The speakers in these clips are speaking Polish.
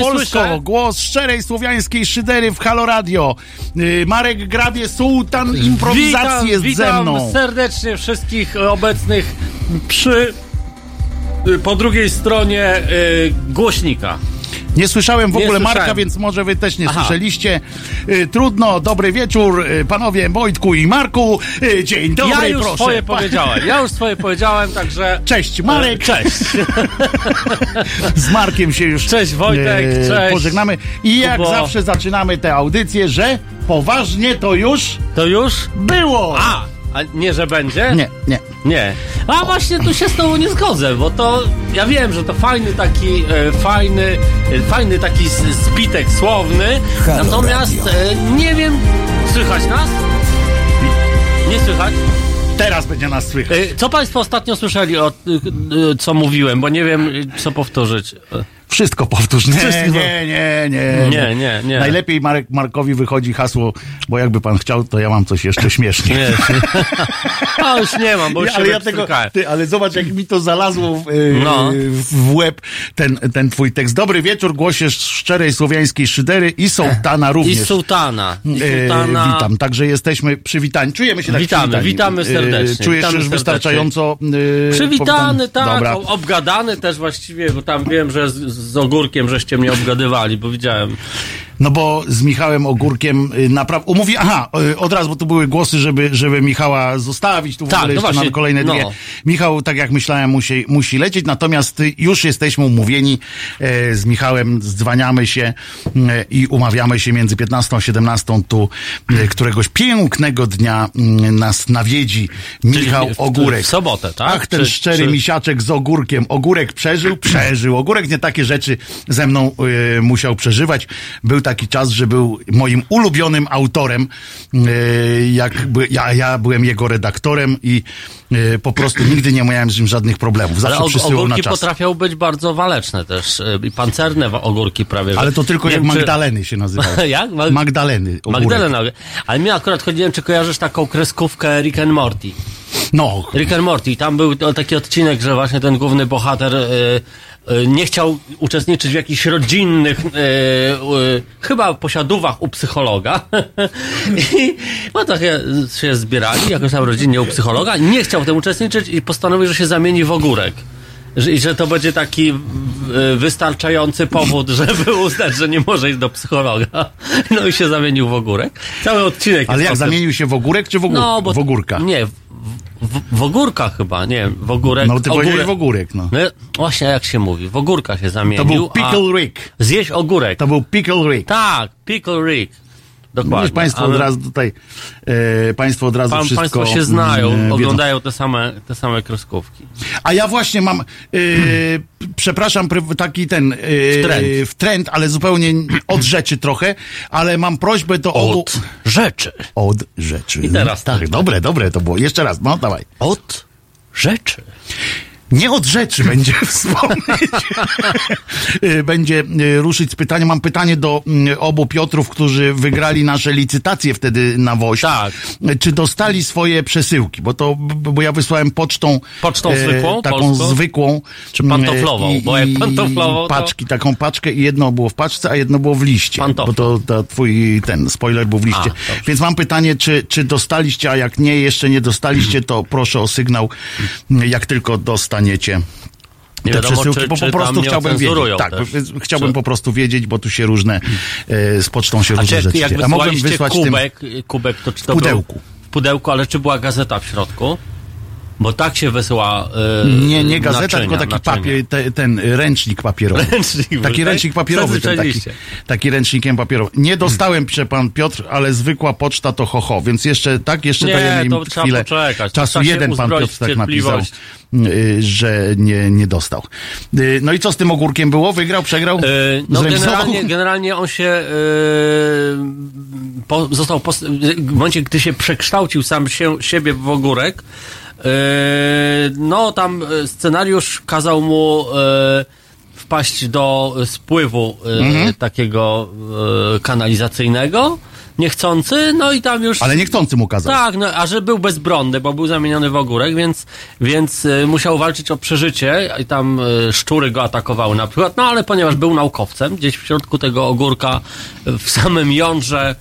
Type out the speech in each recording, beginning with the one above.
Polsko, słyszę. głos szczerej słowiańskiej szydery w Halo Radio. Y, Marek Grabie, sułtan improwizacji jest witam ze mną. serdecznie wszystkich obecnych przy y, po drugiej stronie y, głośnika. Nie słyszałem w ogóle. Marka, więc może wy też nie Aha. słyszeliście. Y, Trudno, dobry wieczór, y, panowie Wojtku i Marku. Y, Dzień dobry, ja już proszę. swoje powiedziałem. Ja już swoje powiedziałem, także. Cześć, Marek. E, Cześć. Z Markiem się już Cześć, Wojtek, cześć. pożegnamy. I jak Kubo. zawsze zaczynamy tę audycję, że poważnie to już To już? było. A! A nie, że będzie? Nie, nie. Nie. A właśnie tu się z tobą nie zgodzę, bo to ja wiem, że to fajny taki e, fajny, e, fajny taki spitek słowny. Halo natomiast e, nie wiem, słychać nas? Nie słychać? Teraz będzie nas słychać. E, co Państwo ostatnio słyszeli o e, e, co mówiłem, bo nie wiem co powtórzyć. E, Wszystko powtórz. Nie, Wszystko. nie, nie, nie, Nie, nie, nie. Najlepiej Marek, Markowi wychodzi hasło, bo jakby pan chciał, to ja mam coś jeszcze śmiesznie. Nie, a już nie mam, bo już Ja, się ale ja tego, ty, ale zobacz, jak mi to zalazło w, y, No. w łeb, ten, ten twój tekst. Dobry wieczór, głosie szczerej słowiańskiej szydery i sołtana I również. sułtana. I E, sułtana. witam, także jesteśmy przywitani. Czujemy się tak Witamy, przywitani. witamy E, serdecznie, Czujesz witamy się już serdecznie. wystarczająco e, Przywitany, powitany? tak, Dobra. obgadany też właściwie, bo tam wiem, że z, z ogórkiem żeście mnie obgadywali, bo widziałem. No bo z Michałem Ogórkiem naprawdę umówi. Aha, y, od razu, bo tu były głosy, żeby, żeby Michała zostawić tu w Tak, ogóle no jeszcze właśnie, na kolejne no. dwie. Michał, tak jak myślałem, musi, musi lecieć, natomiast y, już jesteśmy umówieni e, z Michałem, zdzwaniamy się e, i umawiamy się między 15 a 17 tu e, któregoś pięknego dnia m, nas nawiedzi Michał Ogórek. w sobotę, tak? Ach, ten Czy- szczery czy- misiaczek z ogórkiem. Ogórek przeżył? Przeżył. Ogórek nie takie rzeczy ze mną y, musiał przeżywać. Był taki czas, że był moim ulubionym autorem. Y, jak ja, ja byłem jego redaktorem i y, po prostu nigdy nie miałem z nim żadnych problemów. Ale Zawsze og- przysyłał na ogórki potrafią być bardzo waleczne też, y, i pancerne ogórki prawie. że- Ale to tylko Nie jak wiem, czy- Magdaleny się nazywały. Jak? Magdaleny. ogórek. Magdalena. Ale mnie akurat chodziłem, czy kojarzysz taką kreskówkę Rick and Morty? No, Rick and Morty. Tam był taki odcinek, że właśnie ten główny bohater e, e, nie chciał uczestniczyć w jakichś rodzinnych e, e, chyba posiadówach u psychologa. I no tak e, się zbierali jakoś tam rodzinnie u psychologa. Nie chciał w tym uczestniczyć i postanowił, że się zamieni w ogórek. Że, I że to będzie taki e, wystarczający powód, żeby uznać, że nie może iść do psychologa. No i się zamienił w ogórek. Cały odcinek ale jest jak zamienił się w ogórek czy w, ogór... No, bo, w ogórka? Nie, w, w, ogórka chyba, nie w ogórek. No ty ogórek. w ogórek, no. No, właśnie jak się mówi, w ogórka się zamienił. To był Pickle Rick. Zjeść ogórek. To był Pickle Rick. Tak, Pickle Rick. Dokładnie. Widzisz, państwo Ale od razu tutaj, e, państwo od razu Pan, wszystko państwo się znają, wiedzą. oglądają te same, te same kreskówki. A ja właśnie mam, e, przepraszam, pry- taki ten, e, trend. w trend, ale zupełnie od rzeczy trochę, ale mam prośbę do. Od rzeczy. Od rzeczy. I teraz Tak, tak. dobre, dobre to było. Jeszcze raz, no dawaj. Od rzeczy. Nie od rzeczy będzie wspomnieć. Y, będzie y, ruszyć z pytaniem. Mam pytanie do mm, obu Piotrów, którzy wygrali nasze licytacje wtedy na WOŚ. Tak. Y, Czy dostali swoje przesyłki? Bo to, bo ja wysłałem pocztą. Pocztą zwykłą, Taką polską? zwykłą. Czy pantoflową? Y, Bo jak pantoflową, to- Paczki, taką paczkę i jedno było w paczce, a jedno było w liście. Pantofla. Bo to, to twój ten spoiler był w liście. A. Więc mam pytanie, czy, czy dostaliście, a jak nie, jeszcze nie dostaliście, to proszę o sygnał, jak tylko dostaniecie. Nie te przesyłki, czy- bo po prostu chciałbym wiedzieć. Tak, też. chciałbym Czy- po prostu wiedzieć, bo tu się różne, e, z pocztą się A różne rzeczy jak. A mogłem wysłać tym... kubek, kubek, to czy to pudełku. Był, w pudełku, ale czy była gazeta w środku? Bo tak się wysyła. Yy, Nie, nie gazeta, naczynia, tylko taki naczynia. papier, te, ten ręcznik papierowy. Ręcznik taki tak? ręcznik papierowy, ten taki, taki ręcznikiem papierowym. Nie dostałem, pisze pan Piotr, ale zwykła poczta to ho, ho więc jeszcze tak, jeszcze Nie, dajemy im to chwilę poczekać. czasu. Jeden pan Piotr tak napisał, cierpliwość. y, że nie, nie dostał. Y, No i co z tym ogórkiem było? Wygrał, przegrał? Yy, no generalnie, generalnie on się yy, po, został w momencie, gdy się przekształcił sam się, siebie w ogórek, yy, no tam yy, scenariusz kazał mu yy, wpaść do spływu yy, Mhm. takiego yy, kanalizacyjnego, niechcący, no i tam już... Ale niechcący mu kazał. Tak, no, a że był bezbronny, bo był zamieniony w ogórek, więc, więc musiał walczyć o przeżycie i tam szczury go atakowały na przykład, no ale ponieważ był naukowcem, gdzieś w środku tego ogórka, w samym jądrze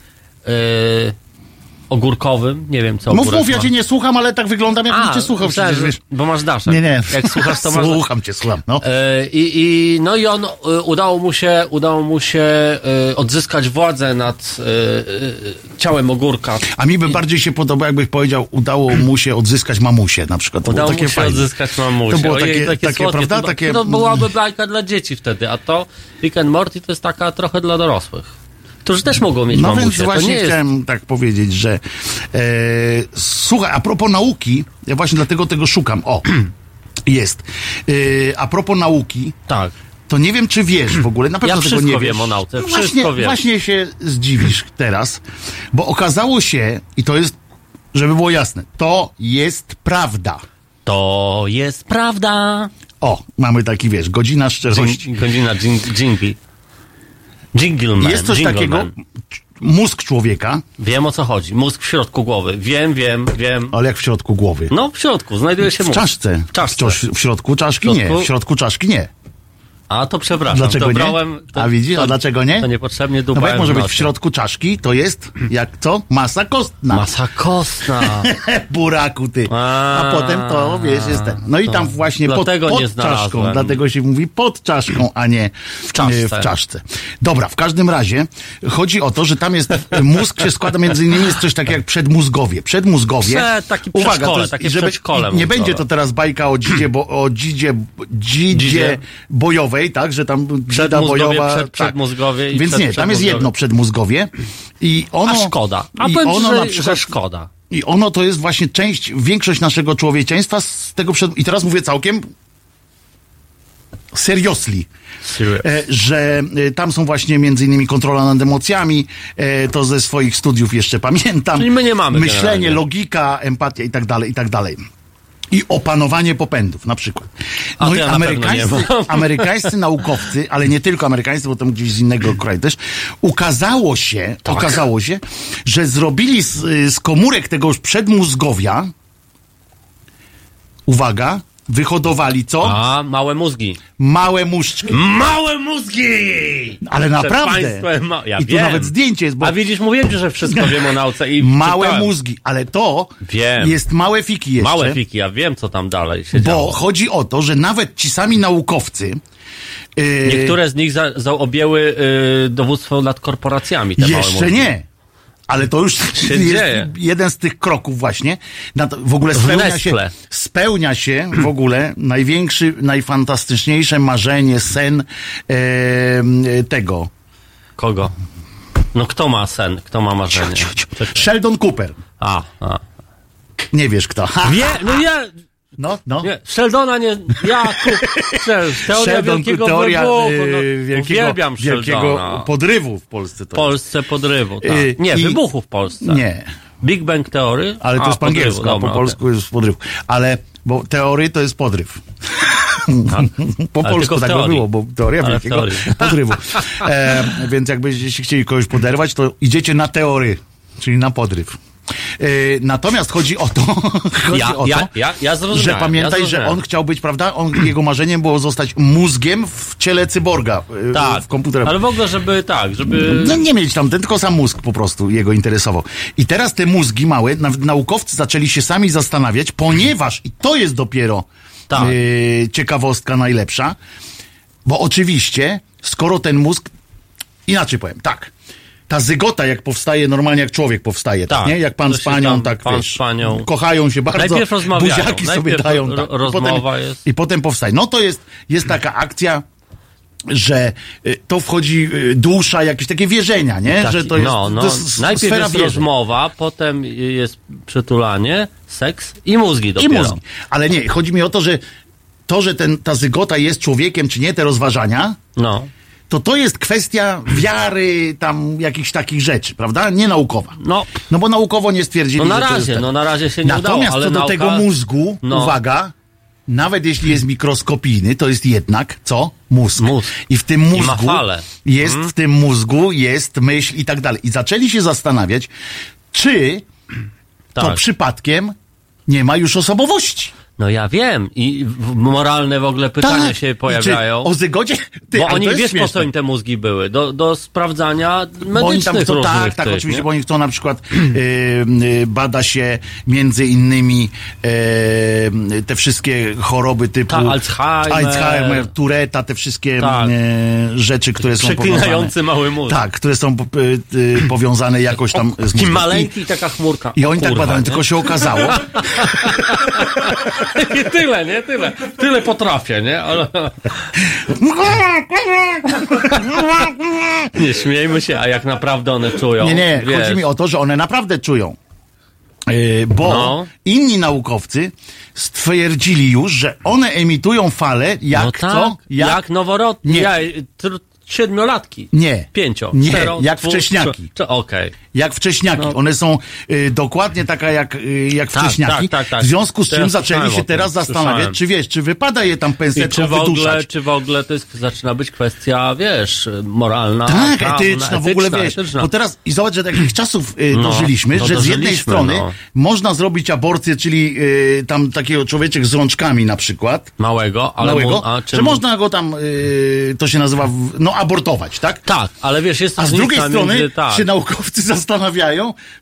ogórkowym, nie wiem co Mów, mów, ja cię nie słucham, ale tak wyglądam, jakbym cię słuchał myślałem, przecież, wiesz. Bo masz daszek. Nie, nie. Jak słuchasz, to masz... Słucham cię, słucham, no. E, I, i, no i on e, udało mu się, udało mu się e, odzyskać władzę nad ciałem ogórka. A mi by bardziej się podobało, jakbyś powiedział, udało mu się odzyskać mamusię na przykład. To Udało takie mu się fajne. odzyskać mamusię. To było Ojej, takie- takie, słodkie. prawda? To, Takie- to byłaby bajka dla dzieci wtedy, a to Rick and Morty to jest taka trochę dla dorosłych. Którzy też mogą mieć No mamusię. więc to właśnie nie jest... chciałem tak powiedzieć, że e, słuchaj, a propos nauki, ja właśnie dlatego tego szukam. O, jest. E, a propos nauki, Tak. to nie wiem, czy wiesz w ogóle, na pewno Ja tego nie wiesz. wiem o nauce, No właśnie, wiem. Właśnie się zdziwisz teraz, bo okazało się, i to jest, żeby było jasne, to jest prawda. To jest prawda. O, mamy taki, wiesz, godzina szczerości. Godzina dżing- dżingli. Jingle man. Jest coś takiego, man. mózg człowieka, Wiem o co chodzi. Mózg w środku głowy. Wiem, wiem, wiem. ale jak w środku głowy. No w środku znajduje się W mózg. czaszce. W czaszce. W środku czaszki W nie. środku? W środku czaszki nie. A to przepraszam. Dlaczego to nie? brałem, to, A widzisz, to, a dlaczego nie? To niepotrzebnie No dubałem jak może być w środku czaszki, to jest jak co? Masa kostna. Masa kostna. Buraku ty. A, A, potem to, wiesz, jest ten. No i to tam właśnie pod, pod czaszką, dlatego się mówi pod czaszką, a nie w czaszce. w czaszce. Dobra, w każdym razie chodzi o to, że tam jest, mózg się składa między innymi, jest coś takiego jak przedmózgowie. Przedmózgowie. Przed- taki Uwaga, to jest, takie żeby, Nie będzie to teraz bajka o dzidzie, bo, o dzidzie, dzidzie, Dzidzie. bojowej, tak, że tam Przedmózgowie, bojowa. przed- przedmózgowie i Więc przed- nie, tam jest jedno przedmózgowie i ono... A szkoda. A i powiem ci, ono że, na przykład, że szkoda. I ono to jest właśnie część, większość naszego człowieczeństwa z tego przed... I teraz mówię całkiem seriously. Serious. E, że e, tam są właśnie między innymi kontrola nad emocjami, e, to ze swoich studiów jeszcze pamiętam. Czyli my nie mamy Myślenie, generalnie. logika, empatia i tak dalej, i tak dalej. I opanowanie popędów na przykład. A No to i na amerykańscy, amerykańscy naukowcy, ale nie tylko amerykańscy, bo tam gdzieś z innego kraju też, ukazało się, Tak. okazało się, że zrobili z, z komórek tegoż przedmózgowia uwaga, wyhodowali co? A, małe mózgi. Małe muszczki. Małe mózgi! Ale Przed naprawdę. państwem ma... Ja I tu wiem. nawet zdjęcie jest, bo A widzisz, mówiłem ci, że wszystko wiem o nauce i małe czytałem. mózgi, ale to Wiem. jest małe fiki jeszcze. Małe fiki, ja wiem, co tam dalej się Bo działo. chodzi o to, że nawet ci sami naukowcy yy, Niektóre z nich za, zaobjęły y, dowództwo nad korporacjami. Te Jeszcze nie. Ale to już Się jest dzieje. jeden z tych kroków właśnie. W ogóle W spełnia się, spełnia się w ogóle największy, najfantastyczniejsze marzenie, sen e, tego. Kogo? No kto ma sen? Kto ma marzenie? Sheldon Cooper. A, a. Nie wiesz kto. Wie, no ja... no, no. Nie, Sheldona nie... Ja, ku, Shel- teoria Sheldon, wielkiego teoria wybuchu. No, e, wielkiego, uwielbiam wielkiego Sheldona. podrywu w Polsce. W To Polsce podrywu, tak. Y, Nie, i- wybuchu w Polsce. Nie, Big Bang Theory? ale to A, jest po angielsku, dobra, po polsku jest podryw. Ale, bo teorie to jest podryw. po Ale polsku tak by było, bo teoria Ale wielkiego podrywu. E, więc jakbyście chcieli kogoś poderwać, to idziecie na teory, czyli na podryw. E, natomiast chodzi o to, chodzi Ja, o ja, to ja, ja zrozumiałem. że pamiętaj, ja że on chciał być, prawda? On, jego marzeniem było zostać mózgiem w ciele cyborga e, tak, w komputerze. ale w ogóle, żeby tak, żeby... No nie mieć tam, ten tylko sam mózg po prostu jego interesował. I teraz te mózgi małe, nawet naukowcy zaczęli się sami zastanawiać, ponieważ, i to jest dopiero Tak. yy, ciekawostka najlepsza, bo oczywiście, skoro ten mózg, inaczej powiem, tak, ta zygota jak powstaje normalnie jak człowiek powstaje, tak, Tak, nie? Jak pan z panią, tam tak pan wiesz, z panią- kochają się bardzo, Najpierw rozmawiają, buziaki sobie najpierw dają, ro- tak, i rozmowa potem, jest. i potem powstaje. No to jest, jest taka akcja, że y, to wchodzi y, dusza, jakieś takie wierzenia, nie? Taki- że to jest, no, no, to jest najpierw jest wierzeń. rozmowa, potem jest przytulanie, seks i mózgi I dopiero. mózgi. Ale nie, chodzi mi o to, że to, że ten, ta zygota jest człowiekiem, czy nie, te rozważania, No, to to jest kwestia wiary, tam jakichś takich rzeczy, prawda? Nie naukowa. no, No bo naukowo nie stwierdzili, no na że to razie, tak. no na razie się nie udało, Natomiast ale co do nauka... tego mózgu, No. uwaga, nawet jeśli jest mikroskopijny, to jest jednak, co? Mózg. Mózg. I w tym mózgu jest, w tym mózgu jest myśl i tak dalej. I zaczęli się zastanawiać, czy to tak. przypadkiem nie ma już osobowości. No ja wiem i moralne w ogóle pytania Tak. się pojawiają. O zygodzie? Ty, Bo oni wiesz po co śmieszne. im te mózgi były? Do, do sprawdzania medycznych tam chcą, różnych tak, tak, tych, oczywiście, nie? bo oni chcą na przykład y, y, bada się między innymi y, te wszystkie choroby typu Tak, Alzheimer. Alzheimer, Tureta, te wszystkie Tak. y, rzeczy, które są powiązane. mały mózg. Tak, które są powiązane jakoś tam z Taki mózgiem. maleńki i taka chmurka. I, O oni tak kurwa, badają, nie? tylko się okazało, I tyle, nie? Tyle. Tyle potrafię, nie? Ale... Nie śmiejmy się, a jak naprawdę one czują. Nie, nie, wiesz, chodzi mi o to, że one naprawdę czują. Yy, bo No. inni naukowcy stwierdzili już, że one emitują fale jak no tak, co? Jak, noworodki. Nie. Ja, tr- siedmiolatki. Nie. Pięcio. Nie, cztero, jak dwu- wcześniaki. Okej. Jak wcześniaki. No. One są y, dokładnie taka jak, y, jak Tak, wcześniaki. tak, tak, tak. W związku z czym Teraz zaczęli się teraz zastanawiać, słyszałem. czy wiesz, czy wypada je tam I pensetką czy w, ogóle, wyduszać. czy w ogóle to jest, zaczyna być kwestia, wiesz, moralna, Tak, prawna, etyczna, w ogóle etyczna, wiesz. etyczna. Bo teraz i zobacz, że takich czasów y, No, dożyliśmy, no że z jednej dożyliśmy, strony no. można zrobić aborcję, czyli y, tam takiego człowieczek z rączkami na przykład. Małego, ale małego, mu, a czym... że można go tam, y, to się nazywa, no abortować, tak? Tak, ale wiesz, jest A z drugiej strony między, tak, się naukowcy zastanawiają,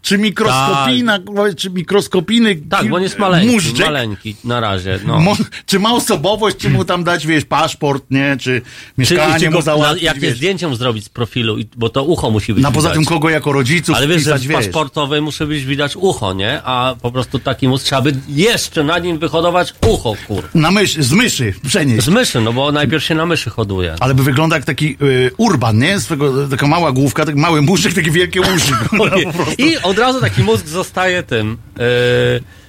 czy mikroskopijna, czy mikroskopijny tak, bo on jest maleńki, móżdżek, maleńki na razie, no. mo, czy ma osobowość, czy mu tam dać, wiesz, paszport, nie, czy mieszkanie czy mu go, na, załatwić, jakie zdjęcie mu zrobić z profilu, bo to ucho musi być No poza tym kogo jako rodziców Ale wiesz, że wpisać, w wiesz. paszportowej musi być widać ucho, nie? A po prostu taki mózg trzeba by jeszcze na nim wyhodować ucho, kur. Na mysz, z myszy przenieść. Z myszy, no bo najpierw się na myszy hoduje. Ale by wygląda jak taki y, urban, nie? Swego, taka mała główka, taki mały muszek, takie wielkie uszy. No. I od razu taki mózg zostaje tym, e,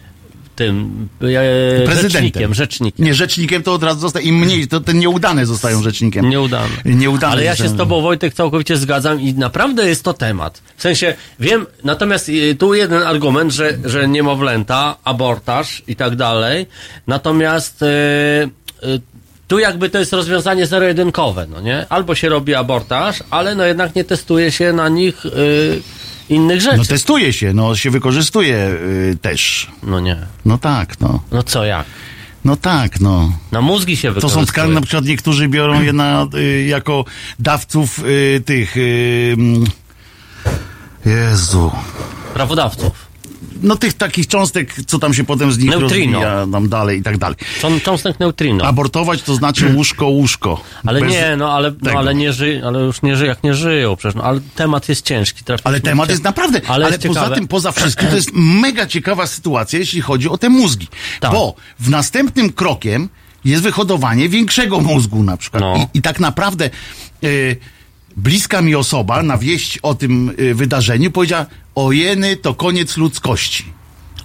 tym, e, Prezydentem. rzecznikiem, rzecznikiem. Nie, rzecznikiem to od razu zostaje. Im mniej, to te nieudane zostają rzecznikiem. Nieudane. Nieudane Ale ja się z tobą, Wojtek, całkowicie zgadzam i naprawdę jest to temat. W sensie, wiem, natomiast y, tu jeden argument, że, że niemowlęta, abortaż i tak dalej, natomiast y, tu jakby to jest rozwiązanie zero-jedynkowe, no nie? Albo się robi abortaż, ale no jednak nie testuje się na nich innych rzeczy. No testuje się, no się wykorzystuje y, też. No nie. No tak, no. No co jak? No tak, no. Na mózgi się To są tkanki, na przykład niektórzy biorą je na, y, jako dawców y, tych... Y, mm, Jezu. Prawodawców. No tych takich cząstek, co tam się potem z nich Neutrino. rozwija, tam dalej i tak dalej. Cząs- Cząstek neutrino. Abortować to znaczy łóżko, łóżko. Ale Bez- nie, no ale, no, ale nie ży, ale już nie żyją, jak nie żyją przecież, no, ale temat jest ciężki. Ale temat w- jest naprawdę, ale, ale jest poza ciekawe. tym, poza wszystkim, to jest mega ciekawa sytuacja, jeśli chodzi o te mózgi. Tak. Bo w następnym krokiem jest wyhodowanie większego mózgu na przykład. No. I, I tak naprawdę y, bliska mi osoba na wieść o tym y, wydarzeniu powiedziała, ojeny, to koniec ludzkości.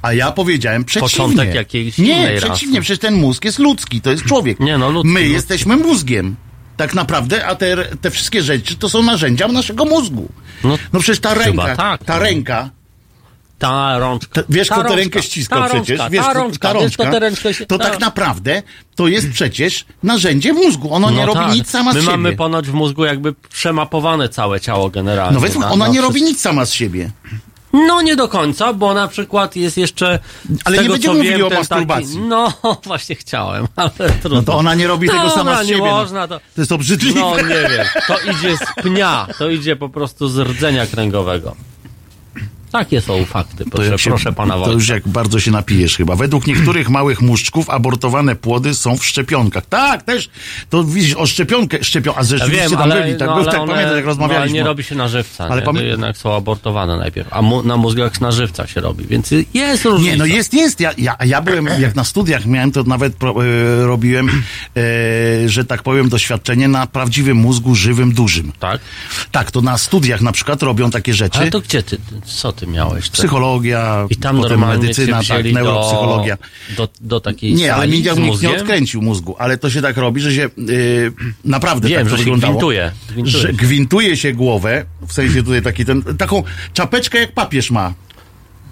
A ja powiedziałem przeciwnie. Początek jakiejś Nie, przeciwnie, rasy. przecież ten mózg jest ludzki, to jest człowiek. Nie, no, ludzki, My ludzki. jesteśmy mózgiem. Tak naprawdę, a te, te wszystkie rzeczy to są narzędzia naszego mózgu. No, No przecież ta ręka, tak, ta no. ręka, Ta rączka. ta, wiesz, ta kto tę rękę ściskał ta przecież, Rączka, wiesz, ta rączka, ta wiesz, kto rączka, ręczkę to ta- tak naprawdę to jest przecież narzędzie mózgu. Ono nie No robi tak. nic sama z My siebie. mamy ponoć w mózgu jakby przemapowane całe ciało generalnie. No na- ona na nie wszystko. robi nic sama z siebie. No nie do końca, bo na przykład jest jeszcze. z Ale nie tego, będziemy co mówili wiem, o masturbacji. Taki, no właśnie chciałem, ale trudno. No to ona nie robi tego Dobra, sama z nie siebie. no. można, to- to jest obrzydliwe. No nie wiem, to idzie z pnia, to idzie po prostu z rdzenia kręgowego. Takie są fakty, proszę, się- proszę pana To Wojtka. już jak bardzo się napijesz chyba. Według niektórych małych muszczków abortowane płody są w szczepionkach. Tak, też. To widzisz, o szczepionkę, szczepion, a Ja rzeczywiście wiem, tam ale, byli, tak, no, był, tak one, pamiętasz, jak no, ale rozmawialiśmy. nie robi się na żywca, Ale pamię- To jednak są abortowane najpierw, a mu, na mózgach na żywca się robi, więc jest różnica. Nie, no jest, jest. Ja, ja, ja byłem, jak na studiach miałem, to nawet pro, e, robiłem, e, że tak powiem, doświadczenie na prawdziwym mózgu żywym, dużym. Tak? Tak, to na studiach na przykład robią takie rzeczy. Ale to gdzie ty, co ty miałeś? Co? Psychologia, I tam potem medycyna, tak, neuropsychologia. Do, do, do takiej Nie, ale mi nikt nie mózgiem? odkręcił mózgu, ale to się tak robi, że się yy, naprawdę Wiem, tak to że się wyglądało. gwintuje, gwintuje Że gwintuje się głowę, w sensie tutaj taki ten, taką czapeczkę jak papież ma.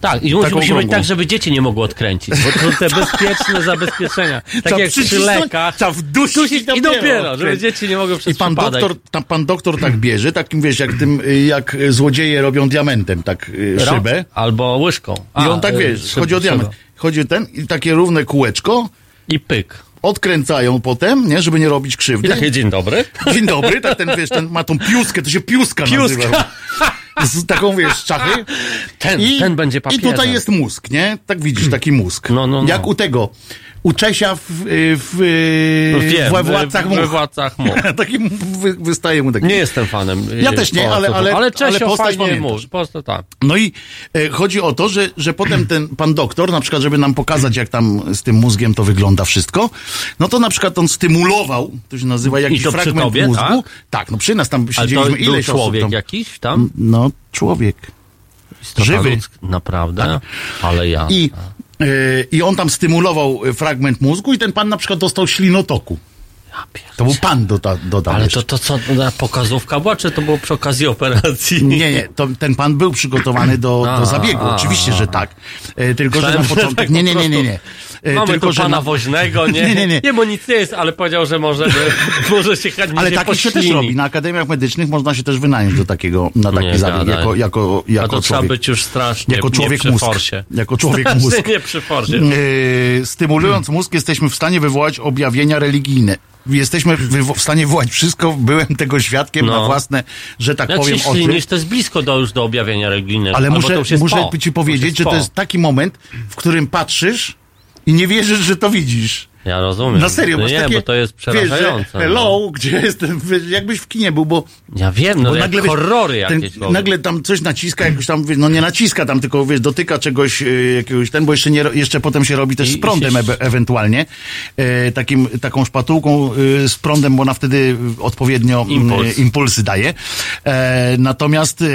Tak, i musi, być tak, żeby dzieci nie mogły odkręcić, bo to te bezpieczne zabezpieczenia. Tak jak przy lekach. trzeba wdusić Dusić i i dopiero dopiero, żeby dzieci nie mogły przez I pan przypadek. doktor, tam, pan doktor tak bierze, takim wiesz, jak tym, jak złodzieje robią diamentem, tak y, szybę. Albo łyżką. I on tak y, wiesz, szyb- chodzi o diament. Chodzi o ten i takie równe kółeczko, I pyk. odkręcają potem, nie, żeby nie robić I krzywdy. takie dzień dobry. Dzień dobry, tak ten, wiesz, ten ma tą piuskę, to się piuska, Piuska. nazywa. Z taką, wiesz, czachy. Ten, ten będzie I papieżem. tutaj jest mózg, nie? Tak widzisz, taki mózg. No, no, no. Jak u tego, u Czesia w, w, w, Wiem, we Władcach we Much. władcach much. taki wy, wystaje mu taki. Nie jestem fanem. Ja y, też nie, ale- ale- ale ale Czesio postać fajnie mówi. Po prostu tak. No i e, chodzi o to, że, że potem ten pan doktor, na przykład, żeby nam pokazać, jak tam z tym mózgiem to wygląda wszystko, no to na przykład on stymulował, to się nazywa jakiś to przy fragment tobie, mózgu. tak? no przy nas tam Ale siedzieliśmy osób człowiek tam. jakiś tam? No, człowiek. Żywy. Naprawdę? Ale ja. I, I on tam stymulował e, fragment mózgu i ten pan na przykład dostał ślinotoku. To był pan doda, dodał Ale to, to co, na pokazówka była, czy to było przy okazji operacji? Nie, nie, to, ten pan był przygotowany do, do zabiegu, oczywiście, że tak. E, tylko, że na początek... tak Nie, nie, nie, nie, nie. E, Mamy tylko, tu że pana na- woźnego, nie? Nie, nie, nie. Nie, bo nic nie jest, ale powiedział, że może, może się chętnie Ale takich się też robi. Na akademiach medycznych można się też wynająć do takiego, na taki Nie zabieg, gadaj. jako, jako, A jako to trzeba człowiek. być już strasznie Jako nie człowiek przy mózg. forsie. Jako człowiek mózg. nie przy forsie. Yy, stymulując mózg, jesteśmy w stanie wywołać objawienia religijne. Jesteśmy w stanie wywołać wszystko. Byłem tego świadkiem No. na własne, że tak Jak powiem, się oczy. ślinisz, to jest blisko do, już do objawienia religijnego. Ale muszę, muszę po. ci powiedzieć, że to jest taki moment, w którym patrzysz i nie wierzysz, że to widzisz. Ja rozumiem. Na serio, no nie, takie, bo to jest wiesz, że przerażające. no. gdzie jestem, wiesz, jakbyś w kinie był, bo Ja wiem, no Bo jak nagle, wiesz, horrory ten, jakieś. nagle tam coś naciska, jakoś tam, wiesz, no nie naciska tam, tylko wiesz, dotyka czegoś y, jakiegoś ten, bo jeszcze nie, jeszcze potem się robi też I- z prądem e ewentualnie, e, takim, taką szpatułką y, z prądem, bo ona wtedy odpowiednio mm, Impuls. impulsy daje. E, natomiast y,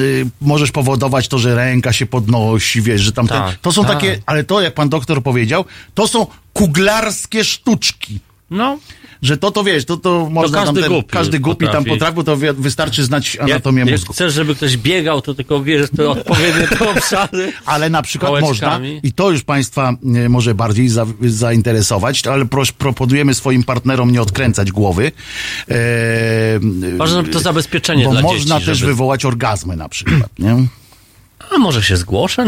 y, możesz powodować to, że ręka się podnosi, wiesz, że tam ten, Tak, to są tak. takie, ale to, jak pan doktor powiedział, to są kuglarskie sztuczki No, że to, to wiesz, to, to można każdy tam ten, głupi każdy głupi tam potrafi. potrafi, bo to wystarczy znać anatomię jak mózgu. chcesz, żeby ktoś biegał, to tylko wiesz, te odpowiednie te obszary. Ale na przykład można, i to już Państwa e, może bardziej za, zainteresować, ale pros, proponujemy swoim partnerom nie odkręcać głowy. E, Ważne, to zabezpieczenie bo dla można dzieci. też żeby... wywołać orgazmy na przykład, nie? A może się zgłoszę?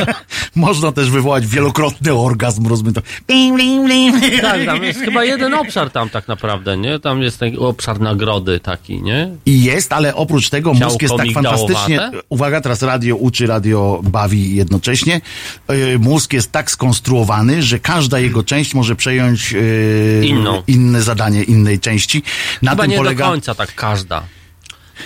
Można też wywołać wielokrotny orgazm, rozumiem to. Blim, blim, blim. Tak, tam jest chyba jeden obszar tam tak naprawdę, nie? Tam jest taki obszar nagrody taki, nie? I jest, ale oprócz tego Ciałko mózg jest tak fantastycznie. Uwaga, teraz radio uczy, radio bawi jednocześnie. Yy, Mózg jest tak skonstruowany, że każda jego część może przejąć yy, Inną. inne zadanie innej części. Na Chyba tym nie polega. do końca tak każda.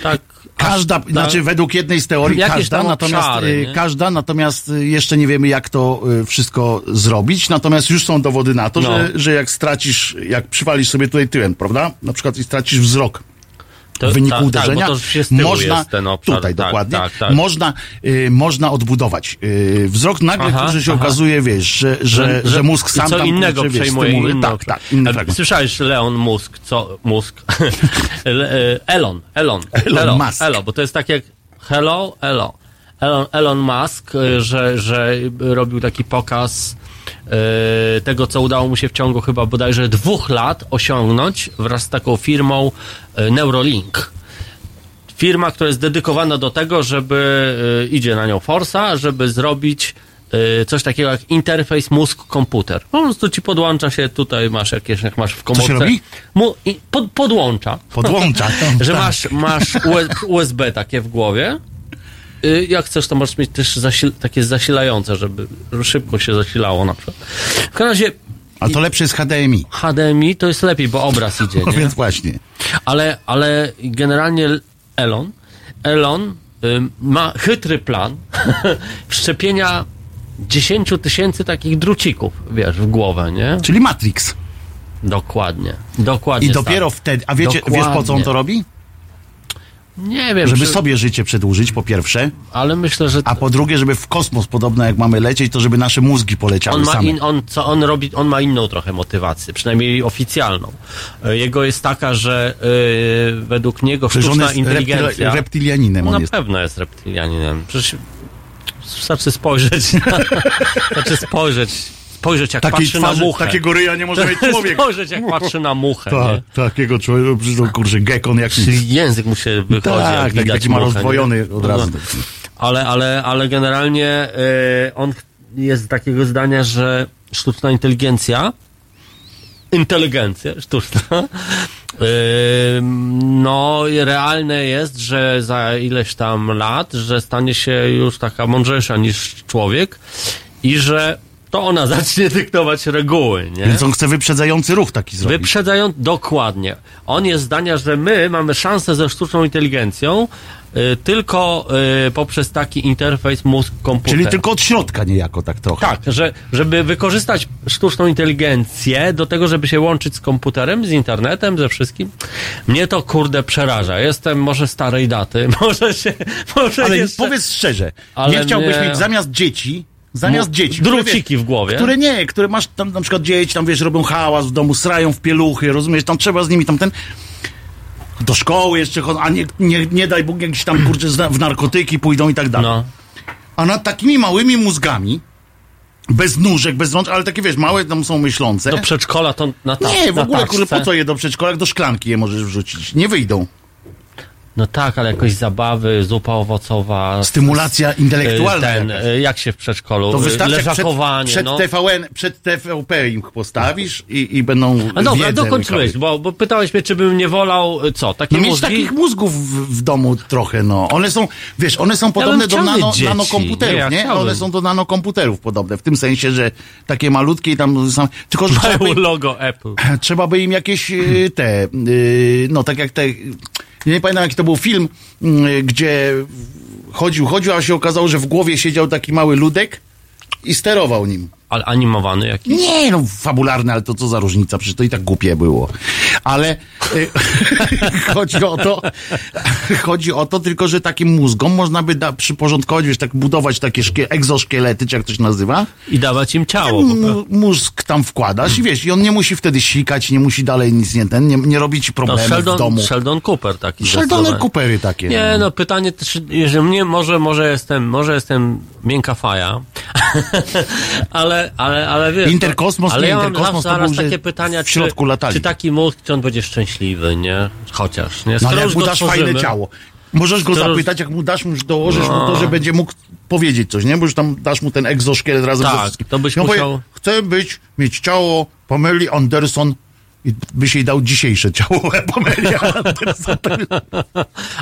Tak. Każda, aż- znaczy według jednej z teorii Jakieś każda, natomiast obszary, y, każda, natomiast y, jeszcze nie wiemy jak to y, wszystko zrobić, natomiast już są dowody na to, No. że, że jak stracisz, jak przywalisz sobie tutaj tyłem, prawda? Na przykład i stracisz wzrok To- w wyniku tak, uderzenia, Tak, można jest ten obszar. tutaj tak, dokładnie, Tak, tak. można y, można odbudować y, wzrok nagle, Aha, który się aha. okazuje, wiesz, że, że, że, mózg i sam co tam innego kurczę, wiesz, przejmuje inny tak, tak, inny. Słyszałeś Leon Musk, co Musk? E, Elon, Elon, Elon Musk. Elon, bo to jest tak jak hello, Elon. Elon, Elon Musk, e, że, że robił taki pokaz tego, co udało mu się w ciągu chyba bodajże dwóch lat osiągnąć wraz z taką firmą e, Neurolink. Firma, która jest dedykowana do tego, żeby e, idzie na nią Forsa, żeby zrobić e, coś takiego jak interfejs mózg-komputer. Po prostu ci podłącza się, tutaj masz jakieś, jak masz w komórce. robi? Mu, pod, podłącza. Podłącza. że tak. masz, masz USB takie w głowie. Y, Jak chcesz, to możesz mieć też zasil, takie zasilające, żeby szybko się zasilało na przykład. W każdym razie A to lepsze jest HDMI. HDMI to jest lepiej, bo obraz idzie, No więc właśnie. Ale, ale generalnie Elon, Elon ym, ma chytry plan wszczepienia 10 tysięcy takich drucików, wiesz, w głowę, nie? Czyli Matrix. Dokładnie. Dokładnie. I dopiero tak. wtedy, a wiecie, wiesz po co on to robi? Nie wiem, Żeby sobie życie przedłużyć, po pierwsze, ale myślę, że a po drugie, żeby w kosmos, podobno jak mamy lecieć, to żeby nasze mózgi poleciały On ma, same. in, on, co on robi, on ma inną trochę motywację, przynajmniej oficjalną. E, Jego jest taka, że e, według niego Przecież on sztuczna jest inteligencja... reptylianinem. na On jest. pewno jest reptylianinem. Przecież wystarczy spojrzeć na, Wystarczy spojrzeć, spojrzeć jak Takiej patrzy na muchę. takiego ryja nie może mieć człowiek. spojrzeć jak patrzy na muchę, Ta, nie? takiego człowieka, to kurczę, gekon jak nic. Czyli język mu się wychodzi, Tak, tak, widać taki ma rozdwojony od razu. No. Ale, ale, ale generalnie e, on jest takiego zdania, że sztuczna inteligencja, inteligencja sztuczna, e, no realne jest, że za ileś tam lat, że stanie się już taka mądrzejsza niż człowiek i że to ona zacznie dyktować reguły, nie? Więc on chce wyprzedzający ruch taki zrobić. Wyprzedzają dokładnie. On jest zdania, że my mamy szansę ze sztuczną inteligencją y, tylko y, poprzez taki interfejs mózg-komputer. Czyli tylko od środka niejako tak trochę. Tak, że, żeby wykorzystać sztuczną inteligencję do tego, żeby się łączyć z komputerem, z internetem, ze wszystkim, mnie to kurde przeraża. Jestem może starej daty, może się, może Ale jeszcze... powiedz szczerze, Ale nie chciałbyś mieć zamiast dzieci, zamiast dzieci, druciki które, w głowie. Które nie, które masz tam na przykład dzieci, tam wiesz, robią hałas w domu, srają w pieluchy, rozumiesz, tam trzeba z nimi tam ten do szkoły jeszcze chodzą, a nie, nie, nie daj Bóg jakieś tam kurczę w narkotyki pójdą i tak dalej. No. A nad takimi małymi mózgami, bez nóżek, bez rączek, ale takie wiesz, małe tam są myślące. Do przedszkola to na ta, nie, w ogóle, kurde, po co je do przedszkola? Jak do szklanki je możesz wrzucić. Nie wyjdą. No tak, ale jakoś zabawy, zupa owocowa. Stymulacja intelektualna Ten, y, jak się w przedszkolu? To y, wystarczy, jak przed, leżakowanie, przed, no. TVN, przed TVP im postawisz i, i będą A dobra, dokończyłeś, bo, bo pytałeś mnie, czy bym nie wolał, y, co, takie No mieć mózgi? takich mózgów w, w domu trochę, no. One są, wiesz, one są podobne do chciał nano, dzieci. nanokomputerów, Nie, ja nie? One są do nanokomputerów podobne, w tym sensie, że takie malutkie i tam są, tylko że Mają logo Apple. trzeba by im jakieś y, te, y, no tak jak te, ja nie pamiętam jaki to był film, y, gdzie chodził, chodził, a się okazało, że w głowie siedział taki mały ludek i sterował nim. Ale animowany jakiś? Nie, no fabularne, ale to co za różnica, przecież to i tak głupie było. Ale y, chodzi o to, chodzi o to tylko, że takim mózgom można by da, przyporządkować, wiesz, tak budować takie szkie, egzoszkielety, czy jak to się nazywa. I dawać im ciało. prostu. M- mózg tam wkładasz i wiesz, i on nie musi wtedy sikać, nie musi dalej nic nie ten, nie, nie robi ci No, problemów w Sheldon, domu. Sheldon Cooper taki zdecydowanie. Coopery takie. Nie, no pytanie też, że mnie może, może jestem, może jestem miękka faja, ale, ale, ale wiesz. Interkosmos, ale nie, ja Interkosmos to zaraz był, takie pytania, w środku czy, latali. czy taki mózg, czy on będzie szczęśliwy, nie? Chociaż, nie? No Skoro ale jak mu dasz tworzymy- fajne ciało. Możesz go Skoro- zapytać, jak mu dasz, mu dołożysz mu to, No. że będzie mógł powiedzieć coś, nie? Bo już tam dasz mu ten egzoszkielet razem Tak, ze wszystkim. to byś on musiał- Powie, chcę być, mieć ciało Pomyli Anderson i byś jej dał dzisiejsze ciało. Anderson.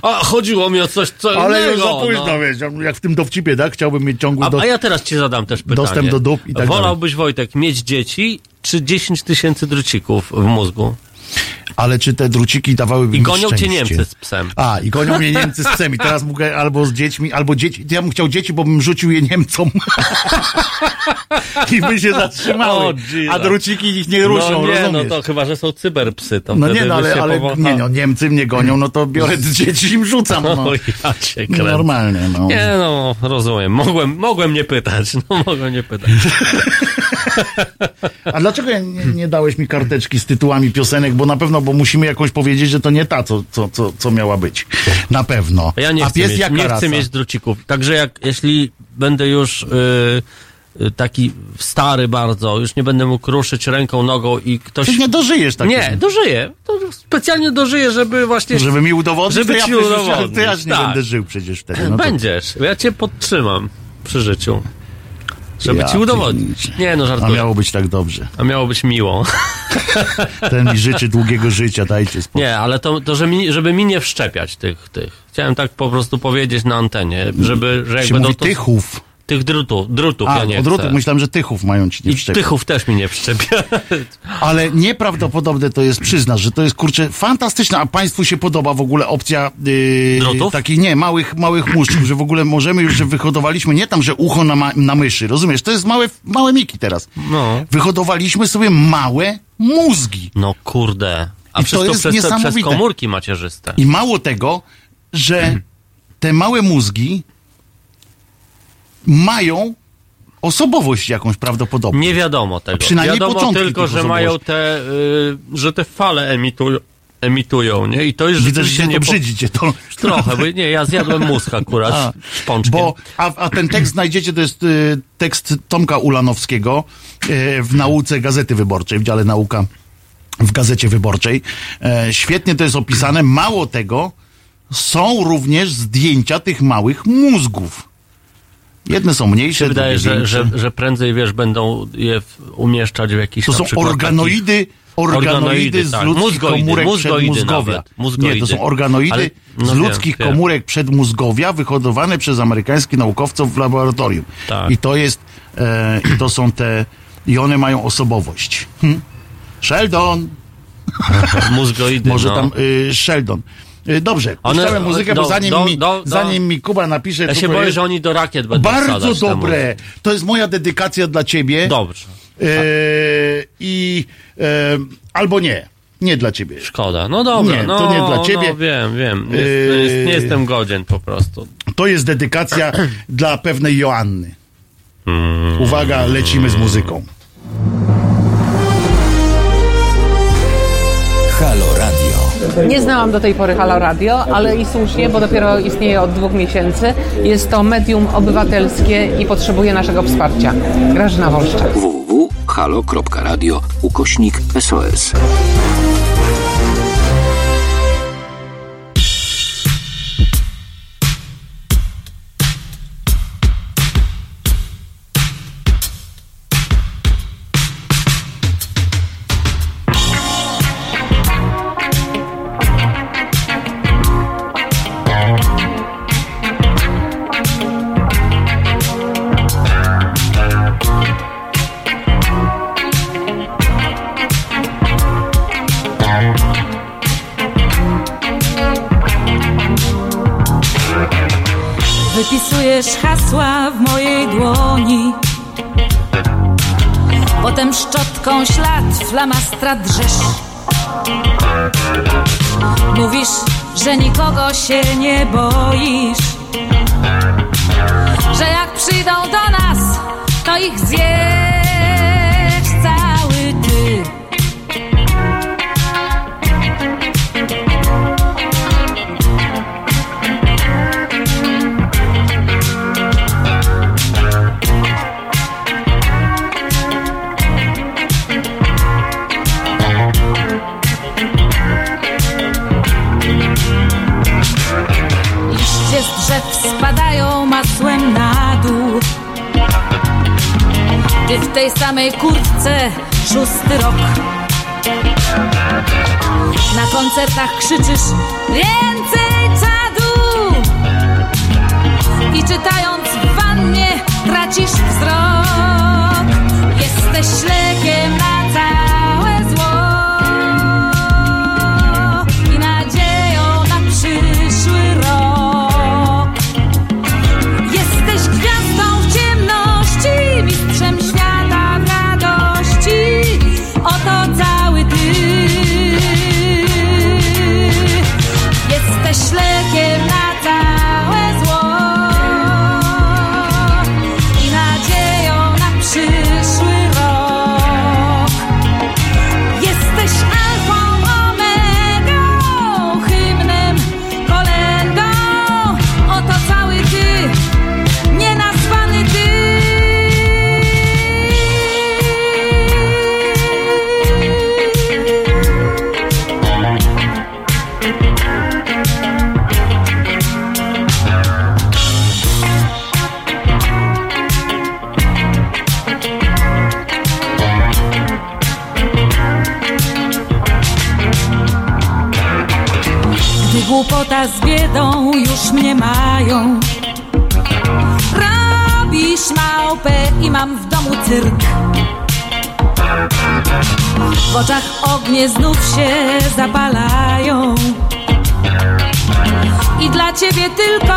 A chodziło mi o coś co Ale już innego. za późno, no. wiesz, jak w tym dowcipie, tak? Chciałbym mieć ciągły A, do... a ja teraz ci zadam też pytanie. Dostęp do dup i tak Wolałbyś, Wojtek, mieć dzieci czy 10 tysięcy drucików w mózgu? Ale czy te druciki dawałyby I mi gonią cię szczęście? Niemcy z psem. A, i gonią mnie Niemcy z psem i teraz mogę albo z dziećmi, albo dzieci. Ja bym chciał dzieci, bo bym rzucił je Niemcom. I by się zatrzymały. O. A druciki ich nie ruszą, no nie, rozumiesz? no to chyba, że są cyberpsy. To No nie, no ale, ale nie, no, Niemcy mnie gonią, no to biorę dzieci i im rzucam. No. O, ja cię kręcę. Normalnie, no. Nie no, rozumiem. Mogłem, mogłem nie pytać. No mogłem nie pytać. A dlaczego nie, nie dałeś mi karteczki z tytułami piosenek? Bo na pewno, bo musimy jakoś powiedzieć, że to nie ta, co, co, co, co miała być. Na pewno. Ja nie A chcę, pies mieć, nie rasa? chcę mieć drucików. Także jak, jeśli będę już y, y, taki stary bardzo, już nie będę mógł ruszyć ręką, nogą i ktoś... Ty nie dożyjesz tak. Nie, dożyję. To specjalnie dożyję, żeby właśnie... Żeby mi udowodnić, Żeby to ja ci przecież, udowodnić, to ja nie tak. będę żył przecież wtedy. No Będziesz. Ja cię podtrzymam przy życiu. Żeby Ja ci udowodnić. Nie no, a żartuję. miało być tak dobrze. A miało być miło. Ten mi życzy długiego życia, dajcie spokój. Nie, ale to, to że mi, żeby mi nie wszczepiać tych, tych. Chciałem tak po prostu powiedzieć na antenie, żeby, że jak się będą mówi to, tychów. Tych drutów, drutów A, ja nie drutów myślałem, że tychów mają ci nie I tychów też mi nie wszczepia. Ale nieprawdopodobne to jest, przyznasz, że to jest, kurczę, fantastyczne, a państwu się podoba w ogóle opcja yy, Drutów? takich, nie, małych, małych muszczów, że w ogóle możemy już, że wyhodowaliśmy nie tam, że ucho na, ma, na myszy, rozumiesz? To jest małe, małe miki teraz. No. Wyhodowaliśmy sobie małe mózgi. No kurde. A I to jest przez, te, przez niesamowite. komórki macierzyste. I mało tego, że te małe mózgi mają osobowość jakąś prawdopodobnie. Nie wiadomo tego. przynajmniej wiadomo tylko, że mają te, y, że te fale emitują, emitują, nie? I to już Widzę, że się nie to po- brzydzi cię to. Trochę, bo nie, ja zjadłem mózg akurat A, z pączkiem. Bo, a, a ten tekst znajdziecie, to jest y, tekst Tomka Ulanowskiego y, w nauce Gazety Wyborczej, w dziale nauka w Gazecie Wyborczej. E, świetnie to jest opisane. Mało tego, są również zdjęcia tych małych mózgów. Jedne są mniejsze, Wydaje, że, że, że prędzej, wiesz, będą je umieszczać w jakichś To są organoidy, organoidy, Organoidy, z tak. ludzkich Mózgoidy, komórek mózgoidy przedmózgowia. mózgoidy. Nie, to są organoidy Ale- no z wiem, ludzkich wiem. komórek przedmózgowia wyhodowane przez amerykańskich naukowców w laboratorium. Tak. I to jest, e, i to są te, i one mają osobowość. Hm? Sheldon, mózgoidy. może no. tam y, Sheldon. Y, Dobrze, One- puszczamy muzykę, bo do- zanim, do- mi, do- zanim mi Kuba napisze... Ja się boję, jest, że oni do rakiet będą Bardzo dobre. To jest moja dedykacja dla ciebie. Dobrze. E, I e, albo nie. Nie dla ciebie. Szkoda. No dobra, Nie, no, to nie dla ciebie. No, wiem, wiem. Nie, Yy. jest, nie jestem godzien po prostu. To jest dedykacja dla pewnej Joanny. Mm. Uwaga, lecimy z muzyką. Halo Radio. Nie znałam do tej pory Halo Radio, ale i słusznie, bo dopiero istnieje od dwóch miesięcy. Jest to medium obywatelskie i potrzebuje naszego wsparcia. Grażyna Wolszczak. www.halo.radio ukośnik SOS. Się nie boisz? Że jak przyjdą do nas, to ich zjesz szósty rok. Na koncertach krzyczysz więcej ognie znów się zapalają. I dla ciebie tylko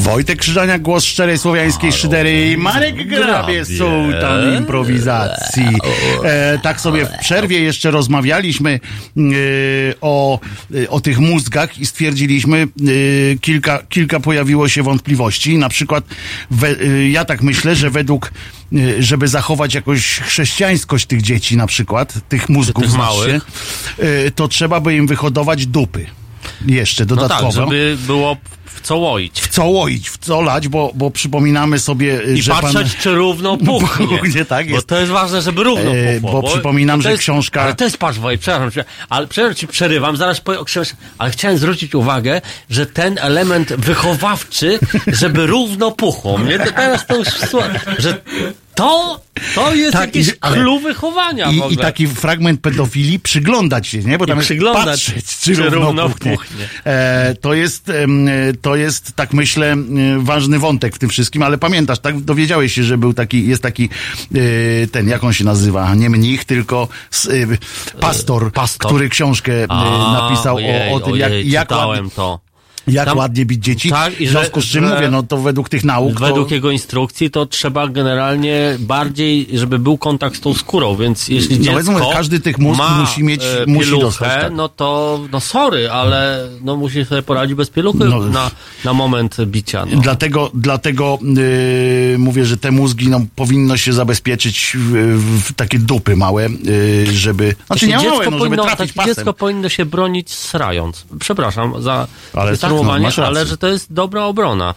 Wojtek Krzyżania, głos szczerej słowiańskiej szydery i Marek Grabie, sułtan improwizacji. E, tak sobie w przerwie jeszcze rozmawialiśmy e, o, e, o tych mózgach i stwierdziliśmy, e, kilka, kilka pojawiło się wątpliwości. Na przykład we, e, ja tak myślę, że według e, żeby zachować jakąś chrześcijańskość tych dzieci na przykład, tych mózgów tych znaczy, małych. to trzeba by im wyhodować dupy. Jeszcze No tak, dodatkowo żeby było w co łoić. w co łoić, w co lać, bo, bo przypominamy sobie, I że patrzeć, pan... czy równo puchnie. Puchnie, tak Bo jest. to jest ważne, żeby równo E, puchło. bo przypominam, to że jest, książka- Ale to jest, patrz, Woj, przepraszam, ale przepraszam, ci przerywam, zaraz powiem o książce, ale chciałem zwrócić uwagę, że ten element wychowawczy, żeby równo puchło. Mnie to teraz to już, że to, to jest Tak, jakiś i- clue wychowania I, I taki fragment pedofilii przyglądać się, nie? Bo tam jest przyglądać, patrzeć, czy, czy równo, równo puchnie. puchnie. E, to, jest, e, to jest, tak myślę, m, ważny wątek w tym wszystkim, ale pamiętasz, tak dowiedziałeś się, że był taki, jest taki e, ten, jak on się nazywa, nie mnich, tylko s, e, pastor, pastor. który książkę e, A, napisał ojej, o, o tym, ojej, jak, jak ładnie- to. Jak Tam- ładnie bić dzieci. Tak, i w że- związku z czym że- mówię, no to według tych nauk. Według to, jego instrukcji to trzeba generalnie bardziej, żeby był kontakt z tą skórą, więc jeśli No dziecko każdy tych mózg musi mieć- e, musi pieluchę, dostać, tak. no to, no sorry, ale no musi sobie poradzić bez pieluchy No. na, na moment bicia. No. Dlatego, dlatego yy, mówię, że te mózgi no, powinno się zabezpieczyć w, w takie dupy małe, yy, żeby. Znaczy nie dziecko małe, no, żeby powinno, trafić takie pasem. dziecko powinno się bronić srając. Przepraszam za Ale sformułowanie, no, masz rację. ale że to jest dobra obrona.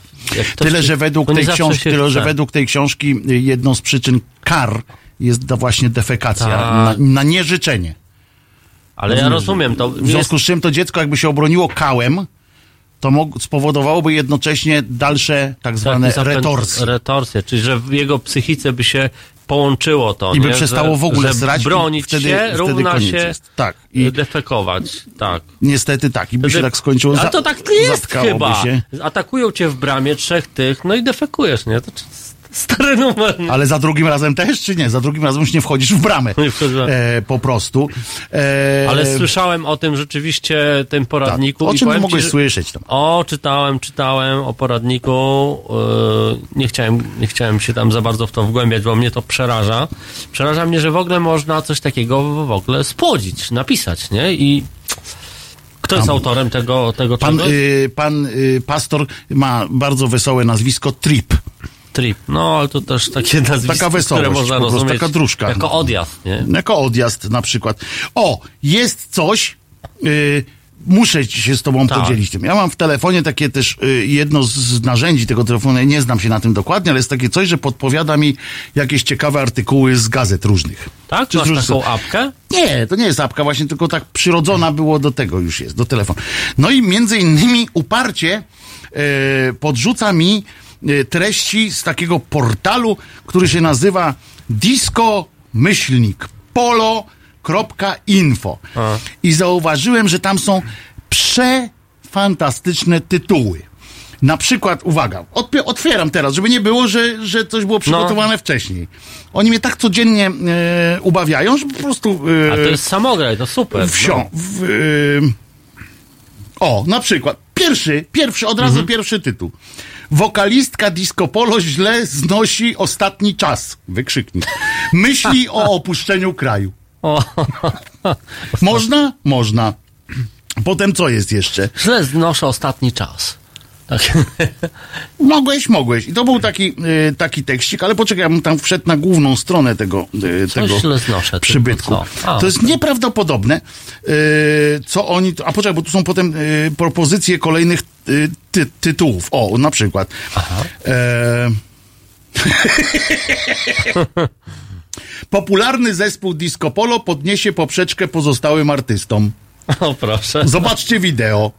Tyle, się- że według tej książki, tyle, że według tej książki y, jedną z przyczyn kar jest właśnie defekacja Tak. na, na nieżyczenie. Ale ja rozumiem, to W związku z czym to dziecko jakby się obroniło kałem, to spowodowałoby jednocześnie dalsze tak zwane zapęd- retorsje. Retorsje, czyli że w jego psychice by się połączyło to. I by nie? przestało że, w ogóle że srać bronić wtedy- się wtedy równa się jest. Tak. I- defekować. Tak. Niestety tak. I by się Wtedy- tak skończyło. Za- to tak nie jest chyba. Się. Atakują cię w bramie trzech tych, no i defekujesz, nie? To stary numer. nie? Ale za drugim razem też, czy nie? Za drugim razem już nie wchodzisz w bramę. Nie wchodzę. E, po prostu. E, Ale słyszałem o tym rzeczywiście, tym tak. poradniku. O i czym ci, mogłeś że- słyszeć tam? O, czytałem, czytałem o poradniku. Yy, nie, chciałem, nie chciałem się tam za bardzo w to wgłębiać, bo mnie to przeraża. Przeraża mnie, że w ogóle można coś takiego w ogóle spłodzić, napisać, nie? I kto jest autorem tego, tego Pan, y, pan y, pastor ma bardzo wesołe nazwisko Trip. Trip. No, ale to też takie nazwisko, Taka wesołość, które można po prostu, rozumieć taka dróżka. jako odjazd, nie? Jako odjazd na przykład. O, jest coś, y, muszę się z tobą Tak. podzielić tym. Ja mam w telefonie takie też y, jedno z narzędzi tego telefonu, ja nie znam się na tym dokładnie, ale jest takie coś, że podpowiada mi jakieś ciekawe artykuły z gazet różnych. Tak? Czy Masz różnych taką apkę? Nie, to nie jest apka, właśnie tylko tak przyrodzona było do tego już jest, do telefonu. No i między innymi uparcie e, podrzuca mi treści z takiego portalu, który się nazywa disco myślnik polo.info. I zauważyłem, że tam są przefantastyczne tytuły. Na przykład, uwaga, odpie- otwieram teraz, żeby nie było, że, że coś było przygotowane wcześniej. Oni mnie tak codziennie e, ubawiają, że po prostu... E, A to jest samograj, to super. wsią. No. Y, o, na przykład, pierwszy, pierwszy, od razu Mhm. pierwszy tytuł. Wokalistka Disco Polo źle znosi ostatni czas. Wykrzyknik. Myśli o opuszczeniu kraju. Można? Można. Potem co jest jeszcze? źle znoszę ostatni czas. Tak. Mogłeś, mogłeś. I to był taki, y, taki tekścik, ale poczekaj, ja bym tam wszedł na główną stronę tego, y, tego znoszę, przybytku. A. To jest nieprawdopodobne, y, co oni... A poczekaj, bo tu są potem propozycje kolejnych ty, tytułów. O, na przykład. E... Popularny zespół Disco Polo podniesie poprzeczkę pozostałym artystom. O, proszę. Zobaczcie wideo.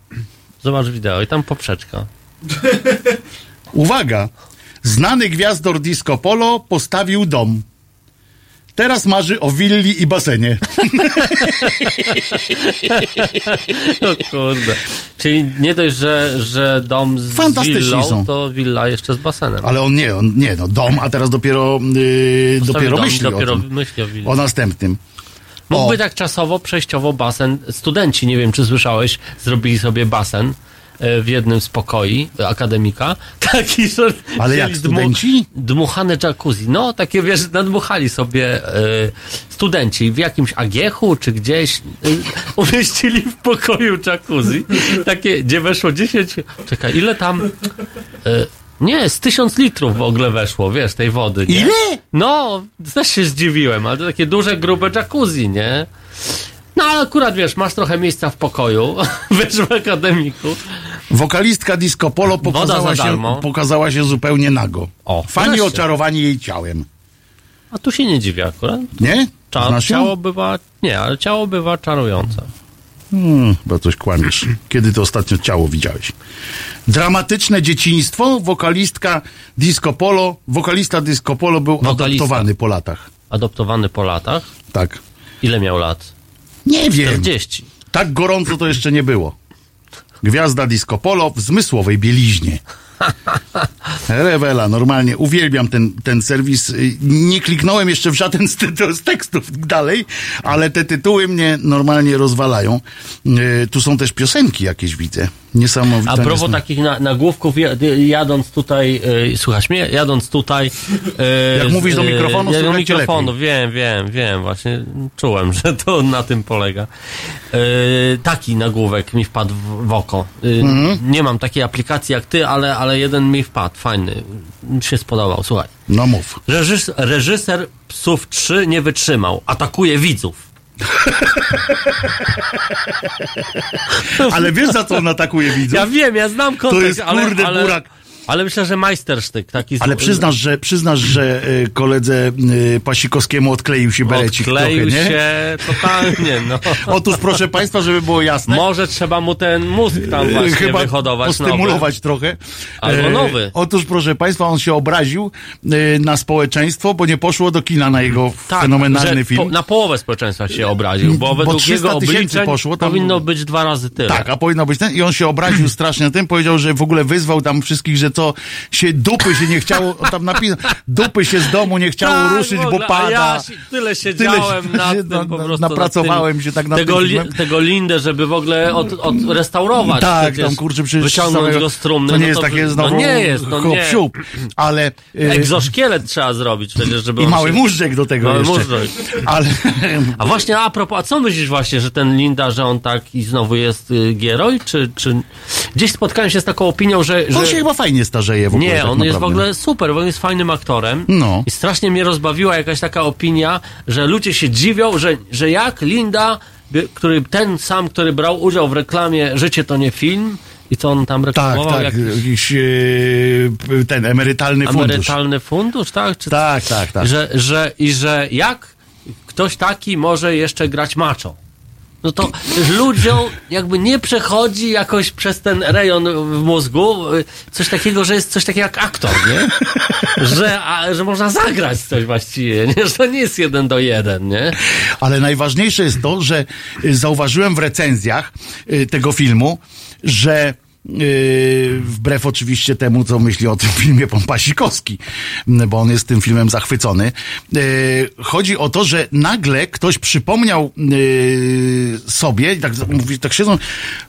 Zobacz wideo i tam poprzeczka. Uwaga! Znany gwiazdor Disco Polo postawił dom. Teraz marzy o willi i basenie. O kurde. Czyli nie dość, że, że dom z Fantastyczni willą, są. to willa jeszcze z basenem. Ale on nie, on nie, no dom, a teraz dopiero, yy, Postawił dopiero dom, myśli dopiero o tym. myśli o willi. O następnym. Mógłby tak czasowo, przejściowo basen. Studenci, nie wiem czy słyszałeś, zrobili sobie basen w jednym z pokoi e, akademika. Taki, że Ale jak, studenci? dmuchane jacuzzi. No, takie wiesz, nadmuchali sobie e, studenci w jakimś agiechu czy gdzieś e, umieścili w pokoju jacuzzi. Takie, gdzie weszło 10... Czekaj, ile tam... E, nie, z tysiąc litrów w ogóle weszło, wiesz, tej wody. Nie? Ile? No, też się zdziwiłem, ale to takie duże, grube jacuzzi, nie? No ale akurat wiesz, masz trochę miejsca w pokoju, wiesz, w akademiku. Wokalistka Disco Polo pokazała za się, pokazała się zupełnie nago. O, Fani wreszcie. oczarowani jej ciałem. A tu się nie dziwię akurat. Nie? Cza- Znasz ją? ciało bywa, nie, ale ciało bywa czarujące. Hmm, chyba coś kłamiesz. Kiedy ty ostatnio ciało widziałeś? Dramatyczne dzieciństwo. Wokalistka Disco Polo. Wokalista Disco Polo był Wokalista. adoptowany po latach. Adoptowany po latach. Tak. Ile miał lat? Nie wiem. 40. Tak gorąco to jeszcze nie było. Gwiazda Disco Polo w zmysłowej bieliźnie. Rewela, normalnie uwielbiam ten, ten serwis. Nie kliknąłem jeszcze w żaden z, ty- z tekstów dalej, ale te tytuły mnie normalnie rozwalają. Y, Tu są też piosenki jakieś, widzę. A propos takich na, nagłówków, ja- jadąc tutaj, y, słuchasz mnie? Jadąc tutaj... y, Jak mówisz do y, mikrofonu, ja do mikrofonu, wiem, wiem, wiem, właśnie czułem, że to na tym polega. Y, taki nagłówek mi wpadł w, w oko. Y, Mhm. Nie mam takiej aplikacji jak ty, ale, ale jeden mi wpadł, fajny. Mi się spodobał, słuchaj. No mów. Reżys, reżyser Psów 3 nie wytrzymał, atakuje widzów. Ale wiesz za co on atakuje widzów? Ja wiem, ja znam kontekst, jest, ale, kurde, ale, burak. Ale myślę, że majstersztyk taki. Ale przyznasz, że, przyznasz, że y, koledze y, Pasikowskiemu odkleił się berecik Odkleił trochę, nie? się totalnie, no. Otóż proszę Państwa, żeby było jasne. Może trzeba mu ten mózg tam właśnie chyba wyhodować postymulować trochę. Albo E, nowy. Otóż, proszę Państwa, on się obraził e, na społeczeństwo, bo nie poszło do kina na jego Tak, fenomenalny film. Po, na połowę społeczeństwa się obraził, bo Bo według 300 jego tysięcy obliczeń poszło, tam- powinno być dwa razy tyle. Tak, a powinno być ten. I on się obraził strasznie na tym, powiedział, że w ogóle wyzwał tam wszystkich, że co się dupy się nie chciało, tam napisał, dupy się z domu nie chciało Tak, ruszyć, bo pada. Ja się, tyle siedziałem nad się na- po na- prostu. napracowałem się tak nad tego, li, tego lindę, żeby w ogóle od, odrestaurować. Tak, tam kurczę, przecież Wyciągnąć samego- go z trumny. To nie no jest to, takie no znowu nie jest, no nie. hop-siup, ale... e, Egzoszkielet trzeba zrobić przecież, żeby I mały się... móżdżek do tego Mały jeszcze. móżdżek. Ale... A właśnie a propos, a co myślisz właśnie, że ten Linda, że on tak i znowu jest y, Gieroj, czy, czy... Gdzieś spotkałem się z taką opinią, że... że... On się chyba fajnie starzeje w ogóle. Nie, tak on jest w naprawdę. ogóle super, bo on jest fajnym aktorem. No. I strasznie mnie rozbawiła jakaś taka opinia, że ludzie się dziwią, że, że jak Linda, który ten sam, który brał udział w reklamie Życie to nie film, i co on tam Tak, reklamował? tak, jak jakiś e, ten emerytalny fundusz. emerytalny fundusz, tak? Czy, Tak, tak, tak. Że, że, I że jak ktoś taki może jeszcze grać macho? No to ludziom jakby nie przechodzi jakoś przez ten rejon w mózgu y, coś takiego, że jest coś takiego jak aktor, nie? Że, a, że można zagrać coś właściwie, nie? Że to nie jest jeden do jeden, nie? Ale najważniejsze jest to, że y, zauważyłem w recenzjach y, tego filmu, że y, wbrew oczywiście temu, co myśli o tym filmie pan Pasikowski, bo on jest tym filmem zachwycony, y, chodzi o to, że nagle ktoś przypomniał y, sobie, tak mówi, tak siedzą,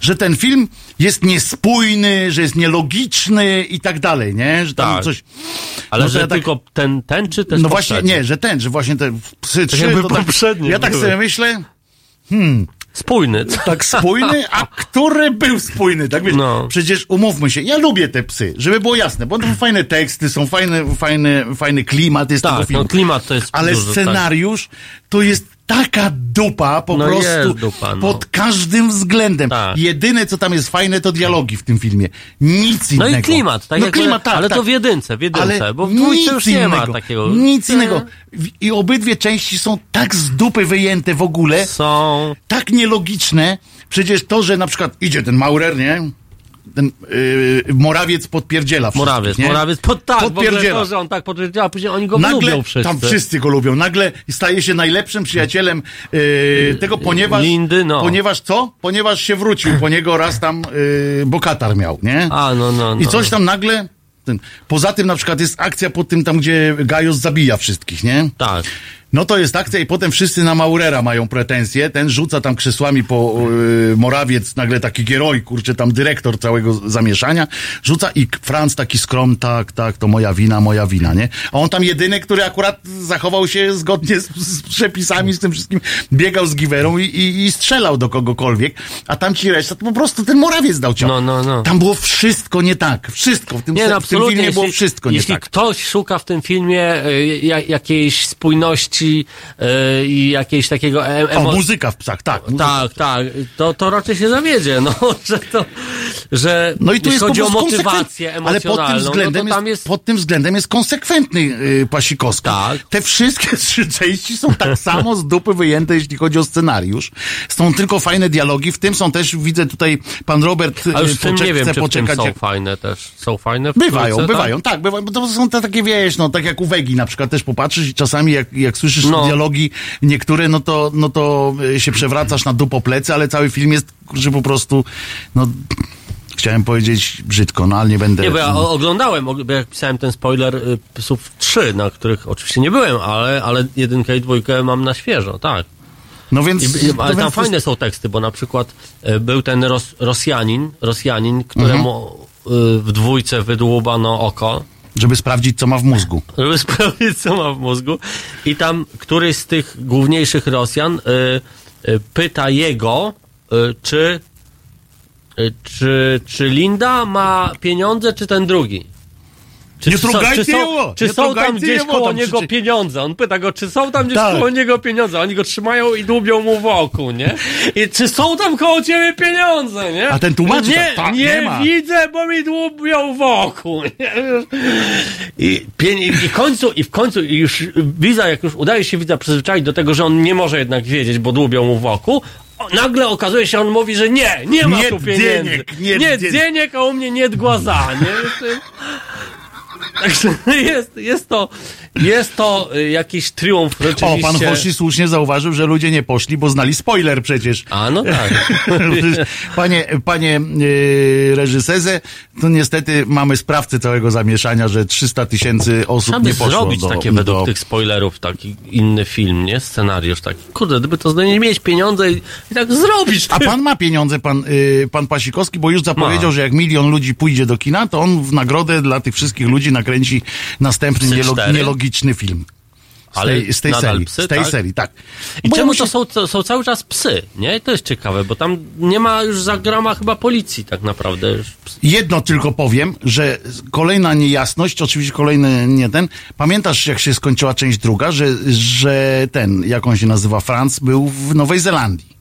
że ten film jest niespójny, że jest nielogiczny i tak dalej, nie? Że tam Tak. coś... Ale No że ja tak- tylko ten, ten czy też No właśnie, nie, że ten, że właśnie te psy trzy, jakby to tak, poprzednie Ja tak sobie myślę, Spójny. tak spójny, a który był spójny, tak wiesz, No. przecież umówmy się, ja lubię te psy, żeby było jasne, bo to są fajne teksty, są fajne, fajny, fajny klimat jest tego Tak, filmu. no klimat to jest Ale duży, scenariusz to jest taka dupa po No prostu dupa, no. pod każdym względem. Tak. Jedyne, co tam jest fajne, to dialogi w tym filmie. Nic No innego. i klimat, tak no klimat, tak, ale tak. to w jedynce, w jedynce, Ale bo w nic już nie ma innego, takiego. Nic innego. I obydwie części są tak z dupy wyjęte w ogóle, Są. tak nielogiczne. Przecież to, że na przykład idzie ten Maurer, nie? Ten yy, Morawiec podpierdziela wszystkich, Morawiec, nie? Morawiec, pod, tak, Podpierdziela. to, że on tak podpierdziela, a później oni go Nagle, lubią wszyscy. tam wszyscy go lubią. Nagle staje się najlepszym przyjacielem yy, tego, ponieważ... Lindy, no. Ponieważ co? Ponieważ się wrócił po niego raz tam yy, bo katar miał, nie? A, no, no, no. I coś tam nagle... Ten, poza tym na przykład jest akcja po tym tam, gdzie Gajos zabija wszystkich, nie? Tak. No to jest akcja i potem wszyscy na Maurera mają pretensje. Ten rzuca tam krzesłami po yy, Morawiec, nagle taki gieroj, kurczę, tam dyrektor całego zamieszania. Rzuca i Franz taki skrom, tak, tak, to moja wina, moja wina, nie? A on tam jedyny, który akurat zachował się zgodnie z, z przepisami, z tym wszystkim, biegał z giwerą i, i, i strzelał do kogokolwiek, a tam ci reszta, to po prostu ten Morawiec dał ciąg. No, no, no. Tam było wszystko nie tak. Wszystko. W tym, Nie, no, w tym filmie było jeśli, wszystko nie jeśli tak. ktoś szuka w tym filmie y, ja, jakiejś spójności y, i jakiejś takiego e, O, muzyka w psach, tak. Tak, tak, to, to raczej się zawiedzie, no, że to, że No i tu jeśli jest chodzi o motywację konsekwent- Ale pod tym emocjonalną, względem, no jest, jest, pod tym względem jest konsekwentny yy, Pasikowski. Tak. Te wszystkie trzy części są tak samo z dupy wyjęte, jeśli chodzi o scenariusz. Są tylko fajne dialogi, w tym są też, widzę tutaj, pan Robert a już yy, tym poczek- nie wiem, chce czy poczekać. są jak- fajne też, są fajne w Bywają, trójce, bywają, tak, bywają, bo to są te takie, wiesz, no, tak jak u Wegi na przykład też popatrzysz i czasami jak, jak słyszysz No. dialogi niektóre, no to, no to y, się przewracasz na dupo plecy, ale cały film jest, że po prostu, no, chciałem powiedzieć brzydko, no, ale nie będę... Nie, bo ja oglądałem, bo jak pisałem ten spoiler y, Psów 3, na których oczywiście nie byłem, ale, ale jedynkę i dwójkę mam na świeżo, tak. No więc... I, no ale tam fajne są teksty, bo na przykład e, był ten Ros, Rosjanin, Rosjanin, któremu Mhm. e, w dwójce wydłubano oko, Żeby sprawdzić, co ma w mózgu. żeby sprawdzić, co ma w mózgu. I tam któryś z tych główniejszych Rosjan y, y, pyta jego, y, czy, y, czy, czy Linda ma pieniądze, czy ten drugi. Czy, Nie czy, są- trugajcie czy, są, jego! czy Nie są tam gdzieś jego, koło tam niego krzyczy- pieniądze? On pyta go, czy są tam gdzieś Tak. koło niego pieniądze? Oni go trzymają i dłubią mu wokół, nie? I czy są tam koło ciebie pieniądze, nie? A ten tłumaczy Nie, tak, tak, nie, nie ma. widzę, bo mi dłubią wokół, nie? I, pień- i, i, końcu, I w końcu i już widza, jak już udaje się widza przyzwyczaić do tego, że on nie może jednak wiedzieć, bo dłubią mu wokół, o, nagle okazuje się, on mówi, że nie, nie ma Nie tu pieniędzy. dzieniek, nie nie dzieniek. a u mnie nie głaza, nie? Także jest, jest to, jest to y, jakiś triumf O, rzeczywiście. pan Hoshi słusznie zauważył, że ludzie nie poszli, bo znali spoiler przecież. A, no tak. Panie, panie yy, reżyserze, to niestety mamy sprawcę całego zamieszania, że 300 tysięcy osób Trzeba nie poszło zrobić do, takie do... według tych spoilerów, taki inny film, nie? Scenariusz taki. Kurde, gdyby to nie mieć pieniądze i, i tak zrobić. A pan ma pieniądze, pan, yy, pan Pasikowski, bo już zapowiedział, Ma. że jak milion ludzi pójdzie do kina, to on w nagrodę dla tych wszystkich ludzi nakręci następny Psy nielo- nielogiczny film. Z Ale tej, z tej serii. psy, z tej tak? serii, tak. I Bo czemu muszę- to są, to są cały czas psy, nie? To jest ciekawe, bo tam nie ma już za grama chyba policji tak naprawdę. Jedno tylko powiem, że kolejna niejasność, oczywiście kolejny nie ten. Pamiętasz, jak się skończyła część druga, że, że ten, jak on się nazywa, Franz, był w Nowej Zelandii.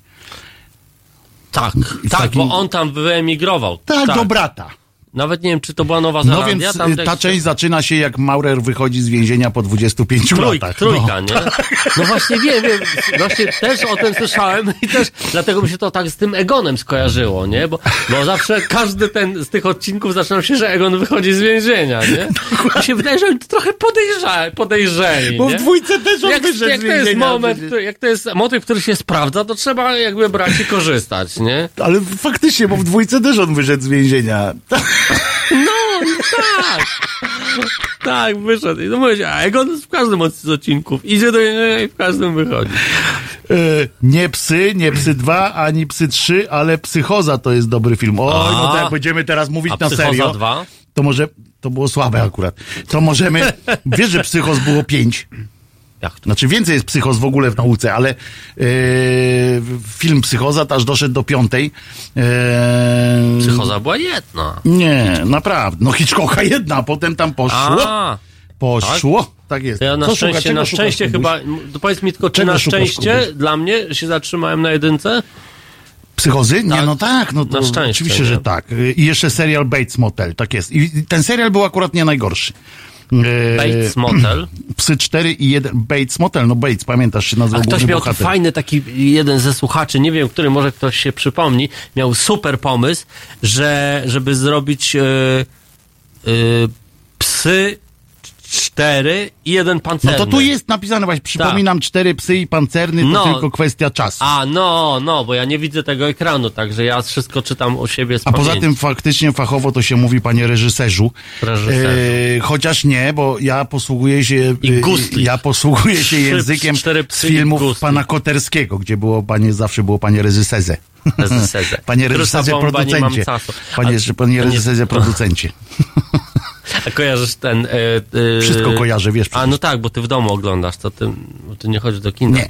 Tak, tak, takim- bo on tam wyemigrował. Tak, do brata. Nawet nie wiem, czy to była Nowa No Zelandia. więc tam y, ta jakiś- część zaczyna się, jak Maurer wychodzi z więzienia po 25 Trójka, latach. trójka, No. nie? No właśnie wiem, wiem, właśnie też o tym słyszałem i też dlatego mi się to tak z tym Egonem skojarzyło, nie? Bo, bo zawsze każdy ten z tych odcinków zaczynał się, że Egon wychodzi z więzienia, nie? Mi się wydaje, że oni to trochę podejrza, podejrzeli, Bo w dwójce też on Jak, wyszedł jak z to jest więzienia moment, jak to jest motyw, który się sprawdza, to trzeba jakby brać i korzystać, nie? Ale faktycznie, bo w dwójce też on wyszedł z więzienia. No, tak. Tak, wyszedł. I to mówię, a Egon w każdym z odcinków idzie do więzienia i w każdym wychodzi. E, nie psy, nie psy 2, ani psy 3, ale psychoza to jest dobry film. Oj, A. no to jak będziemy teraz mówić A na Psychoza serio. 2? To może, to było słabe akurat. To możemy, wiesz, że psychos było 5. Jak to? Znaczy więcej jest psychos w ogóle w nauce, ale e, film Psychoza aż doszedł do piątej. E, Psychoza była jedna. Nie, naprawdę. No Hitchcocka jedna, a potem tam poszło. A, Poszło. Tak, jest. to ja na Co szczęście, na szczęście chyba, powiedz mi tylko, czy Czego na szczęście Kubuś? dla mnie się zatrzymałem na jedynce? Psychozy? Nie, Tak. no tak, no to Na szczęście, oczywiście, nie? że tak. I jeszcze serial Bates Motel, tak jest. I ten serial był akurat nie najgorszy. E, Bates Motel. Psy 4 i 1, Bates Motel, no Bates, pamiętasz, się nazywał A ktoś miał bohater. fajny taki jeden ze słuchaczy, nie wiem, który może ktoś się przypomni, miał super pomysł, że żeby zrobić e, e, psy cztery i jeden No pancerny. to tu jest napisane właśnie, przypominam, cztery psy i pancerny, to No. tylko kwestia czasu. A, A, no, no, bo ja nie widzę tego ekranu, także ja wszystko czytam u siebie z poza pamięci. tym faktycznie fachowo to się mówi, panie reżyserzu. Reżyserzu. E, chociaż nie, bo ja posługuję się I e, ja posługuję się Trzy- językiem cztery z filmów pana Koterskiego, gdzie było panie, zawsze było panie reżyserze. Panie reżyserze producencie. Panie, A- panie a nie- reżyserze producencie. A kojarzysz ten... E, e, Wszystko kojarzę, wiesz A przecież. no tak, bo ty w domu oglądasz, to ty, bo ty nie chodzisz do kina. Nie.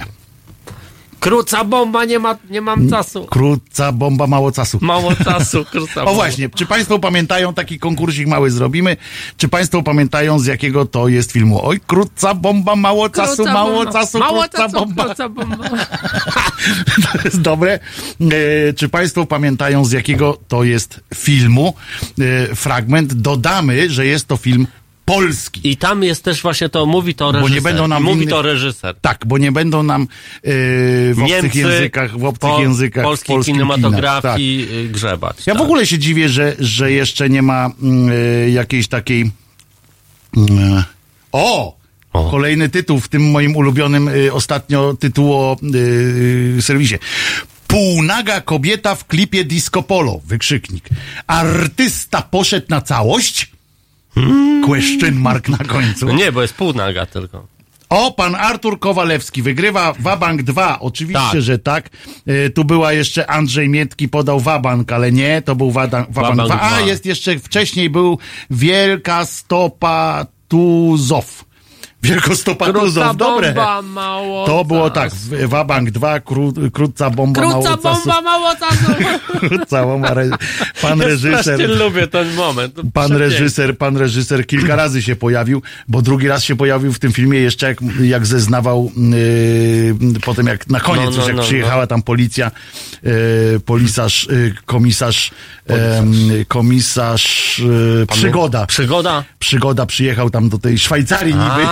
Kruca bomba, nie, ma, nie mam czasu. Krótca bomba, mało czasu. Mało czasu, kruca bomba. O właśnie, czy Państwo pamiętają, taki konkursik mały zrobimy, czy Państwo pamiętają z jakiego to jest filmu? Oj, krótca bomba, mało czasu, Kruca mało bomba. czasu, mało krótca czasu, bomba. Kruca bomba. To jest dobre. E, czy Państwo pamiętają z jakiego to jest filmu? E, fragment. Dodamy, że jest to film polski. I tam jest też właśnie to, mówi to nie reżyser. będą nam mówi innych- to reżyser. Tak, bo nie będą nam e, w obcych Niemcy, językach, w obcych po- językach, polskiej kinematografii y, grzebać. Ja tak. w ogóle się dziwię, że, że jeszcze nie ma mm, y, jakiejś takiej. Mm, o! O. Kolejny tytuł w tym moim ulubionym y, ostatnio tytuło y, serwisie. Półnaga kobieta w klipie Disco Polo. Wykrzyknik. Artysta poszedł na całość? Question mark na końcu. No nie, bo jest pół naga tylko. O, pan Artur Kowalewski wygrywa Wabank 2. Oczywiście, Tak. że tak. Y, tu była jeszcze Andrzej Mietki podał Wabank, ale nie, to był Wabank Wabank 2. A, 2. jest jeszcze wcześniej był Wielka Stopa Tuzow. Wielkostopa Tuzow, dobre. bomba, mało To było tak, Wabank 2, kró, krótca bomba Krótca mało czasu. bomba, mało czasu. Krótca bomba. Re, pan reżyser. Strasznie lubię ten moment. Pan reżyser, pan reżyser kilka razy się pojawił, bo drugi raz się pojawił w tym filmie jeszcze jak, jak zeznawał yy, potem jak na koniec No, no, już jak no, przyjechała tam policja, yy, polisarz, yy, komisarz, yy, komisarz yy, przygoda. Przygoda. Przygoda przyjechał tam do tej Szwajcarii A, niby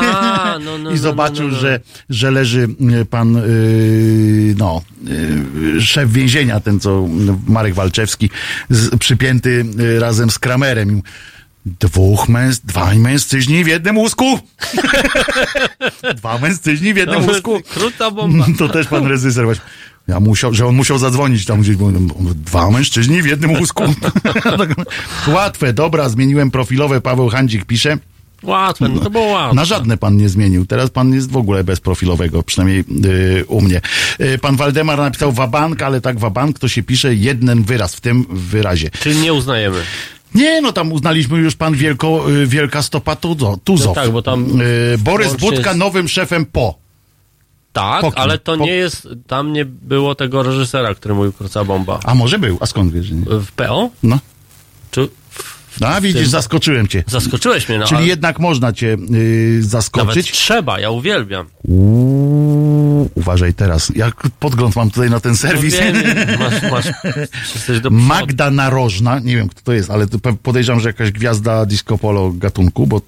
no, no, i no, zobaczył, no, no. Że, że leży yy, pan yy, no, yy, szef więzienia, ten co Marek Walczewski, z, przypięty yy, razem z Kramerem. Dwóch męs, dwaj mężczyźni w jednym łóżku. Dwa mężczyźni w jednym łóżku. Krótca bomba. To też pan reżyser właśnie. Ja musiał, że on musiał zadzwonić tam gdzieś, bo dwa mężczyźni w jednym łóżku. Tak, Łatwe, dobra, zmieniłem profilowe, Paweł Handzik pisze. Łatwe, no to było łatwe. Na żadne pan nie zmienił. Teraz pan jest w ogóle bez profilowego, przynajmniej yy, u mnie. Yy, pan Waldemar napisał wabank, ale tak wabank to się pisze jeden wyraz w tym wyrazie. Czyli nie uznajemy. Nie, no tam uznaliśmy już pan wielko, yy, Wielka Stopa Tuzo, Tuzow. No tak, bo tam Yy, Borys Budka jest- nowym szefem po. Tak, Po kim? ale to Po- nie jest, tam nie było tego reżysera, który mówił Krótca Bomba. A może był, a skąd wiesz? że nie? W PO? No. Czy... No, a widzisz, tym- zaskoczyłem cię. Zaskoczyłeś mnie, no Czyli ale jednak można cię yy, nawet zaskoczyć. trzeba, ja uwielbiam. Uuu, uważaj teraz. Jak podgląd mam tutaj na ten serwis. Wiem, masz, masz. Magda Narożna, nie wiem kto to jest, ale podejrzewam, że jakaś gwiazda disco polo gatunku, bo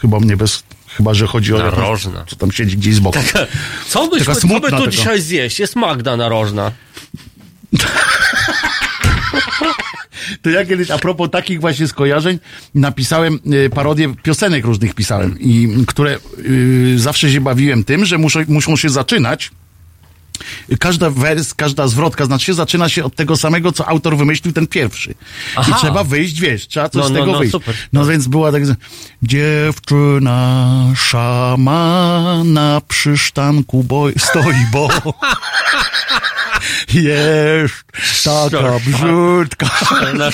chyba mnie bez, chyba że chodzi o jakąś- Narożna. co tam siedzi gdzieś z boku. Co byśmy, Taka co smutna by tu taka. dzisiaj zjeść? Jest Magda narożna. To ja kiedyś a propos takich właśnie skojarzeń napisałem y, parodię piosenek różnych pisałem i które y, zawsze się bawiłem tym, że muszą, muszą się zaczynać Każda wers, każda zwrotka, znaczy się, zaczyna się od tego samego, co autor wymyślił ten pierwszy. Aha. I trzeba wyjść, wiesz, trzeba coś No, z no, tego no, wyjść. super. No więc była tak, dziewczyna szamana przy sztanku boj, stoi, bo jest taka brzydka. Na.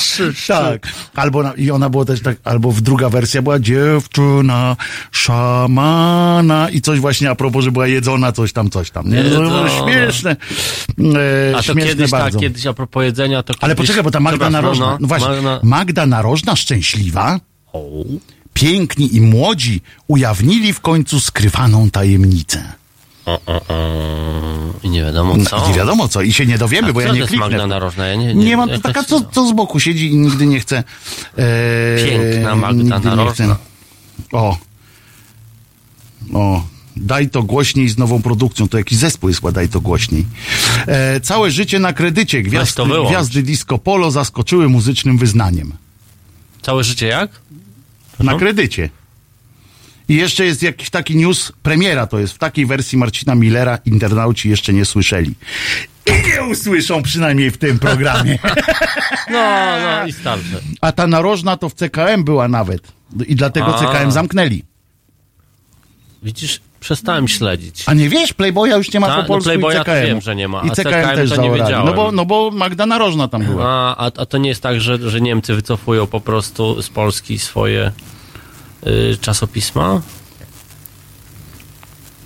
Tak. Albo na, i ona była też tak, albo w druga wersja była dziewczyna szamana i coś właśnie a propos, że była jedzona coś tam, coś tam. Nie? No, to- śmieszne. E, A to śmieszne kiedyś, bardzo. tak, kiedyś a propos jedzenia, to Ale kiedyś... poczekaj, bo ta Magda Narożna, no, no właśnie, Magda... Magda Narożna szczęśliwa, O, piękni i młodzi ujawnili w końcu skrywaną tajemnicę. O, o, o. I nie wiadomo co. No, nie wiadomo co i się nie dowiemy, A bo ja nie kliknę. Magda Narożna? Ja nie, Nie, nie, mam, ja taka, co, co z boku siedzi i nigdy nie chce. E, Piękna Magda Narożna. O. O. Daj to głośniej z nową produkcją. To jakiś zespół jest, daj to głośniej. E, całe życie na kredycie. Gwiazdy, gwiazdy disco polo zaskoczyły muzycznym wyznaniem. Całe życie jak? Na kredycie. I jeszcze jest jakiś taki news, premiera to jest, w takiej wersji Marcina Millera internauci jeszcze nie słyszeli. I nie usłyszą przynajmniej w tym programie. No, no i starsze. A ta narożna to w CKM była nawet. I dlatego A. CKM zamknęli. Widzisz, przestałem śledzić. A nie wiesz, Playboya już nie ma Ta, po no polsku Playboya i CKM. wiem, że nie ma, I CKM, CKM też to nie wiedziałem. No bo, no bo Magda Narożna tam była. A, a, a to nie jest tak, że, że Niemcy wycofują po prostu z Polski swoje czasopisma?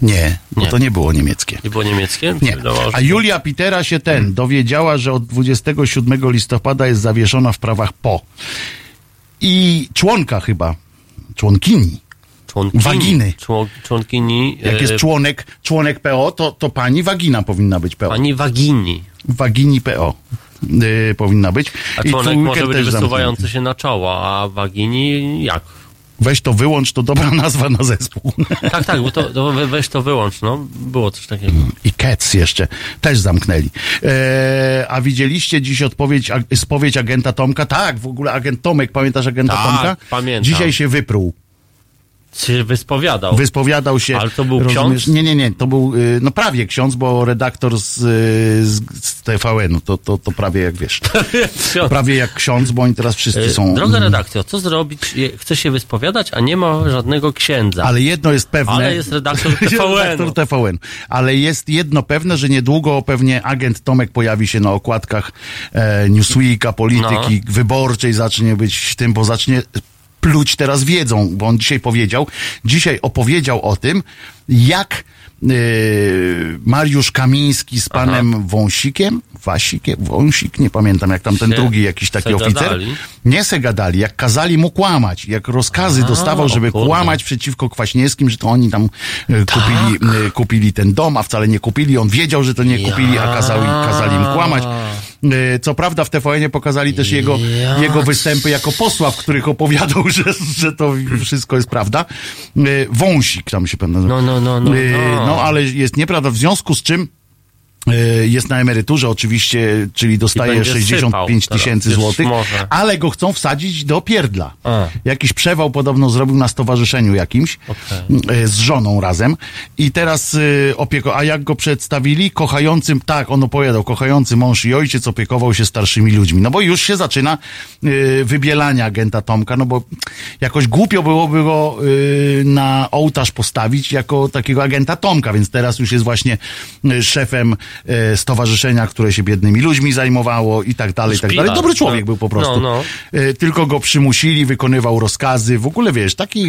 Nie, bo Nie. to nie było niemieckie. Nie było niemieckie? Nie. A Julia Pitera się ten dowiedziała, że od 27 listopada jest zawieszona w prawach po. I członka chyba, członkini. Członkini, Waginy. Człon, członkini. Jak e, jest członek, członek PO, to, to pani wagina powinna być PO. Pani Wagini. Wagini PO yy, powinna być. A członek może być wysuwający zamknięty. się na czoło, a Wagini jak? Weź to wyłącz, to dobra nazwa na zespół. Tak, tak, bo to, to we- weź to wyłącz, no. Było coś takiego. I Cats jeszcze też zamknęli. E, a widzieliście dziś odpowiedź, spowiedź agenta Tomka? Tak, w ogóle agent Tomek, pamiętasz agenta Tak, Tomka? pamiętam. Dzisiaj się wypruł. Się wyspowiadał. Wyspowiadał się. Ale to był rozumiesz? ksiądz? Nie, nie, nie. To był, y, no prawie ksiądz, bo redaktor z, y, z, z TVN-u. To, to, to prawie jak wiesz. Prawie jak ksiądz, bo oni teraz wszyscy E, są. Droga redakcja, co zrobić? Chce się wyspowiadać, a nie ma żadnego księdza. Ale jedno jest pewne. Ale jest redaktor redaktor TVN. Ale jest jedno pewne, że niedługo pewnie agent Tomek pojawi się na okładkach e, Newsweeka, polityki No. wyborczej, zacznie być tym, bo zacznie pluć teraz wiedzą, bo on dzisiaj powiedział, dzisiaj opowiedział o tym, jak e, Mariusz Kamiński z panem Wąsikiem, Wasikiem, Wąsik, nie pamiętam jak tam ten Się drugi jakiś taki oficer, gadali. nie se gadali, jak kazali mu kłamać, jak rozkazy A, dostawał, żeby kłamać przeciwko Kwaśniewskim, że to oni tam e, kupili, e, kupili ten dom, a wcale nie kupili. On wiedział, że to nie kupili, a kazał, kazali im kłamać. E, Co prawda w TVN-ie pokazali też jego, Ja jego występy jako posła, w których opowiadał, że, że to wszystko jest prawda. E, Wąsik tam się pan nazywa. No, no, no, no, E, no. No, ale jest nieprawda, w związku z czym jest na emeryturze oczywiście, czyli dostaje będzie 65 sypał tysięcy złotych, ale go chcą wsadzić do pierdla. A. Jakiś przewał podobno zrobił na stowarzyszeniu jakimś e, z żoną razem i teraz e, opieko, a jak go przedstawili? Kochającym, tak, on opowiadał, kochający mąż i ojciec opiekował się starszymi ludźmi. No bo już się zaczyna e, wybielanie agenta Tomka, no bo jakoś głupio byłoby go e, na ołtarz postawić jako takiego agenta Tomka, więc teraz już jest właśnie e, szefem e, stowarzyszenia, które się biednymi ludźmi zajmowało i tak dalej, i tak dalej. Dobry człowiek no. był po prostu. No, E, Tylko go przymusili, wykonywał rozkazy. W ogóle wiesz, taki.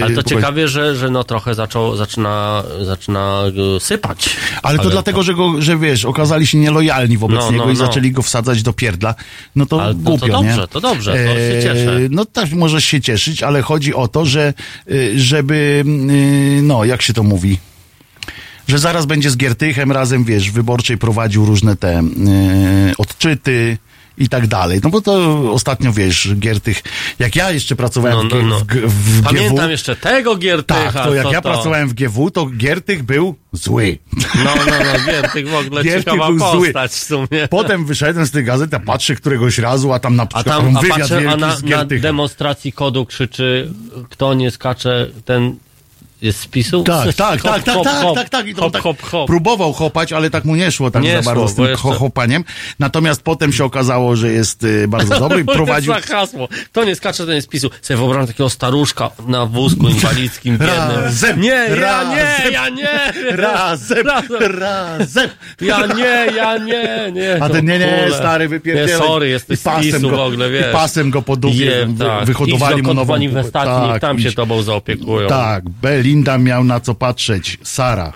e, Ale to ciekawie, że, że no trochę zaczął, zaczyna, zaczyna e, sypać. Ale to dlatego, że go, że wiesz, okazali się nielojalni wobec No, niego no, i no. zaczęli go wsadzać do pierdla. No to Ale to- to głupio, dobrze, nie? to dobrze, to się cieszę. No tak, możesz się cieszyć, ale chodzi o to, że e, żeby, e, no, jak się to mówi? Że zaraz będzie z Giertychem razem, wiesz, wyborczej prowadził różne te e, odczyty i tak dalej. No bo to ostatnio, wiesz, Giertych, jak ja jeszcze pracowałem No, no, no. w, w, w Pamiętam GW, jeszcze tego Giertycha. tak, to jak co ja pracowałem w GW, to Giertych był zły. No, no, no, Giertych w ogóle Giertych ciekawa był zły. postać w sumie. Potem wyszedłem z tej gazety, a patrzę któregoś razu, a tam na A przykład tam, a wywiad patrzę, a wielki na, na demonstracji kodu krzyczy, kto nie skacze, ten jest z PiSu? Tak, tak, Hop, tak, tak, hop, tak, hop, tak, tak. I to hop, tak hop, hop. Próbował chopać, ale tak mu nie szło tak Nie za bardzo szło, z tym jeszcze- cho- chopaniem. Natomiast potem się okazało, że jest y, bardzo dobry i prowadził... Za hasło. Kto nie skacze, ten jest z PiSu. Sobie wyobrażam takiego staruszka na wózku inwalidzkim. Razem, Nie, ja razem, nie, ja nie. Razem, Razem. razem. Ja nie, ja nie, nie. A ten nie, nie, stary, wypierdzielaj. Nie, sorry, jesteś z PiSu go, w ogóle, wiesz. I pasem go po dupie tak. wyhodowali Idź do mu nową... manifestacji, niech tam się idź. tobą zaopiekują. Tak, Belinda miał na co patrzeć. Sara.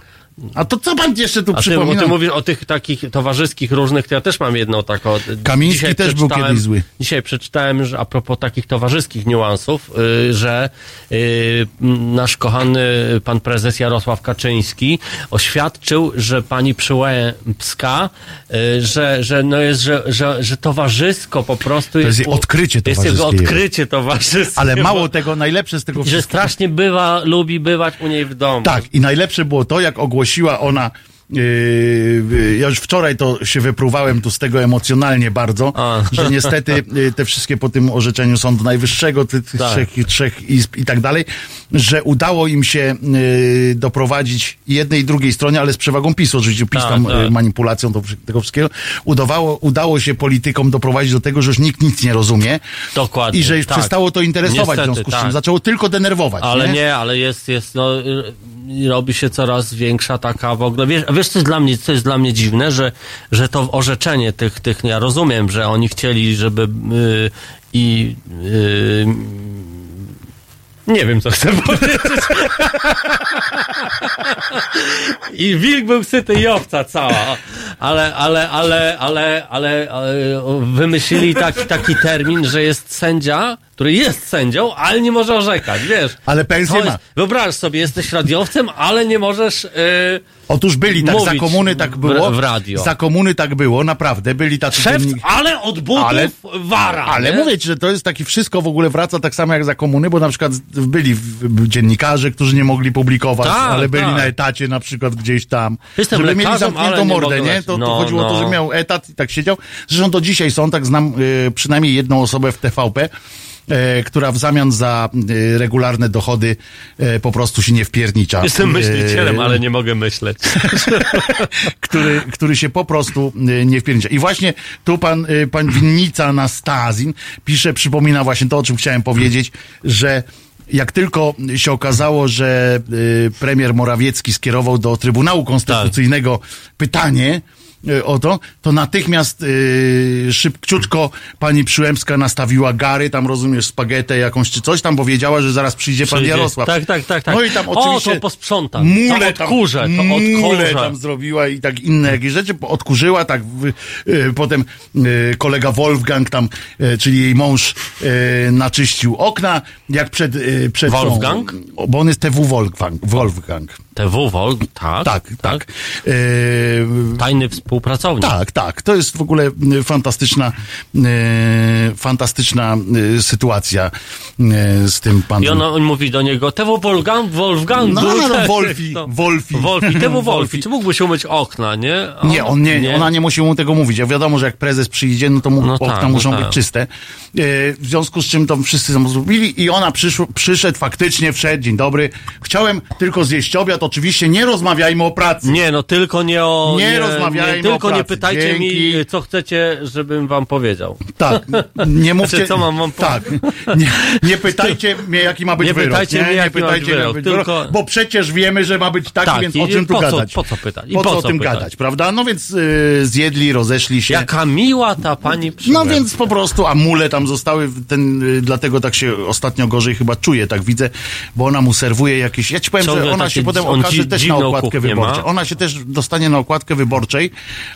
A to co pan jeszcze tu A ty, bo przypomina? ty mówisz o tych takich towarzyskich różnych, to ja też mam jedno taką. Kamiński Dzisiaj też był kiedyś zły. Dzisiaj przeczytałem, że a propos takich towarzyskich niuansów, y, że y, nasz kochany pan prezes Jarosław Kaczyński oświadczył, że pani Przyłębska, y, że, że no jest, że, że, że towarzysko po prostu jest jej u- odkrycie Jest jego towarzyskie. odkrycie towarzyskie. Ale mało tego, najlepsze z tego Że strasznie bywa, lubi bywać u niej w domu. Tak, i najlepsze było to, jak ogłosiła ona. Yy, ja już wczoraj to się wypruwałem tu z tego emocjonalnie bardzo, A. że niestety yy, te wszystkie po tym orzeczeniu Sądu Najwyższego, tych Tak. trzech, trzech izb i tak dalej, że udało im się yy, doprowadzić jednej i drugiej stronie, ale z przewagą PiSu, oczywiście PiS Tak, tam tak. yy, manipulacją tego wszystkiego, udawało, udało się politykom doprowadzić do tego, że już nikt nic nie rozumie Dokładnie, i że już tak. przestało to interesować w Niestety, związku z czym tak. zaczęło tylko denerwować. Ale nie, ale jest, jest, no, robi się coraz większa taka w ogóle. Wiesz, wiesz, co jest dla mnie, co jest dla mnie dziwne, że, że to orzeczenie tych, tych, ja rozumiem, że oni chcieli, żeby y, i y, nie wiem, co chcę powiedzieć. I wilk był syty i owca cała. Ale, ale, ale, ale, ale, ale wymyślili taki, taki termin, że jest sędzia, który jest sędzią, ale nie może orzekać, wiesz. Ale pensję To ma. Wyobraź sobie, jesteś radiowcem, ale nie możesz... Yy, Otóż byli tak, za komuny tak było. w radio. Za komuny tak było, naprawdę. Byli tacy szef, dziennik- ale od butów Ale- wara. Ale nie? mówię ci, że to jest taki wszystko w ogóle wraca tak samo jak za komuny, bo na przykład byli dziennikarze, którzy nie mogli publikować, Tak, ale byli tak. na etacie na przykład gdzieś tam. Jestem żeby mieli zamkniętą nie mordę, nie? lecieć. To, to No, chodziło o to, no. że miał etat i tak siedział. Zresztą do dzisiaj są, tak znam y, przynajmniej jedną osobę w TVP, która w zamian za e, regularne dochody e, po prostu się nie wpiernicza. Jestem myślicielem, E, ale nie mogę myśleć. który, który się po prostu nie wpiernicza. I właśnie tu pan, pan Winnica Nastazin pisze, przypomina właśnie to, o czym chciałem powiedzieć, że jak tylko się okazało, że premier Morawiecki skierował do Trybunału Konstytucyjnego pytanie, y, o to, to natychmiast y, szybciutko pani Przyłębska nastawiła gary, tam rozumiesz, spaghetę jakąś czy coś, tam powiedziała, że zaraz przyjdzie, pan Przyjdzie. Jarosław. Tak, tak, tak, tak. No i tam O, oczywiście... to posprzątam. Mule To odkurzę, to mule odkurzę. tam zrobiła i tak inne jakieś rzeczy, odkurzyła, tak w, y, potem y, kolega Wolfgang tam, czyli jej mąż naczyścił okna, jak przed... Przed tą- Wolfgang? o, bo on jest TW Wolfgang. Wolfgang. TW Wolf, tak. Tak, tak. Y, Tajny współpracownik. tak, tak. To jest w ogóle y, fantastyczna, y, fantastyczna y, sytuacja z tym panem. I ona, on mówi do niego, TW Wolfgang, Wolfgang. No, no, tak, Wolfi, to- Wolfi. Wolfi, TW Wolfi. Wolfi. Czy mógłbyś umyć okna, nie? A Nie, on nie, ona nie musi mu tego mówić. Ja wiadomo, że jak prezes przyjdzie, no to mu No okna tak, no muszą tak. być czyste. W związku z czym to wszyscy tam zrobili i ona przyszło, przyszedł, faktycznie wszedł, dzień dobry. Chciałem tylko zjeść obiad, oczywiście nie rozmawiajmy o pracy. Nie, no tylko nie o... Nie rozmawiajmy nie, Tylko o nie pytajcie mi, Dzięki. co chcecie, żebym wam powiedział. Tak, nie mówcie... Znaczy, co mam wam Tak, nie, nie pytajcie mnie, jaki ma być Nie wyrok. pytajcie mnie, jaki ma być wyrok, tylko- bo przecież wiemy, że ma być taki, Tak, więc o czym tu po co- gadać? po co pytać? I Po, co o tym pytać? gadać, prawda? No więc y, zjedli, rozeszli się. Jaka miła ta pani No Przyłębska. więc po prostu, a mule tam zostały, ten, y, dlatego tak się ostatnio gorzej chyba czuje, tak widzę, bo ona mu serwuje jakieś, ja ci powiem, Ciągle że ona się potem okaże też na okładkę wyborczą. Ona się też dostanie na okładkę wyborczej,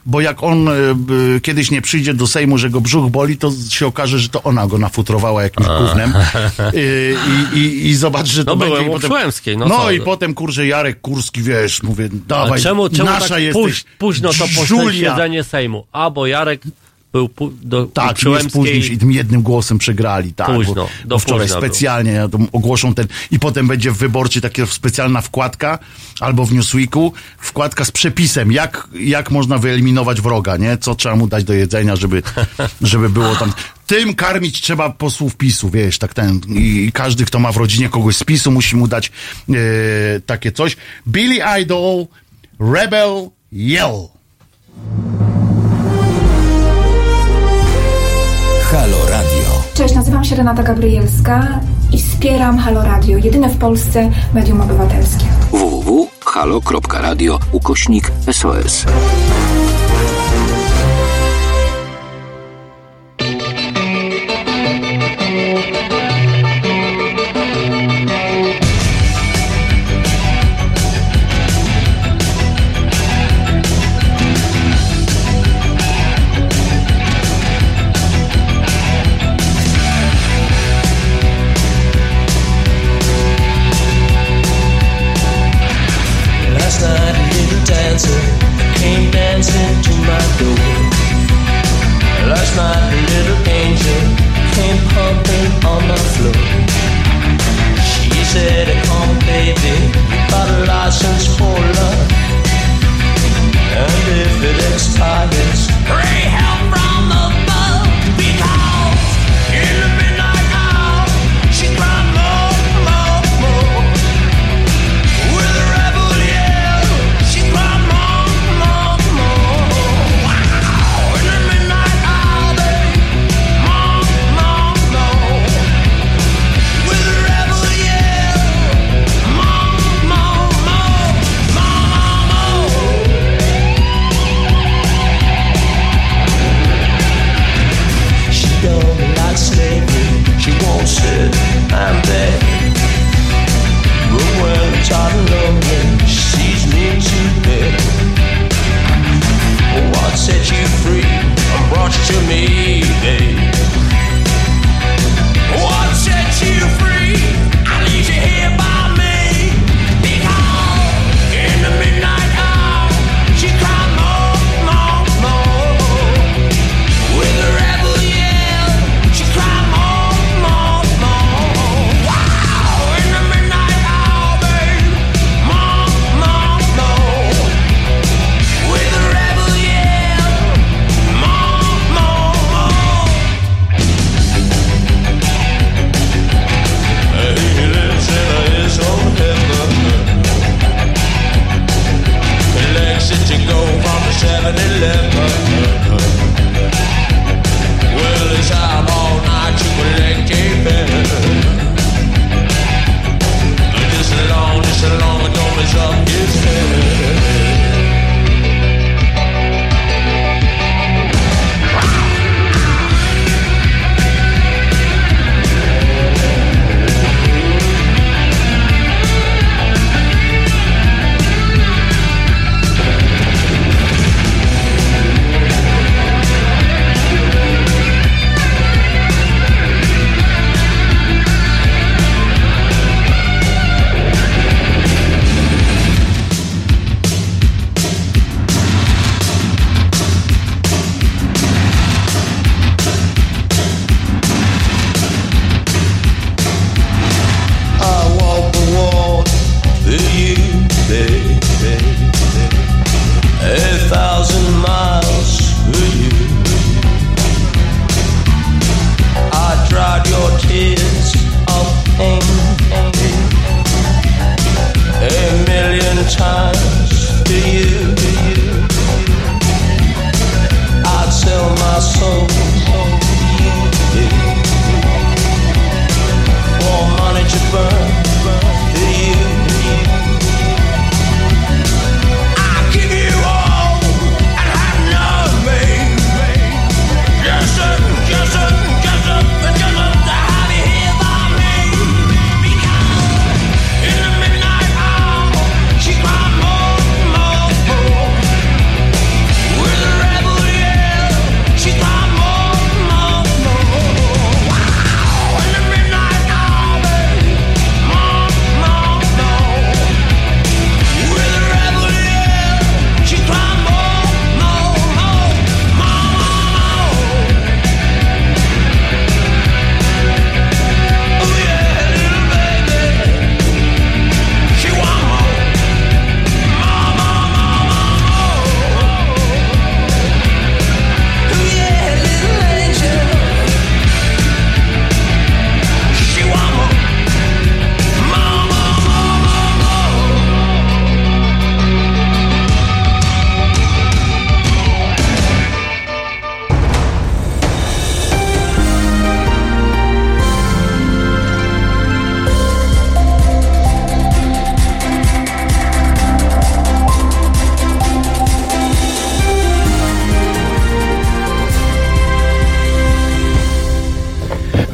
bo jak on y, kiedyś nie przyjdzie do Sejmu, że go brzuch boli, to się okaże, że to ona go nafutrowała jakimś gównem y, i, i, i zobacz, że to No będzie. byłem potem, no no i potem, kurczę, Jarek Kurski, wiesz, mówię, A dawaj, czemu, czemu nasza tak jesteś, póź, późno to Sejmu? A, bo Jarek był do Tak, nie spóźnił i tym jednym głosem przegrali. Tak, Późno, bo, do bo wczoraj specjalnie ja ogłoszą ten i potem będzie w wyborczy taka specjalna wkładka albo w Newsweeku wkładka z przepisem, jak, jak można wyeliminować wroga, nie? Co trzeba mu dać do jedzenia, żeby, żeby było tam. Tym karmić trzeba posłów PiSu, wiesz, tak ten. I każdy, kto ma w rodzinie kogoś z PiSu, musi mu dać e, takie coś. Billy Idol, Rebel Yell. Halo Radio. Cześć, nazywam się Renata Gabrielska i wspieram Halo Radio, jedyne w Polsce medium obywatelskie. www.halo.radio ukośnik SOS.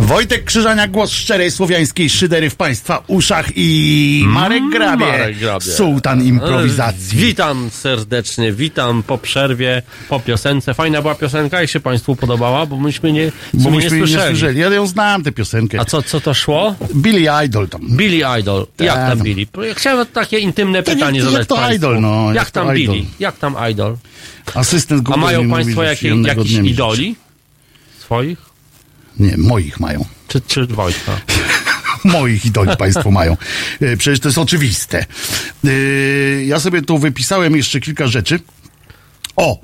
Wojtek Krzyżania, głos szczerej słowiańskiej szydery w Państwa uszach i Marek Grabie, Marek Grabie. sułtan improwizacji. Witam serdecznie, witam po przerwie, po piosence. Fajna była piosenka i się Państwu podobała, bo myśmy nie, Bo bo nie myśmy nie słyszeli. słyszeli. Ja ją znam, tę piosenkę. A co, co to szło? Billy Idol tam. Billy Idol. Jak Tak. tam Billy? Chciałem takie intymne pytanie jak- jak zadać to państwu. idol, no, Jak, jak to tam. Billy? Jak tam Idol? Asystent A mają Państwo mówi, że jakie, przyjemnego jakichś idoli? Swoich? Nie, moich mają. Czy, czy Wojtka? Moich idoli Państwo mają. E, Przecież to jest oczywiste. E, Ja sobie tu wypisałem jeszcze kilka rzeczy. O,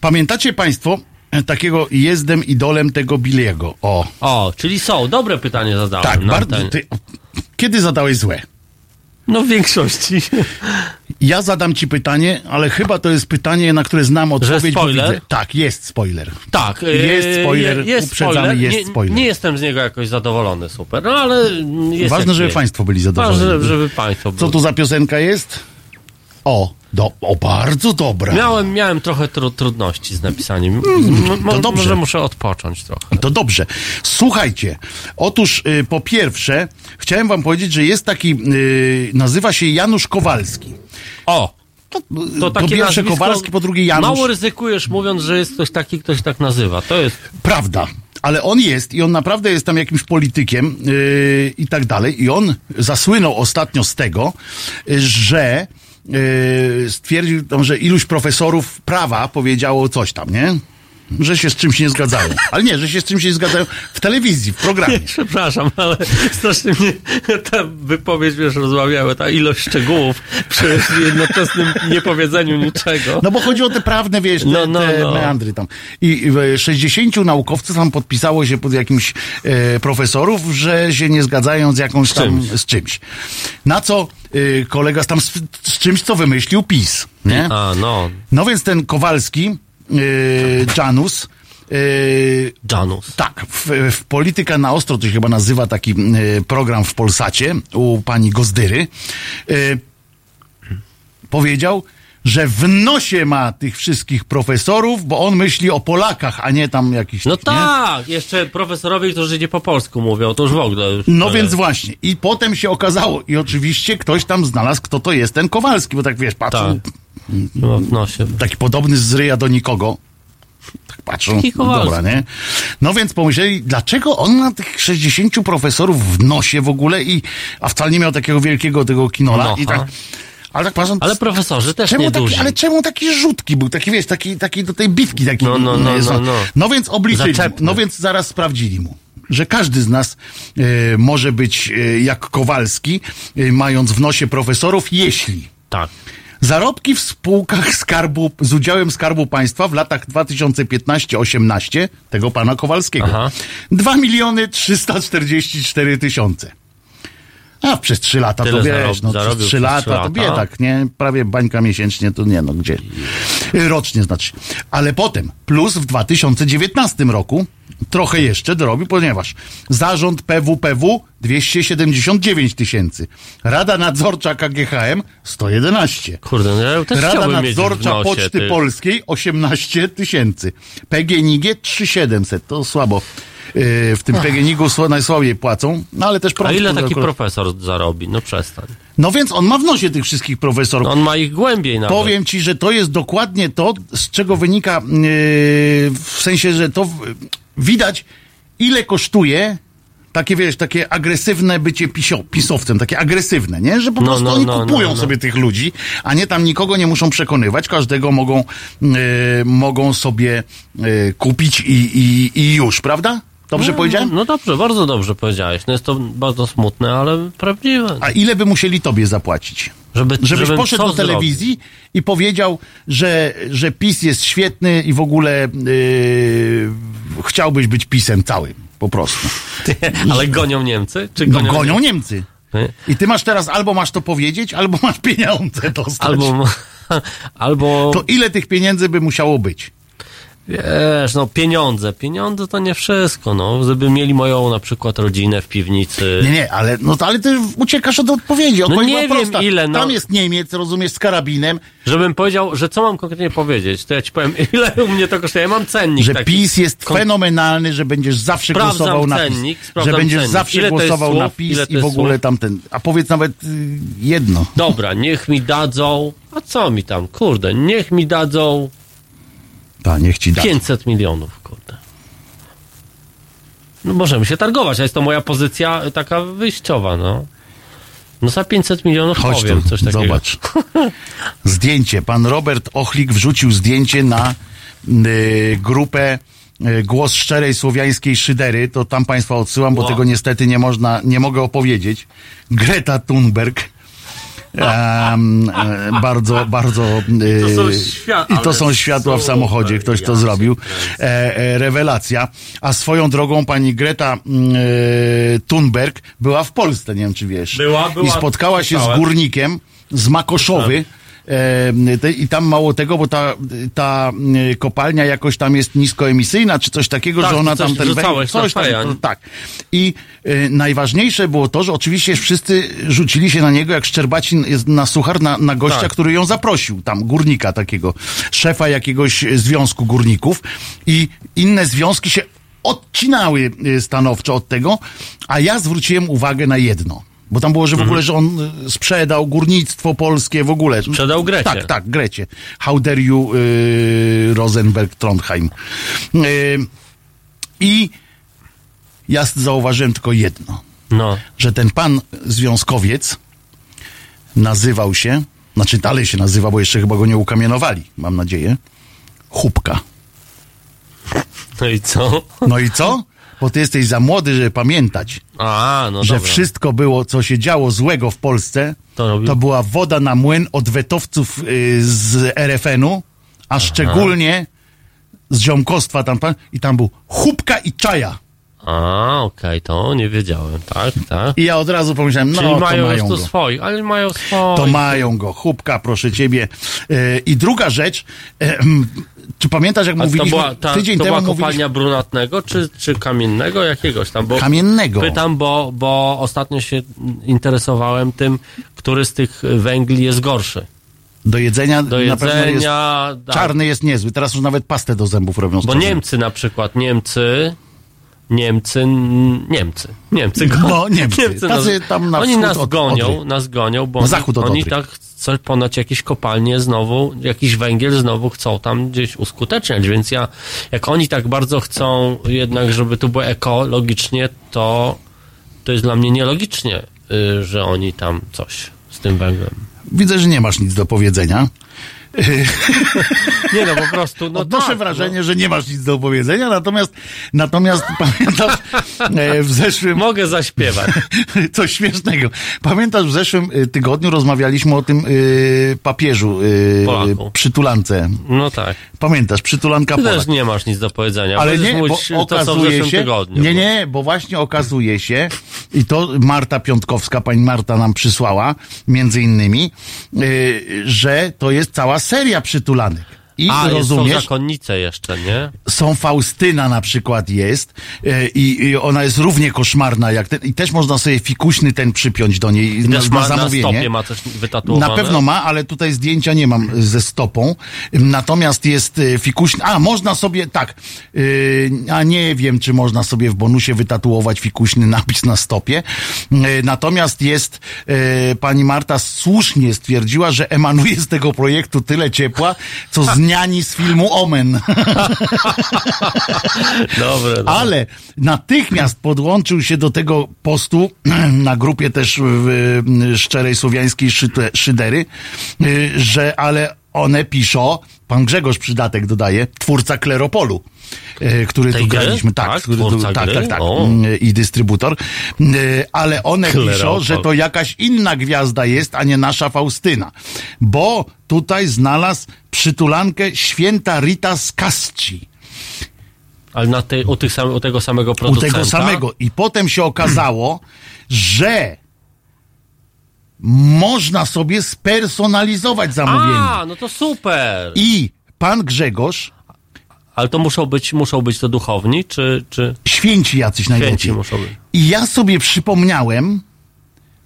pamiętacie Państwo e, takiego jestem idolem tego Billiego? O, O, czyli są. Dobre pytanie zadałem. tak, na bardzo. Ty, kiedy zadałeś złe? No w większości. Ja zadam ci pytanie, ale chyba to jest pytanie, na które znam odpowiedź. bo spoiler? Tak, jest spoiler. Tak. Jest yy, spoiler, je- uprzedzamy, spoiler. jest nie, spoiler. Nie jestem z niego jakoś zadowolony, super. No ale jest Ważne, żeby jest. Państwo byli zadowoleni. Ważne, żeby, Państwo Co byli. tu za piosenka jest? O, do, o bardzo dobra. Miałem, miałem trochę tru, trudności z napisaniem. M- to dobrze. Może muszę odpocząć trochę. To dobrze. Słuchajcie, otóż y, po pierwsze, chciałem wam powiedzieć, że jest taki, y, nazywa się Janusz Kowalski. O! To, To po takie pierwsze nazwisko- Kowalski, po drugie Janusz. Mało ryzykujesz mówiąc, że jest ktoś taki, ktoś tak nazywa. To jest... Prawda. Ale on jest i on naprawdę jest tam jakimś politykiem yy, i tak dalej. I on zasłynął ostatnio z tego, yy, że stwierdził tam, że iluś profesorów prawa powiedziało coś tam, nie? Że się z czymś nie zgadzają. Ale nie, że się z czymś nie zgadzają w telewizji, w programie. Przepraszam, ale strasznie mnie ta wypowiedź, wiesz, rozmawiała, ta ilość szczegółów przy jednoczesnym niepowiedzeniu niczego. No bo chodzi o te prawne, wiesz, te, No, no, te no. meandry tam. I e, 60 naukowców tam podpisało się pod jakimś e, profesorów, że się nie zgadzają z jakąś tam, czymś. z czymś. Na co e, kolega tam z, z czymś, co wymyślił PiS, nie? A, no, No więc ten Kowalski, Janus, e, Janus. tak, w, w Polityka na Ostro to się chyba nazywa taki e, program w Polsacie u pani Gozdyry. E, powiedział, że w nosie ma tych wszystkich profesorów, bo on myśli o Polakach, a nie tam jakiś. No nie? tak, jeszcze profesorowie, którzy nie po polsku mówią, to już w ogóle. Już, No e, więc właśnie. I potem się okazało, i oczywiście ktoś tam znalazł, kto to jest ten Kowalski, bo tak wiesz, patrzą, Tak. No, w nosie. taki podobny z ryja do nikogo. Tak patrzą, no dobra, nie? No więc pomyśleli, dlaczego on ma tych 60 profesorów w nosie w ogóle, i, a wcale nie miał takiego wielkiego tego kinola. I tak, ale tak patrzą, Ale profesorzy też czemu nie taki, duzi. ale czemu taki rzutki był, taki wiesz, taki, taki do tej bitki, taki. No, no, no, no, no. no więc obliczyli, Zaczepny. no więc zaraz sprawdzili mu. Że każdy z nas e, może być e, jak Kowalski, e, mając w nosie profesorów, jeśli Tak. Zarobki w spółkach skarbu, z udziałem Skarbu Państwa w latach 2015-18 tego pana Kowalskiego. Aha. 2 miliony 344 tysiące. A przez 3 lata Tyle to wiesz, no przez 3 przez lata trzy to lata. biedak, nie? Prawie bańka miesięcznie to nie, no gdzie. Y, Rocznie znaczy. Ale potem, plus w 2019 roku, trochę jeszcze dorobił, ponieważ zarząd PWPW 279 tysięcy, Rada Nadzorcza KGHM 111. Kurde, no ja też Rada Nadzorcza nosie Poczty tych- Polskiej 18 tysięcy. PGNiG 3700, to słabo. Yy, w tym PGNiG-u najsłabiej płacą, no ale też A ile taki akurat- profesor zarobi? No przestań. No więc on ma w nosie tych wszystkich profesorów. On ma ich głębiej nawet. Powiem ci, że to jest dokładnie to, z czego wynika, yy, w sensie, że to widać, ile kosztuje takie, wiesz, takie agresywne bycie pisio, pisowcem, takie agresywne, nie? Że po No, prostu no, oni no, kupują no, no. sobie tych ludzi, a nie tam nikogo nie muszą przekonywać, każdego mogą, yy, mogą sobie yy, kupić i, i, i już, prawda? Dobrze powiedziałem? No dobrze, bardzo dobrze powiedziałeś. No jest to bardzo smutne, ale prawdziwe. A ile by musieli tobie zapłacić? Żeby, Żebyś poszedł do telewizji i powiedział, że, że PiS jest świetny i w ogóle yy, chciałbyś być PiSem całym, po prostu. Ale gonią Niemcy? Czy No gonią, gonią Niemcy. Nie? I ty masz teraz albo masz to powiedzieć, albo masz pieniądze dostać. Albo, albo To ile tych pieniędzy by musiało być? Wiesz, no pieniądze. Pieniądze to nie wszystko, no. Gdyby mieli moją na przykład rodzinę w piwnicy. Nie, nie, ale, no ale ty uciekasz od odpowiedzi. Odpowiedź nie była wiem prosta. ile, no. Tam jest Niemiec, rozumiesz, z karabinem, Żebym powiedział, że co mam konkretnie powiedzieć, to ja ci powiem, ile u mnie to kosztuje. Ja mam cennik że taki. PiS jest Kon- fenomenalny, że będziesz zawsze Sprawdzam głosował na cennik, PiS. Że sprawdzam będziesz cennik. zawsze Ile głosował na? PiS i w ogóle słów? tamten. A powiedz nawet y, jedno. Dobra, niech mi dadzą, a co mi tam, kurde, niech mi dadzą Tak, niech ci da. 500 milionów, kurde. No możemy się targować, a jest to moja pozycja taka wyjściowa, no. No za 500 milionów Chodź powiem tu, coś takiego. zobacz. Zdjęcie. Pan Robert Ochlik wrzucił zdjęcie na y, grupę y, Głos Szczerej Słowiańskiej Szydery. To tam Państwa odsyłam, bo Wow. tego niestety nie można, nie mogę opowiedzieć. Greta Thunberg. E, bardzo, bardzo. e, To są świat- I to są światła w samochodzie. Ktoś to zrobił. E, e, rewelacja. A swoją drogą pani Greta mm, e, Thunberg była w Polsce, nie wiem czy wiesz. Była, była, I spotkała się z górnikiem z Makoszowy. E, I tam mało tego, bo ta, ta e, kopalnia jakoś tam jest niskoemisyjna, czy coś takiego, Tak, że ona coś tam ten na coś tam, tak. I e, najważniejsze było to, że oczywiście wszyscy rzucili się na niego, jak Szczerbacin jest na suchar, na, na gościa, Tak. który ją zaprosił, tam górnika takiego, szefa jakiegoś związku górników i inne związki się odcinały e, stanowczo od tego, a ja zwróciłem uwagę na jedno. Bo tam było, że w ogóle, że on e, sprzedał górnictwo polskie w ogóle. Sprzedał Grecie. Tak, tak, Grecie. How dare you, y, Rosenberg Trondheim. Y, I ja zauważyłem tylko jedno, No. że ten pan związkowiec nazywał się, znaczy dalej się nazywa, bo jeszcze chyba go nie ukamienowali, mam nadzieję, Chubka. No i co? No i co? Bo ty jesteś za młody, żeby pamiętać, A, no że dobra. wszystko było, co się działo złego w Polsce, To robił- to była woda na młyn od wetowców y, z RFN-u, a szczególnie z ziomkostwa tam, pan- i tam był chubka i czaja. A, okej, to nie wiedziałem, tak, tak. I ja od razu pomyślałem, no Czyli to mają, mają już go. tu swoich, ale mają swoich. To mają go, chubka, proszę ciebie. Y, I druga rzecz, y, czy pamiętasz, jak A to mówiliśmy była, ta, tydzień to temu była mówiliśmy, kopalnia brunatnego, czy, czy kamiennego jakiegoś tam? Bo Kamiennego. Pytam, bo, bo ostatnio się interesowałem tym, który z tych węgli jest gorszy. do jedzenia, Do pewno jest, jedzenia, tak. czarny jest niezły. Teraz już nawet pastę do zębów robią Bo. Niemcy na przykład, Niemcy, Niemcy, Niemcy, Niemcy, go, No, Niemcy. Tacy tam na oni nas od gonią, nas gonią, bo oni, oni tak coś ponoć jakieś kopalnie znowu, jakiś węgiel znowu chcą tam gdzieś uskuteczniać, więc ja, jak oni tak bardzo chcą jednak, żeby tu było ekologicznie, to to jest dla mnie nielogicznie, y, że oni tam coś z tym węglem. Widzę, że nie masz nic do powiedzenia. Nie no, po prostu, no Odnoszę tak, wrażenie, że nie masz nic do powiedzenia, natomiast, natomiast pamiętasz e, w zeszłym... no. Mogę zaśpiewać. Coś śmiesznego. Pamiętasz, w zeszłym y, tygodniu rozmawialiśmy o tym y, papieżu, y, Polaku. przytulance. No tak. Pamiętasz, przytulanka Ty Polak. też nie masz nic do powiedzenia. Ale Będziesz nie, bo okazuje się, tygodniu. nie, nie, bo właśnie okazuje się, i to Marta Piątkowska, pani Marta nam przysłała, między innymi, y, że to jest cała seria przytulanek. I A, jest, są rozumiesz, zakonnice jeszcze, nie? są Faustyna na przykład jest e, i, i ona jest równie koszmarna jak ten, i też można sobie fikuśny ten przypiąć do niej na, Też na ma, na zamówienie. stopie ma coś wytatuowane. Na pewno ma, ale tutaj zdjęcia nie mam ze stopą. Natomiast jest e, fikuśny. A, można sobie, tak. Yy, a nie wiem, czy można sobie w bonusie wytatuować fikuśny napis na stopie. Yy, natomiast jest, yy, pani Marta słusznie stwierdziła, że emanuje z tego projektu tyle ciepła, co z niani z filmu Omen. Dobre, dobre. Ale natychmiast podłączył się do tego postu na grupie też w, szczerej słowiańskiej szydery, y, że ale one piszą, pan Grzegorz Przydatek dodaje, twórca Kleropolu. Y, Który Tej tu graliśmy, tak, Tak, który tu, tak, tak, tak, O. y, i dystrybutor, Y, ale one piszą, że to jakaś inna gwiazda jest, a nie nasza Faustyna, bo tutaj znalazł przytulankę święta Rita z Casci. Ale na tej, u, tych sam, u tego samego u producenta? tego samego. I potem się okazało, że można sobie spersonalizować zamówienie. A, no to super. I pan Grzegorz, Ale to muszą być, muszą być to duchowni, czy, czy święci jacyś najlepiej. święci muszą być? I ja sobie przypomniałem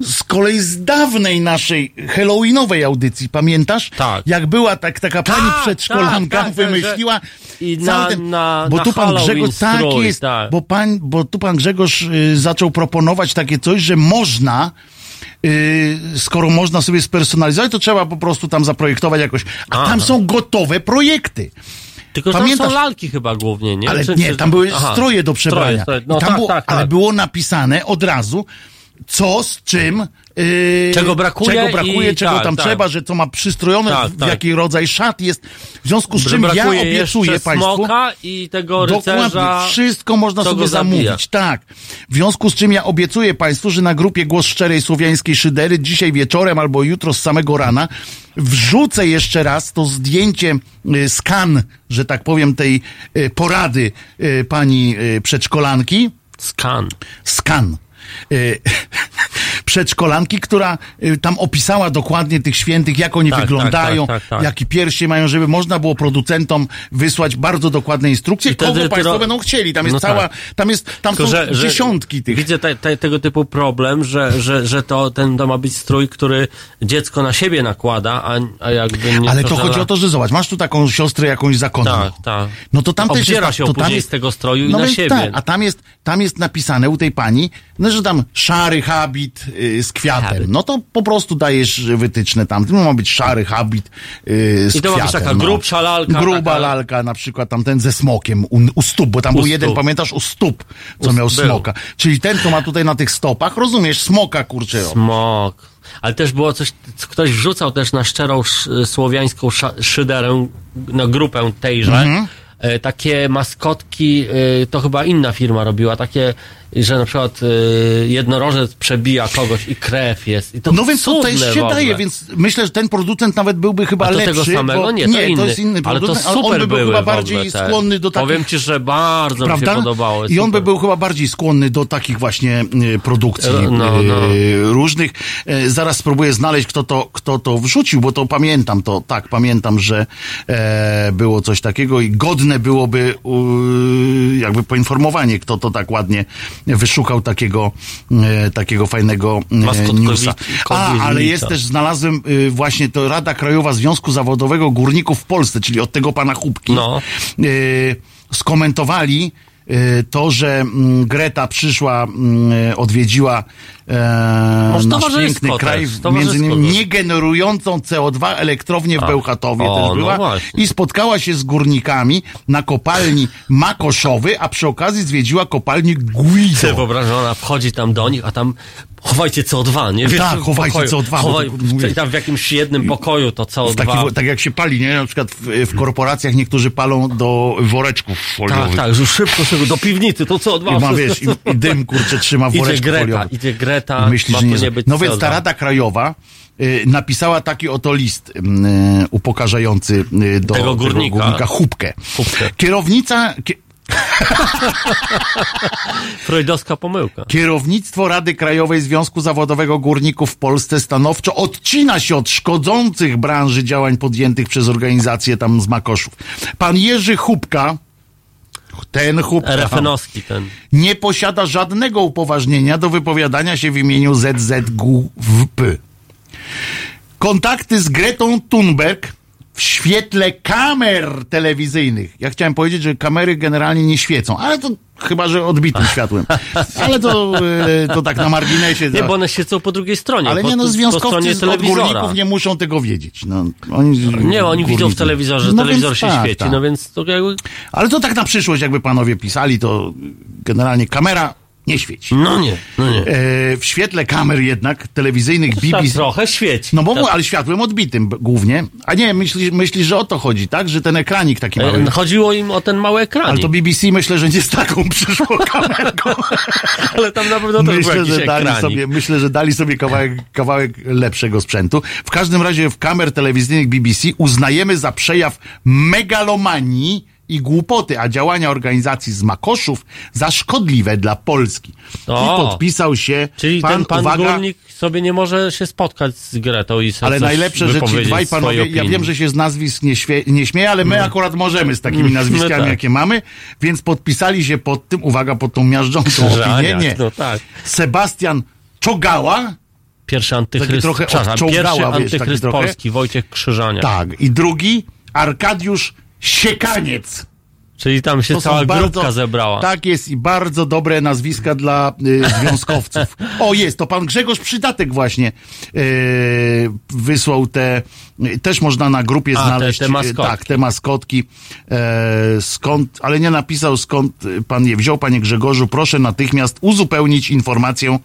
z kolei z dawnej naszej halloweenowej audycji, pamiętasz? Tak. Jak była tak, taka pani Tak, przedszkolanka, tak, tak, wymyśliła i na- ten- na- bo na tu pan Halloween Grzegorz, tak strój, jest, tak. Bo, pan, bo tu pan Grzegorz y, zaczął proponować takie coś, że można y, skoro można sobie spersonalizować, to trzeba po prostu tam zaprojektować jakoś. A Aha. tam są gotowe projekty. Tylko, że tam Pamiętasz- są lalki chyba głównie, nie? Ale Czy- nie, czy- tam były Aha, stroje do przebrania. Stroje. No tak, było, tak, Ale tak. było napisane od razu, co z czym. Yy, Czego brakuje czego, brakuje, i- czego tak, tam tak. trzeba, że co ma przystrojone, Tak, w tak. jaki rodzaj szat jest. W związku z czym ja obiecuję Państwu. i tego rycerza. Dokładnie, wszystko można sobie zabija. zamówić, tak. W związku z czym ja obiecuję Państwu, że na grupie Głos Szczerej Słowiańskiej Szydery dzisiaj wieczorem albo jutro z samego rana wrzucę jeszcze raz to zdjęcie, y, skan, że tak powiem, tej y, porady y, pani przedszkolanki. Skan. Skan. Przedszkolanki, która y, tam opisała dokładnie tych świętych, jak oni Tak, wyglądają, tak, tak, tak, tak. jakie piersi mają, żeby można było producentom wysłać bardzo dokładne instrukcje, I kogo państwo ro- będą chcieli. Tam jest No cała, tak. tam jest, tam Tylko, są że, że dziesiątki tych. Widzę te, te, tego typu problem, że, że, że to, ten, to ma być strój, który dziecko na siebie nakłada, a, a jakby nie Ale to że chodzi na- o to, że zobacz, masz tu taką siostrę jakąś zakonną. Tak, tak. No to tam też jest, tak, się to tam jest, z tego stroju i no na więc siebie. Tak, a tam jest, tam jest napisane u tej pani, no, że tam szary habit z kwiatem. No to po prostu dajesz wytyczne tam. To ma być szary habit y, z I to ma być kwiatem. taka grubsza lalka, Gruba taka- lalka, na przykład tam ten ze smokiem u, u stóp, bo tam U był jeden, stóp. pamiętasz, u stóp, co U- miał był. smoka. Czyli ten, co ma tutaj na tych stopach, rozumiesz, smoka kurczę. Smok. Ale też było coś, ktoś wrzucał też na szczerą sz, słowiańską sz, szyderę, na grupę tejże, Mhm. e, takie maskotki, e, to chyba inna firma robiła, takie, że na przykład e, jednorożec przebija kogoś i krew jest. I to No więc to też się daje, więc myślę, że ten producent nawet byłby chyba A to lepszy. tego samego? Bo, nie, to inny. to jest inny Ale to producent, super on by był były chyba bardziej te. skłonny do takich... Powiem ci, że bardzo Prawda? mi się podobało. I on by był chyba bardziej skłonny do takich właśnie e, produkcji no, no. e, różnych. E, zaraz spróbuję znaleźć, kto to, kto to wrzucił, bo to pamiętam to, tak, pamiętam, że e, było coś takiego i godne byłoby e, jakby poinformowanie, kto to tak ładnie wyszukał takiego, e, takiego fajnego e, newsa. A, ale jest też, znalazłem e, właśnie to Rada Krajowa Związku Zawodowego Górników w Polsce, czyli od tego pana Chubki. No. E, skomentowali e, to, że mm, Greta przyszła, mm, odwiedziła e, nasz piękny też, kraj, między innymi też. nie generującą CO2 elektrownię w. Bełchatowie O, też no była właśnie. i spotkała się z górnikami na kopalni Makoszowy, a przy okazji zwiedziła kopalnię Guido. wyobraź, że ona wchodzi tam do nich, a tam chowajcie CO2, nie? Tak, w chowajcie pokoju. CO2, bo Chowaj, w, tam w jakimś jednym pokoju to CO2. Taki, tak jak się pali, nie? Na przykład w, w korporacjach niektórzy palą do woreczków foliowych. tak, tak, że szybko, szybko, do piwnicy, to CO2. I ma, wiesz, i, i dym, kurczę, trzyma w Idzie woreczku Greta, foliowym. idzie Greta, Myślisz, że nie, nie być No więc ta CO2. Rada Krajowa y, napisała taki oto list y, upokarzający y, do Tego górnika. Chubkę. Chubkę. Kierownica, kie, Freudowska pomyłka. Kierownictwo Rady Krajowej Związku Zawodowego Górników w Polsce stanowczo odcina się od szkodzących branży działań podjętych przez organizację tam z Makoszów. Pan Jerzy Chubka, ten Chubka, RFN-owski ten. nie posiada żadnego upoważnienia do wypowiadania się w imieniu ZZGWP. Kontakty z Gretą Thunberg w świetle kamer telewizyjnych. Ja chciałem powiedzieć, że kamery generalnie nie świecą, ale to chyba, że odbitym światłem. Ale to, e, to tak na marginesie. Nie, bo one siedzą po drugiej stronie. ale po, nie no, związkowcy z górników nie muszą tego wiedzieć. No, oni, Nie, oni widzą w telewizorze, że No telewizor się tak, świeci, tak. no więc to jakby... Ale to tak na przyszłość, jakby panowie pisali, to generalnie kamera nie świeci. No nie, no nie. E, w świetle kamer jednak telewizyjnych Tak BBC. trochę świeci. No bo, tak. ale światłem odbitym głównie. A nie, myślisz, myślisz, że o to chodzi, tak? Że ten ekranik taki mały. E, Chodziło im o ten mały ekran. Ale to BBC myślę, że nie z taką przyszło kamerką. Ale tam na pewno też był myślę, jakiś że dali ekranik. sobie, myślę, że dali sobie kawałek, kawałek lepszego sprzętu. W każdym razie w kamer telewizyjnych BBC uznajemy za przejaw megalomanii i głupoty, a działania organizacji z Makoszów za szkodliwe dla Polski. O. I podpisał się Czyli pan, ten pan uwaga, górnik sobie nie może się spotkać z Gretą i sobie ale najlepsze, że ci dwaj panowie, ja wiem, że się z nazwisk nie, świe, nie śmieje, ale my akurat możemy z takimi nazwiskami, No tak. jakie mamy, więc podpisali się pod tym, uwaga, pod tą miażdżącą opinię, nie. No tak. Sebastian Czogała, Pierwszy antychryst, trochę odczołgała, pierwszy wiesz, antychryst trochę. Polski, Wojciech Krzyżania. tak, i drugi Arkadiusz Siekaniec. Czyli tam się To cała bardzo- grupka zebrała. Tak jest i bardzo dobre nazwiska dla y, związkowców. O, jest, to pan Grzegorz Przydatek właśnie y, wysłał te, y, też można na grupie A, te- znaleźć. te y, maskotki. Tak, te maskotki. E, skąd, ale nie napisał skąd pan je wziął, panie Grzegorzu. Proszę natychmiast uzupełnić informację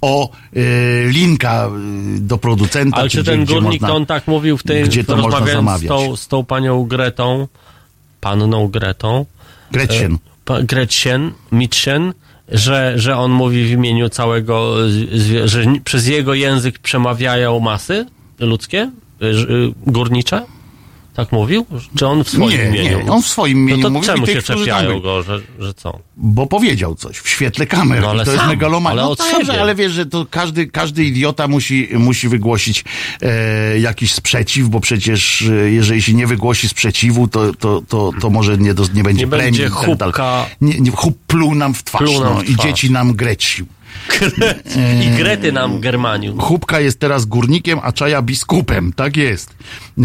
o y, linka y, do producenta. Ale czy gdzie- ten gdzie górnik, można- to on tak mówił w tej, gdzie to można rozmawiając z zamawiać. tą, z tą panią Gretą, panną Gretą, Gretchen. pa- Gretchen, Mitchen, że, że on mówi w imieniu całego, że przez jego język przemawiają masy ludzkie, górnicze? Tak mówił? Czy on w swoim Nie, imieniu? nie, on w swoim imieniu no to mówił i czemu tych, się czepiają go, że, że co? Bo powiedział coś w świetle kamer. No ale I to jest sam, megalomania. ale No siebie. ale wiesz, że to każdy, każdy idiota musi, musi wygłosić e, jakiś sprzeciw, bo przecież e, jeżeli się nie wygłosi sprzeciwu, to, to, to, to może nie, do, nie będzie Nie premii będzie i tak. Nie, nie, chub pluł nam w twarz, no, w i twarz. dzieci nam grecił. I Grety nam Germaniu. Chubka jest teraz górnikiem, a Czaja biskupem. Tak jest. E,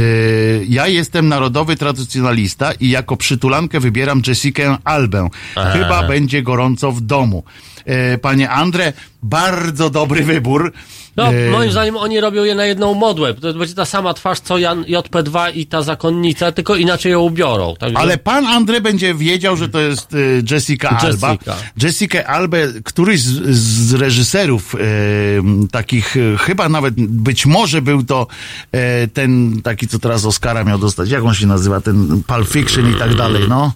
ja jestem narodowy tradycjonalista i jako przytulankę wybieram Jessikę Albę. Chyba będzie gorąco w domu. E, panie Andre, bardzo dobry wybór. No, E, moim zdaniem oni robią je na jedną modłę. To będzie ta sama twarz co Jan, JP2 i ta zakonnica, tylko inaczej ją ubiorą. Także... Ale pan Andre będzie wiedział, że to jest e, Jessica Alba. Jessica. Jessica Albę, któryś z, z reżyserów e, takich, e, chyba nawet być może był to e, ten taki, co teraz Oscara miał dostać. Jak on się nazywa? Ten Pulp Fiction i tak dalej, no.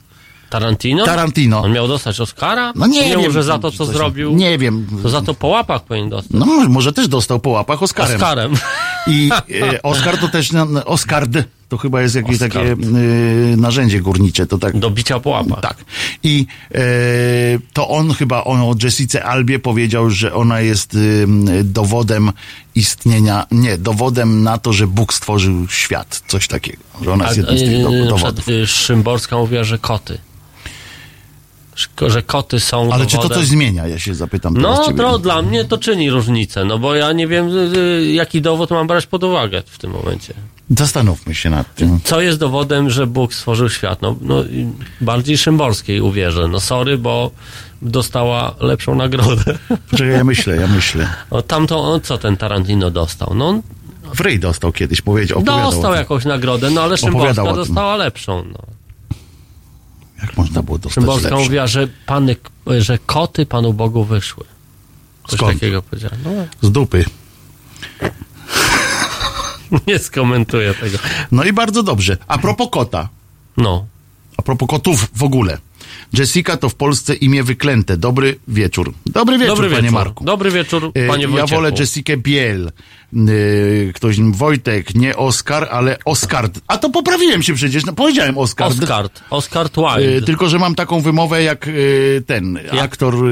Tarantino? Tarantino. On miał dostać Oscara? No nie nie wiem. że za to, co zrobił, Nie wiem. to za to po łapach powinien dostać. No, może też dostał po łapach Oscarem. Oscarem. I e, Oscar to też, na- na- Oscar D, to chyba jest jakieś Oscar. takie e, narzędzie górnicze, to tak. Do bicia po łapach. Tak. I e, to on chyba on o Jessice Albie powiedział, że ona jest ym, dowodem istnienia, nie, dowodem na to, że Bóg stworzył świat. Coś takiego. Że ona jest jednym z tych do, dowodów. Szymborska mówiła, że koty. Że- koty są Ale czy to coś zmienia? Ja się zapytam No, to dla mnie to czyni różnicę, no bo ja nie wiem, y, y, jaki dowód mam brać pod uwagę w tym momencie. Zastanówmy się nad tym. Co jest dowodem, że Bóg stworzył świat? No, no bardziej Szymborskiej uwierzę. No sorry, bo dostała lepszą nagrodę. Czekaj, ja myślę, ja myślę. O, tamto, o, co ten Tarantino dostał? No, W ryj dostał kiedyś, powiedział, dostał jakąś nagrodę, no ale Szymborska dostała lepszą. No. Jak można było dostać Szymborska lepsze? mówiła, że, pany, że koty Panu Bogu wyszły. Coś Skąd? takiego powiedziała. No, Z dupy. nie skomentuję tego. No i bardzo dobrze. A propos kota. No. A propos kotów w ogóle. Jessica to w Polsce imię wyklęte. Dobry wieczór. Dobry wieczór, Dobry panie wieczór. Marku. Dobry wieczór, E, panie Ja Wojciechu. wolę Jessikę Biel. E, Ktoś, Wojtek, nie Oskar, ale Oskar. A to poprawiłem się przecież, no, powiedziałem Oskar. Oscar, Oscar E, Wilde. Tylko, że mam taką wymowę jak e, ten aktor. e,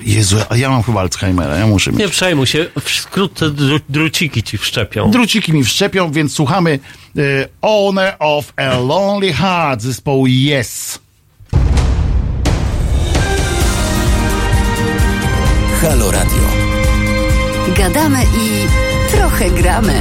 Jezu, a ja mam chyba Alzheimera, ja muszę mieć. Nie przejmuj się, wkrótce dru, druciki ci wszczepią. Druciki mi wszczepią, więc słuchamy Owner of a Lonely Heart zespołu Yes. Halo Radio. Gadamy i trochę gramy.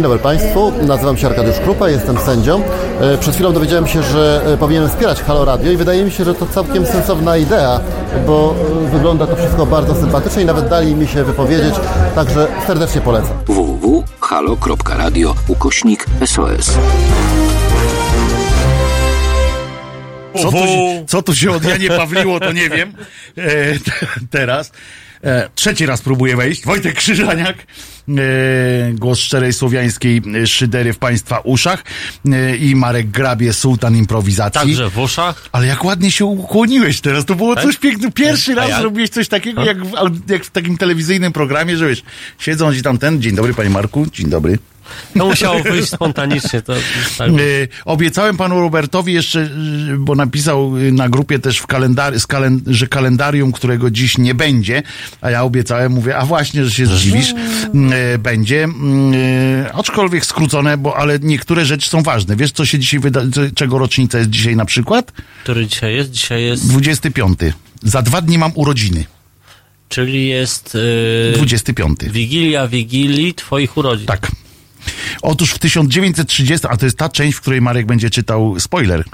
Dzień dobry Państwu, nazywam się Arkadiusz Krupa, jestem sędzią. E, Przed chwilą dowiedziałem się, że e, powinienem wspierać Halo Radio i wydaje mi się, że to całkiem sensowna idea, bo e, wygląda to wszystko bardzo sympatycznie i nawet dali mi się wypowiedzieć, także serdecznie polecam. www.halo.radio ukośnik SOS. Co tu, się- co tu się od Janie Pawliło, to nie wiem. E, teraz. E, trzeci raz próbuję wejść. Wojtek Krzyżaniak. E, głos szczerej słowiańskiej e, szydery w Państwa uszach. E, I Marek Grabie, sułtan improwizacji. Także w uszach. Ale jak ładnie się ukłoniłeś teraz, to było coś pięknego. Pierwszy raz zrobiłeś coś takiego, jak w, jak w takim telewizyjnym programie, że wiesz, siedzą ci tam ten, dzień dobry panie Marku, dzień dobry. To musiało wyjść spontanicznie. To, tak. Y, obiecałem panu Robertowi jeszcze, y, bo napisał y, na grupie też w kalendar, że kalendarium, którego dziś nie będzie, a ja obiecałem, mówię, a właśnie, że się zdziwisz, będzie, aczkolwiek skrócone, bo ale niektóre rzeczy są ważne. Wiesz, co się dzisiaj wyda, czego rocznica jest dzisiaj na przykład? Który dzisiaj jest? Dzisiaj jest, 25. Za dwa dni mam urodziny. czyli jest yy, 25. Wigilia Wigilii Twoich urodzin. Tak. Otóż w 1930, a to jest ta część, w której Marek będzie czytał spoiler.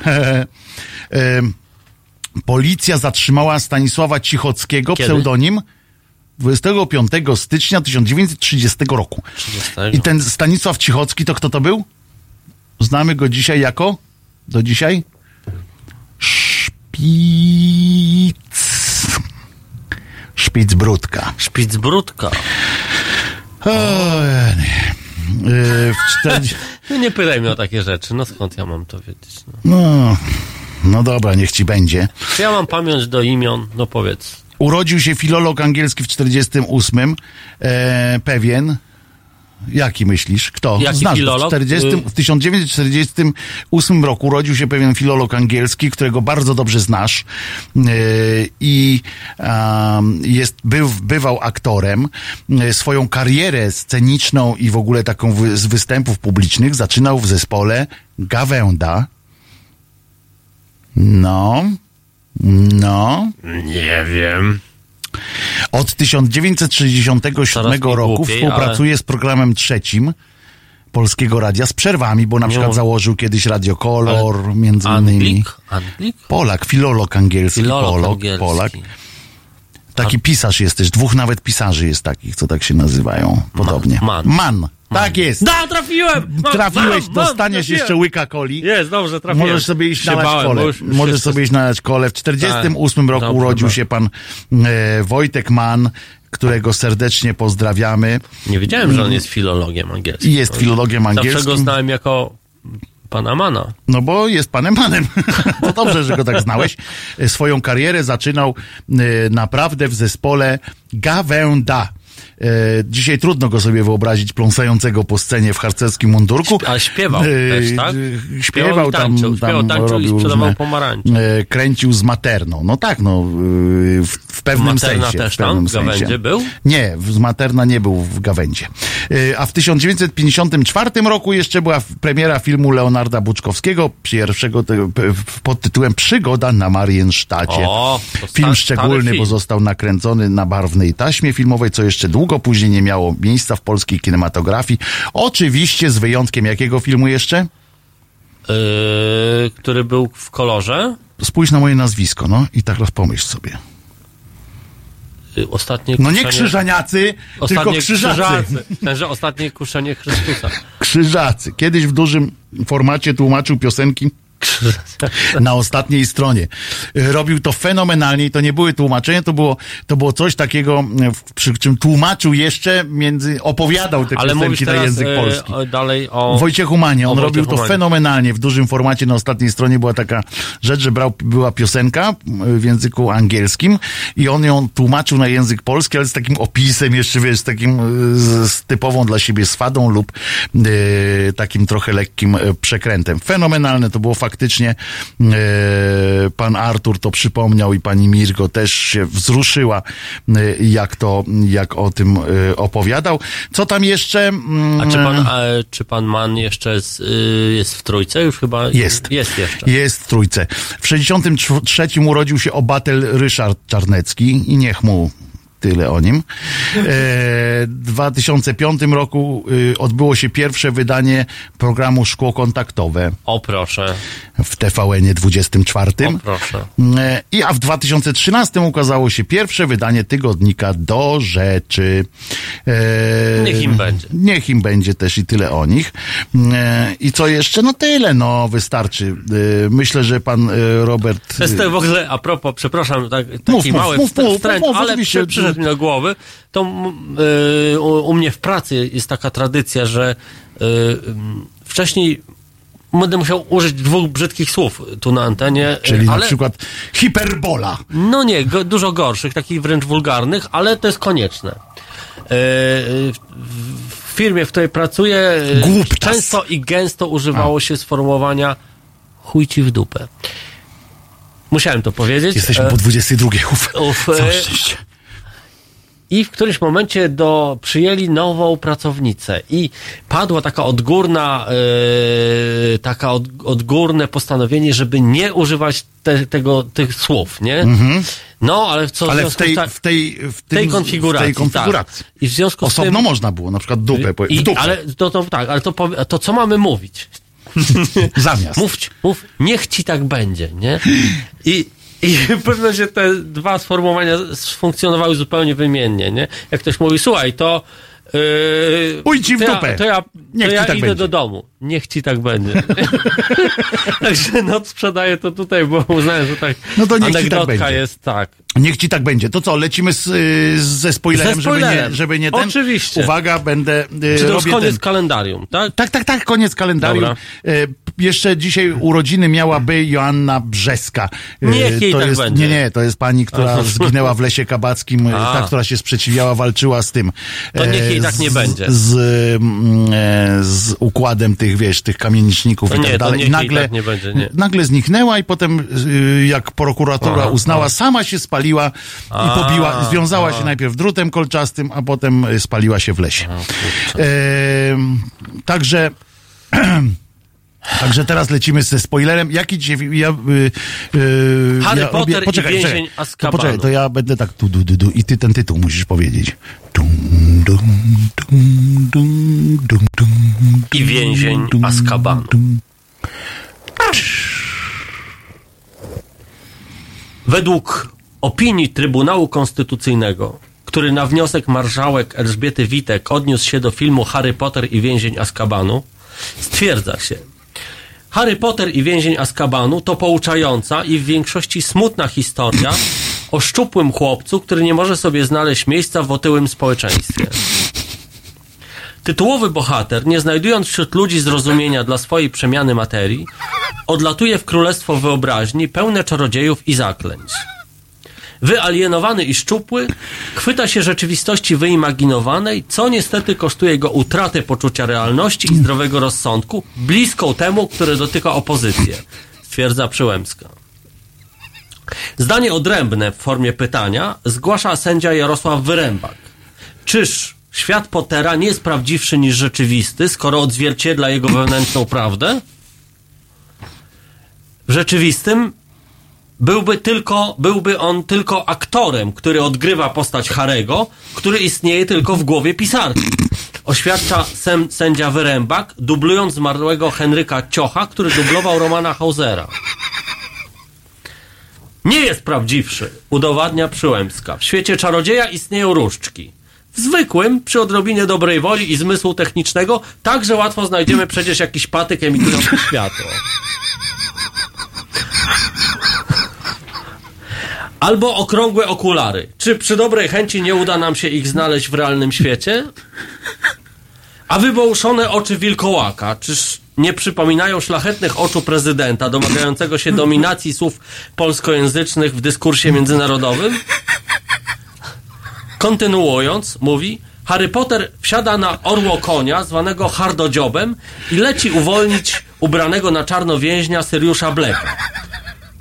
Policja zatrzymała Stanisława Cichockiego, Kiedy? pseudonim 25 stycznia 1930 roku. 30. I ten Stanisław Cichocki to kto to był? Znamy go dzisiaj jako? Do dzisiaj? Szpic. Szpicbrudka. Szpicbrudka. O, nie. Yy, w 40... No nie pytaj mnie o takie rzeczy. No skąd ja mam to wiedzieć? No. No, no dobra, niech ci będzie. Czy ja mam pamięć do imion? No powiedz. Urodził się filolog angielski w 48, e, pewien. Jaki myślisz? Kto? Jaki Znasz filolog? W, 40, Y- w 1948 roku urodził się pewien filolog angielski, którego bardzo dobrze znasz e, i jest, był, bywał aktorem. E, Swoją karierę sceniczną i w ogóle taką wy, z występów publicznych zaczynał w zespole Gawęda. No, no. Nie wiem. Od 1967 Coraz mi roku głupiej, współpracuje z programem trzecim Polskiego Radia z przerwami, bo na przykład założył kiedyś Radio Kolor, między innymi. Anglik? Anglik? Polak, filolog angielski, Filolog Polak, angielski. Polak. Taki pisarz jest też, dwóch nawet pisarzy jest takich, co tak się nazywają, podobnie. man. Man. Tak jest. Da, trafiłem! Mam, Trafiłeś, mam, dostaniesz jeszcze łyka coli. Jest, dobrze, trafiłem. Możesz sobie iść nalać bałem, kole. bo już- już Możesz sobie iść nalać kole. W 48 roku Dobrze, urodził się pan e, Wojtek Mann, którego serdecznie pozdrawiamy. Nie wiedziałem, że on jest filologiem angielskim. Jest filologiem Zawsze go angielskim. znałem jako pana Mana. No bo jest panem Manem. to dobrze, że go tak znałeś. E, Swoją karierę zaczynał e, naprawdę w zespole Gawęda. E, dzisiaj trudno go sobie wyobrazić pląsającego po scenie w harcerskim mundurku. A śpiewał E, też, tak? e, Śpiewał tam, tańczył, tam śpiewał, tańczył i sprzedawał pomarańcze. kręcił z Materną. No tak, no w, w pewnym Materna sensie. też w pewnym tam w Gawędzie był? Nie, z Materna nie był w Gawędzie. A w 1954 roku jeszcze była premiera filmu Leonarda Buczkowskiego, pierwszego pod tytułem Przygoda na Mariensztacie. O, film szczególny, film. bo został nakręcony na barwnej taśmie filmowej, co jeszcze długo później nie miało miejsca w polskiej kinematografii. Oczywiście z wyjątkiem jakiego filmu jeszcze? Yy, który był w kolorze. Spójrz na moje nazwisko, no i tak pomyśl sobie. Yy, Ostatnie No nie kuszenie- krzyżaniacy, tylko Ostatnie krzyżacy. krzyżacy. Tenże ostatnie kuszenie Chrystusa. Krzyżacy. Kiedyś w dużym formacie tłumaczył piosenki na ostatniej stronie. Robił to fenomenalnie i to nie były tłumaczenia, to było, to było coś takiego, przy czym tłumaczył jeszcze między, opowiadał te Ale piosenki na język yy, polski. o- dalej o... Wojciechu Manie, on robił Wojciechu to fenomenalnie. W dużym formacie na ostatniej stronie była taka rzecz, że brał, była piosenka w języku angielskim i on ją tłumaczył na język polski, ale z takim opisem jeszcze, wiesz, z takim y, z, z typową dla siebie swadą lub y, takim trochę lekkim przekrętem. Fenomenalne to było faktycznie. Y, pan Artur to przypomniał i pani Mirgo też się wzruszyła, y, jak to, jak o tym y, opowiadał. Co tam jeszcze? Mm, A czy pan, e, czy pan Mann jeszcze z, y, jest w trójce? Już chyba Jest. Jest jeszcze. Jest w trójce. W 63 urodził się obatel Ryszard Czarnecki i niech mu Tyle o nim. E, w 2005 roku y, odbyło się pierwsze wydanie programu Szkło Kontaktowe O proszę, w TVN-ie 24. o proszę. E, I a w 2013 ukazało się pierwsze wydanie tygodnika Do Rzeczy. E, Niech im będzie. Niech im będzie też i tyle o nich. I co jeszcze? No tyle, no wystarczy. Myślę, że pan Robert... To jest w ogóle, a propos, przepraszam, tak, taki Mów, mów, mały mów, mów, wstręt, mów, ale oczywiście. przy, przyszedł mi do głowy, to mm, y, u, u mnie w pracy jest taka tradycja, że y, ym, wcześniej będę musiał użyć dwóch brzydkich słów tu na antenie, Czyli ale, na przykład hiperbola. no nie, go, dużo gorszych, takich wręcz wulgarnych, ale to jest konieczne. E, w, w firmie, w której pracuję, e, Głuptas. często i gęsto używało się sformułowania chuj ci w dupę. Musiałem to powiedzieć. Jesteśmy E, po 22. Uf, uf, całe e, szczęście. I w którymś momencie do, przyjęli nową pracownicę i padła taka odgórna, e, taka od, odgórne postanowienie, żeby nie używać te, tego, tych słów, nie? No, ale co w Ale w z tej, ta- w tej, w tym, tej konfiguracji. W tej konfiguracji. Tak. I w związku z Osobno tym... można było, na przykład dupę. powie- I, dupę. ale to, to tak, ale to, to co mamy mówić? Zamiast. Mów, mów, niech ci tak będzie, nie? I, i pewno, że te dwa sformułowania funkcjonowały zupełnie wymiennie, nie? Jak ktoś mówi, słuchaj, to. Yy, Pójdź w to dupę. Ja, to ja, to ja tak idę będzie. do domu. Niech ci tak będzie. Także no sprzedaję to tutaj, bo uznałem, że tak. No to niech ci tak będzie. jest tak. Niech ci tak będzie. To co, lecimy z, y, ze spoilerem, Ze Żeby, spoilerem. nie, żeby nie ten? Oczywiście. Uwaga, będę... y, Czy to już koniec ten. kalendarium, tak? Tak, tak, tak, koniec kalendarium. E, jeszcze dzisiaj urodziny miałaby Joanna Brzeska. E, Niech jej to tak jest, będzie. Nie, nie, to jest pani, która Aha. zginęła w Lesie Kabackim, A. ta, która się sprzeciwiała, walczyła z tym. To niech jej tak z- nie będzie. Z, mm, e, z układem tych, wiesz, tych kamieniczników i nie, tak dalej. I nagle, tak będzie, nagle zniknęła i potem, y, jak prokuratura Aha, uznała, aha. sama się spaliła i pobiła, związała się najpierw drutem kolczastym, a potem y, spaliła się w lesie. E, także Także teraz lecimy ze spoilerem. Jaki dzisiaj... Ja, y, y, Harry ja Potter i poczekaj, więzień poczekaj. To poczekaj, to ja będę tak tu, du, du, du, i ty ten tytuł musisz powiedzieć. Dum, dum, dum, dum, dum, dum, I więzień Azkabanu. Według opinii Trybunału Konstytucyjnego, który na wniosek marszałek Elżbiety Witek odniósł się do filmu Harry Potter i więzień Azkabanu, stwierdza się, Harry Potter i więzień Azkabanu to pouczająca i w większości smutna historia o szczupłym chłopcu, który nie może sobie znaleźć miejsca w otyłym społeczeństwie. Tytułowy bohater, nie znajdując wśród ludzi zrozumienia dla swojej przemiany materii, odlatuje w królestwo wyobraźni pełne czarodziejów i zaklęć. Wyalienowany i szczupły, chwyta się rzeczywistości wyimaginowanej, co niestety kosztuje go utratę poczucia realności i zdrowego rozsądku, bliską temu, które dotyka opozycję, stwierdza Przyłębska. Zdanie odrębne w formie pytania zgłasza sędzia Jarosław Wyrębak. Czyż świat Pottera nie jest prawdziwszy niż rzeczywisty, skoro odzwierciedla jego wewnętrzną prawdę? W rzeczywistym byłby, tylko, byłby on tylko aktorem, który odgrywa postać Harego, który istnieje tylko w głowie pisarki. Oświadcza sem, sędzia Wyrębak, dublując zmarłego Henryka Ciocha, który dublował Romana Hausera. Nie jest prawdziwszy, udowadnia Przyłębska. W świecie czarodzieja istnieją różdżki. W zwykłym, przy odrobinie dobrej woli i zmysłu technicznego, także łatwo znajdziemy przecież jakiś patyk emitujący światło. Albo okrągłe okulary. Czy przy dobrej chęci nie uda nam się ich znaleźć w realnym świecie? A wybołuszone oczy wilkołaka, czyż nie przypominają szlachetnych oczu prezydenta domagającego się dominacji słów polskojęzycznych w dyskursie międzynarodowym? Kontynuując, mówi, Harry Potter wsiada na orło konia, zwanego hardodziobem i leci uwolnić ubranego na czarno więźnia Syriusza Blacka.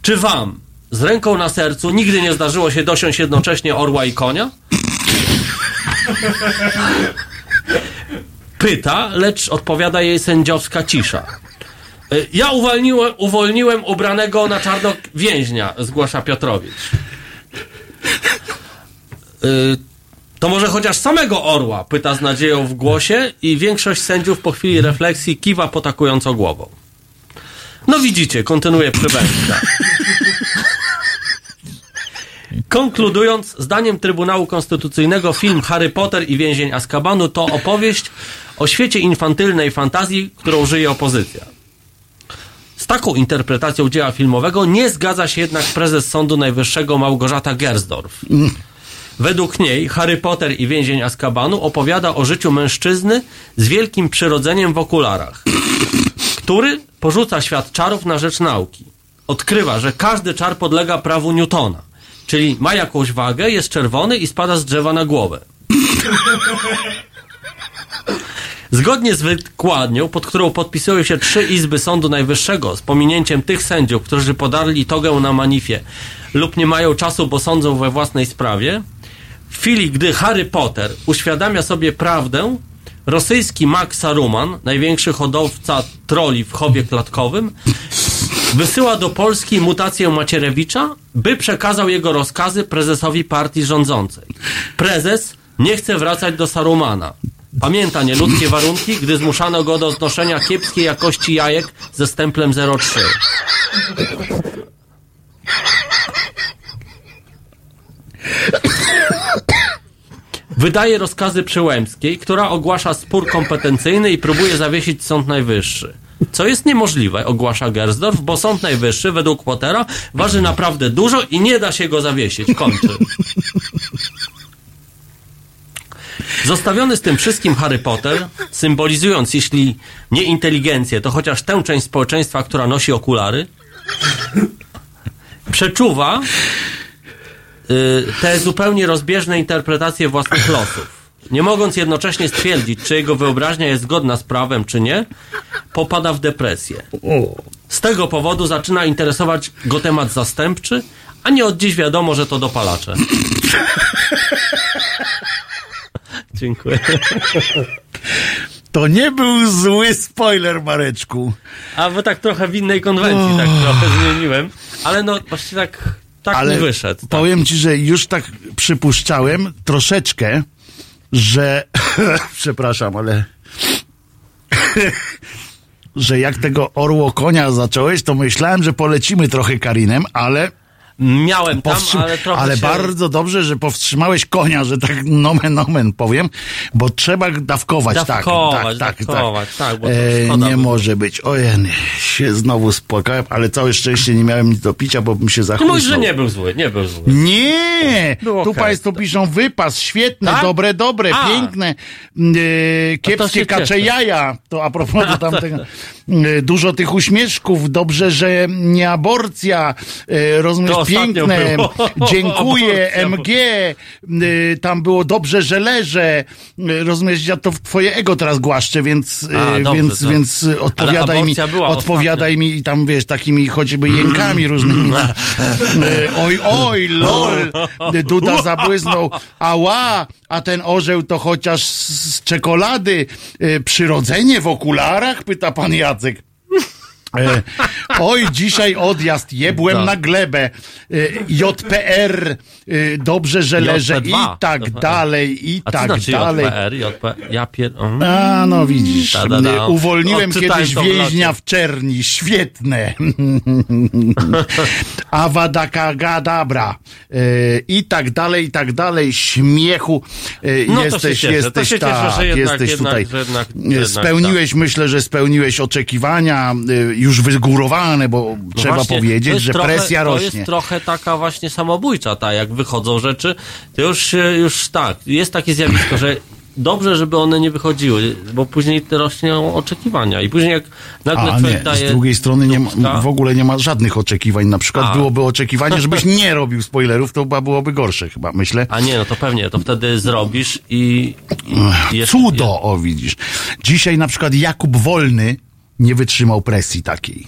Czy wam, z ręką na sercu, nigdy nie zdarzyło się dosiąść jednocześnie orła i konia? Pyta, lecz odpowiada jej sędziowska cisza. Y, Ja uwolniłem, uwolniłem ubranego na czarno więźnia, zgłasza Piotrowicz. Y, to może chociaż samego orła, pyta z nadzieją w głosie i większość sędziów po chwili refleksji kiwa potakująco głową. No widzicie, kontynuuje przybędka. Konkludując, zdaniem Trybunału Konstytucyjnego film Harry Potter i więzień Azkabanu to opowieść o świecie infantylnej fantazji, którą żyje opozycja. Z taką interpretacją dzieła filmowego nie zgadza się jednak prezes Sądu Najwyższego Małgorzata Gersdorf. Według niej Harry Potter i więzień Azkabanu opowiada o życiu mężczyzny z wielkim przyrodzeniem w okularach, który porzuca świat czarów na rzecz nauki. Odkrywa, że każdy czar podlega prawu Newtona, czyli ma jakąś wagę, jest czerwony i spada z drzewa na głowę. Zgodnie z wykładnią, pod którą podpisują się trzy izby Sądu Najwyższego, z pominięciem tych sędziów, którzy podarli togę na manifie lub nie mają czasu, bo sądzą we własnej sprawie, w chwili, gdy Harry Potter uświadamia sobie prawdę, rosyjski mag Saruman, największy hodowca troli w chowie klatkowym, wysyła do Polski mutację Macierewicza, by przekazał jego rozkazy prezesowi partii rządzącej. Prezes nie chce wracać do Sarumana. Pamięta nieludzkie warunki, gdy zmuszano go do znoszenia kiepskiej jakości jajek ze stemplem 03. Wydaje rozkazy Przyłębskiej, która ogłasza spór kompetencyjny i próbuje zawiesić Sąd Najwyższy. Co jest niemożliwe, ogłasza Gersdorf, bo Sąd Najwyższy, według Pottera, waży naprawdę dużo i nie da się go zawiesić. Kończy. Zostawiony z tym wszystkim Harry Potter, symbolizując, jeśli nie inteligencję, to chociaż tę część społeczeństwa, która nosi okulary, przeczuwa y, te zupełnie rozbieżne interpretacje własnych losów. Nie mogąc jednocześnie stwierdzić, czy jego wyobraźnia jest zgodna z prawem, czy nie, popada w depresję. Z tego powodu zaczyna interesować go temat zastępczy, a nie od dziś wiadomo, że to dopalacze. Dziękuję. To nie był zły spoiler, Mareczku. A bo tak trochę w innej konwencji, tak trochę zmieniłem. Ale no właśnie tak, tak Ale mi wyszedł. Tak. powiem ci, że już tak przypuszczałem troszeczkę, że przepraszam, ale że jak tego orło konia zacząłeś, to myślałem, że polecimy trochę Karinem, ale Miałem tam, powstrzym- ale trochę ale się... bardzo dobrze, że powstrzymałeś konia, że tak nomen omen powiem, bo trzeba dawkować, Dawkować, tak, tak, dawkować, tak, tak, bo to E, nie by- może być. Ojej, się znowu spłakałem, ale całe szczęście nie miałem nic do picia, bo bym się Ty zachłysnął. mówisz, że nie był zły, nie był zły. Nie! Było tu okej. Państwo piszą wypas, świetne, Tak? dobre, dobre, A. piękne, e, kiepskie kacze jaja. To a propos do tamtego. E, dużo tych uśmieszków, dobrze, że nie aborcja, e, rozumiesz, piękne, było. dziękuję, MG, e, tam było dobrze, że leżę, e, rozumiesz, ja to twoje ego teraz głaszczę, więc, e, A, dobrze, więc, to- więc odpowiadaj mi, odpowiadaj mi i tam, wiesz, takimi choćby jękami różnymi. E, oj, oj, lol, Duda zabłyznął, ała, a ten orzeł to chociaż z z czekolady, przyrodzenie w okularach, pyta pan Jacek. E, oj, dzisiaj odjazd, jebłem Tak. na glebę. E, JPR, e, dobrze, że leżę i JP2. tak dalej, i A tak znaczy dalej. JPR, JP... Ja pier... Mm. A, no widzisz, Ta, ta, ta. uwolniłem Odczytałem kiedyś to więźnia w czerni, świetne. Awadakagadabra e, i tak dalej, i tak dalej, śmiechu e, No to jesteś, się cieszę, to jesteś, się cieszę, tak, że jednak- jesteś jednak- tutaj. że jednak- jednak spełniłeś, myślę, że spełniłeś oczekiwania e, już wygórowane, bo No trzeba właśnie, to powiedzieć, że trochę, presja To rośnie. jest trochę taka właśnie samobójcza, ta jak wychodzą rzeczy, to już, już tak, jest takie zjawisko, że dobrze, żeby one nie wychodziły, bo później te rośnie oczekiwania i później jak nagle A nie, daje... z drugiej strony nie ma, w ogóle nie ma żadnych oczekiwań. Na przykład A. byłoby oczekiwanie, żebyś nie robił spoilerów, to chyba byłoby gorsze chyba, myślę. A nie, no to pewnie, to wtedy zrobisz i... i jest, Cudo, o widzisz. Dzisiaj na przykład Jakub Wolny nie wytrzymał presji takiej.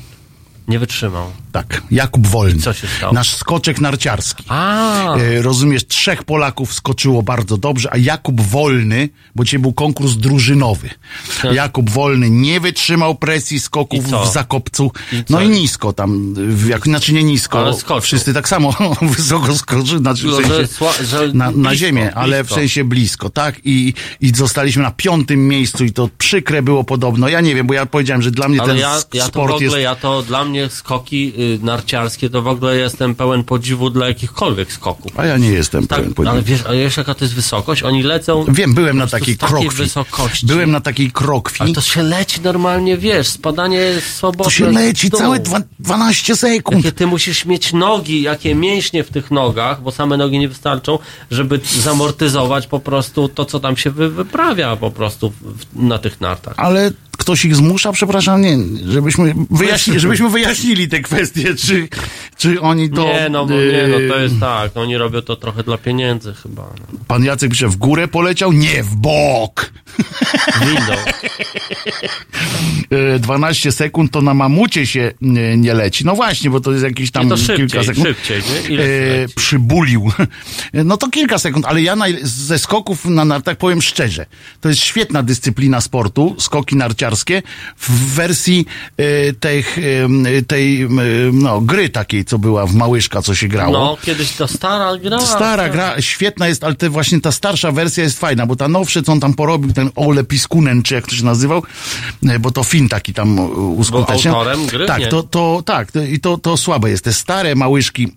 Nie wytrzymał. Tak, Jakub Wolny. Co się stało? Nasz skoczek narciarski. A, E, rozumiesz, trzech Polaków skoczyło bardzo dobrze, a Jakub Wolny, bo dzisiaj był konkurs drużynowy. Tak. Jakub Wolny nie wytrzymał presji skoków w Zakopcu. I no i nisko tam, jak, znaczy nie nisko, wszyscy tak samo wysoko skoczyli, znaczy w sensie na, na ziemię, ale w sensie blisko, tak? I, I zostaliśmy na piątym miejscu i to przykre było podobno. Ja nie wiem, bo ja powiedziałem, że dla mnie ale ten ja, ja to w sport ogóle, jest... ja to dla mnie skoki y, narciarskie to w ogóle jestem pełen podziwu dla jakichkolwiek skoków. A ja nie jestem Tak, pełen podziwu. ale wiesz, ale wiesz jaka to jest wysokość? Oni lecą Wiem, byłem na takiej krokwi. wysokości. Byłem na takiej krokwi. Ale to się leci normalnie, wiesz, spadanie swobodne. To się leci całe dwa, 12 sekund. Jakie ty musisz mieć nogi, jakie mięśnie w tych nogach, bo same nogi nie wystarczą, żeby zamortyzować po prostu to, co tam się wy, wyprawia po prostu w, na tych nartach. Ale ktoś ich zmusza, przepraszam, nie, żebyśmy, wyjaśni, żebyśmy wyjaśnili te kwestie, czy, czy oni to... nie, no, bo nie, no to yy, jest tak, no, oni robią to trochę dla pieniędzy chyba. No. Pan Jacek pisze, w górę poleciał? Nie, w bok. Windą. E, 12 sekund to na mamucie się nie, nie leci. No właśnie, bo to jest jakieś tam Nie, szybciej, kilka sekund. szybciej, nie? E, przybulił. No to kilka sekund, ale ja ze skoków na nartach powiem szczerze. To jest świetna dyscyplina sportu, skoki narciarskie, w wersji e, tych, e, tej e, no, gry takiej, co była w Małyszka, co się grało. No, kiedyś to stara gra. Stara gra, świetna jest, ale te właśnie ta starsza wersja jest fajna, bo ta nowsza, co on tam porobił, ten Ole Piskunen, czy jak to się nazywał, e, bo to film taki tam e, uskuteczniał. autorem gry? Tak, to, to, tak, to, i to, to słabe jest. Te stare małyszki,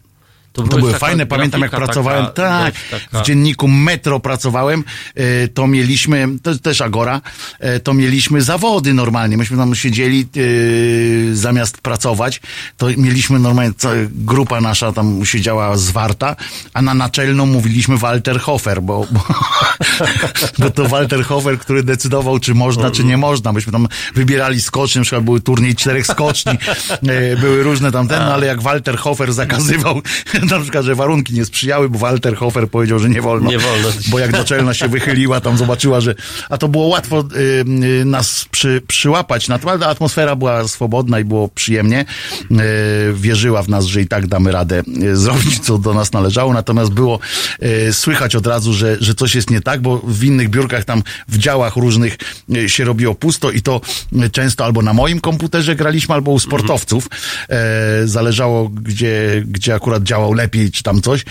to była były fajne, pamiętam jak pracowałem, taka, tak, taka- w dzienniku Metro pracowałem, e, to mieliśmy, to też Agora, e, to mieliśmy zawody normalnie, myśmy tam siedzieli e, zamiast pracować, to mieliśmy normalnie, grupa nasza tam siedziała zwarta, a na naczelną mówiliśmy Walter Hofer, bo, bo, bo to Walter Hofer, który decydował, czy można, czy nie można, myśmy tam wybierali skocznie, na przykład były turniej czterech skoczni, były różne tam ten, no, ale jak Walter Hofer zakazywał, na przykład, że warunki nie sprzyjały, bo Walter Hofer powiedział, że nie wolno. Nie wolno. Bo jak naczelna się wychyliła, tam zobaczyła, że. A to było łatwo y, y, nas przy, przyłapać na to, ale atmosfera była swobodna i było przyjemnie. Y, wierzyła w nas, że i tak damy radę y, zrobić, co do nas należało. Natomiast było y, słychać od razu, że, że coś jest nie tak, bo w innych biurkach tam w działach różnych y, się robiło pusto i to często albo na moim komputerze graliśmy, albo u sportowców. E, zależało, gdzie, gdzie akurat działał lepiej, czy tam coś.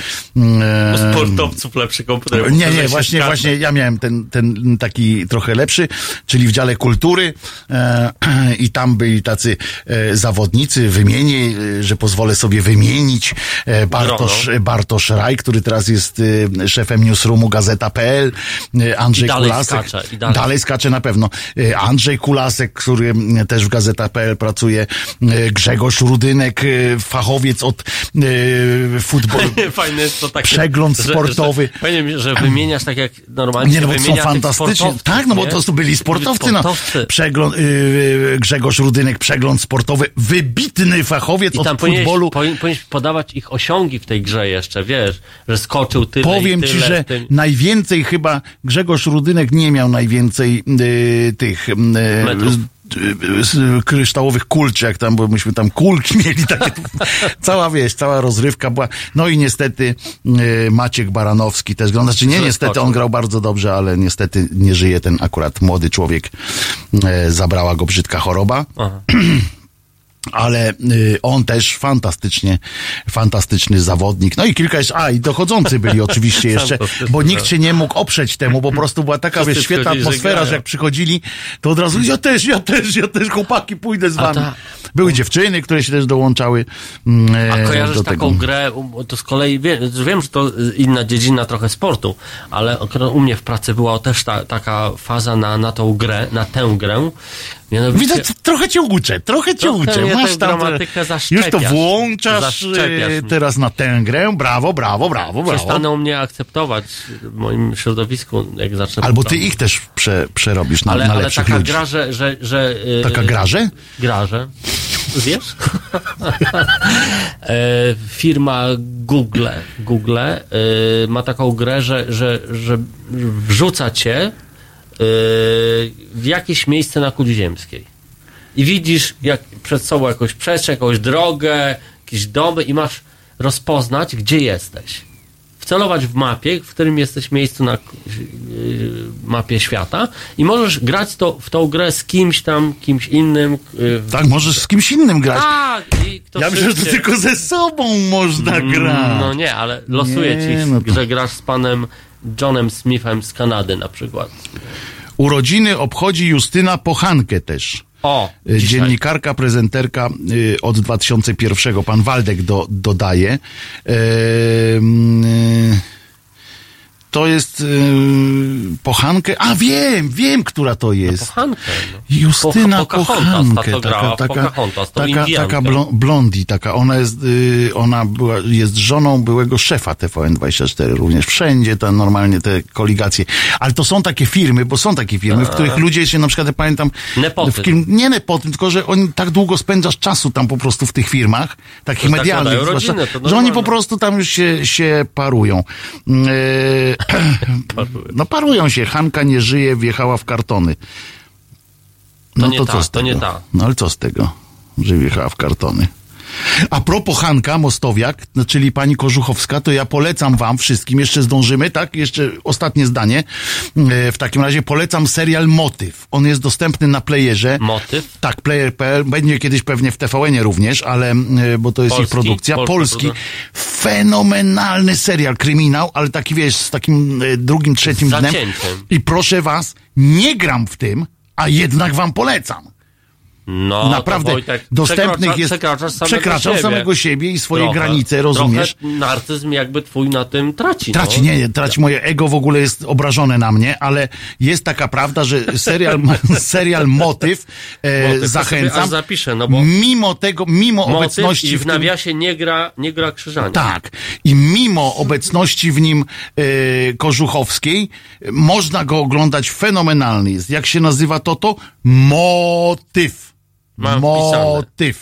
U sportowców lepszy komputer. nie, nie, właśnie, właśnie ja miałem ten, ten taki trochę lepszy, czyli w dziale kultury e, i tam byli tacy e, zawodnicy, wymienię, e, że pozwolę sobie wymienić e, Bartosz. Bartosz Raj, który teraz jest e, szefem newsroomu Gazeta.pl, Andrzej I dalej Kulasek. skacze, i dalej. skacze na pewno. Andrzej Kulasek, który też w Gazeta.pl pracuje, Grzegorz Rudynek, fachowiec od futbolu. Fajne jest to. Przegląd że- sportowy. Że, fajnie, że wymieniasz tak jak normalnie Nie, no bo są fantastyczni. Tak, no bo nie? to byli sportowcy. No. Sportowcy. Przegląd, yy, Grzegorz Rudynek, przegląd sportowy, wybitny fachowiec I od tam powinieneś, futbolu. powinieneś podawać ich osiągi w tej grze jeszcze, wiesz, że skoczył tyle Powiem i ci, tyle że tym... najwięcej chyba Grzegorz Rudynek nie miał najwięcej yy, tych yy, Metrów. Z- kryształowych kul, czy jak tam, bo myśmy tam kulki mieli takie, cała wieś, cała rozrywka była. No i niestety yy, Maciek Baranowski też grał, znaczy nie niestety, on grał bardzo dobrze, ale niestety nie żyje ten akurat młody człowiek, yy, zabrała go brzydka choroba. Aha. ale y, on też fantastycznie, fantastyczny zawodnik. No i kilka jeszcze, a i dochodzący byli oczywiście jeszcze, bo nikt tak. się nie mógł oprzeć temu, bo po prostu była taka wiesz, świetna atmosfera, że, jak przychodzili, to od razu ja też, ja też, ja też, chłopaki, pójdę z wami. ta- Były dziewczyny, które się też dołączały mm, A e, kojarzysz do taką grę, to z kolei wiem, wiem, że to y, inna dziedzina trochę sportu, ale u mnie w pracy była też ta, taka faza na, na tą grę, na tę grę. Mianowicie, Widzę, trochę cię uczę, trochę cię Trochę uczę. Masz tę tam, już to włączasz Zaszczepiasz mnie. teraz na tę grę. Brawo, brawo, brawo, brawo. przestaną mnie akceptować w moim środowisku, jak zacznę Albo ty ich też prze, przerobisz na, ale, na ale lepszych taka ludzi. gra, że... że, że y, Taka graże? Graże. Wiesz? e, firma Google, Google e, ma taką grę, że, że, że wrzuca cię w jakieś miejsce na kuli ziemskiej. I widzisz jak przed sobą jakąś przestrzeń, jakąś drogę, jakieś domy i masz rozpoznać, gdzie jesteś. Wcelować w mapie, w którym jesteś miejscu na yy, mapie świata i możesz grać to, w tą grę z kimś tam, kimś innym. Tak, możesz z kimś innym grać. tak, i kto Ja myślę, że to tylko ze sobą można Mm, grać. No nie, ale losuje Nie, ci, no to- że grasz z panem Johnem Smithem z Kanady na przykład. Urodziny obchodzi Justyna Pochankę też. O, Y, dzisiaj. Dziennikarka, prezenterka y, od 2001. Pan Waldek do, dodaje. Y, to jest y, Pochankę. A wiem, wiem, która to jest. Pochankę. No. Justyna Po- Pocahontas, Pochankę, ta grała taka, taka, taka, taka blo, blondi, taka, ona jest, y, ona była, jest żoną byłego szefa TVN24, również wszędzie tam normalnie te koligacje, ale to są takie firmy, bo są takie firmy, w których ludzie się na przykład, ja pamiętam, Nepotyzm. w kim, nie nepotyzm, tylko, że oni tak długo spędzasz czasu tam po prostu w tych firmach, takich To medialnych, zakładają zwłaszcza, rodzinę, że oni po prostu tam już się, się parują. E, no parują się, Hanka nie żyje, wjechała w kartony. No To nie ta, co z to nie tego? ta. No ale co z tego, że wjechała w kartony? A propos Hanka Mostowiak, no, czyli pani Kożuchowska, to ja polecam wam wszystkim, jeszcze zdążymy, tak? Jeszcze ostatnie zdanie. E, W takim razie polecam serial Motyw. On jest dostępny na playerze. Motyw? Tak, player.pl. Będzie kiedyś pewnie w TVN-ie również, ale, e, bo to jest ich Polski? produkcja. Polska Polski. produkcja. Fenomenalny serial, kryminał, ale taki wiesz, z takim e, drugim, trzecim Z dnem. I proszę was, nie gram w tym, a jednak wam polecam. No, Naprawdę, Wojtek, dostępnych przekracza- jest. Przekraczasz samego siebie. samego siebie i swoje Trochę- granice, rozumiesz? Trochę narcyzm jakby twój na tym traci. Traci, no. nie, nie, traci moje ego w ogóle jest obrażone na mnie, ale jest taka prawda, że serial, serial Motyw, e, Motyw, zachęcam. zapiszę, no bo- Mimo tego, mimo obecności i w w tym, nawiasie nie gra, nie gra krzyżania. tak. I mimo obecności w nim e, Kożuchowskiej, można go oglądać fenomenalny jest. Jak się nazywa to to? Motyw. Mam wpisane. Motyw.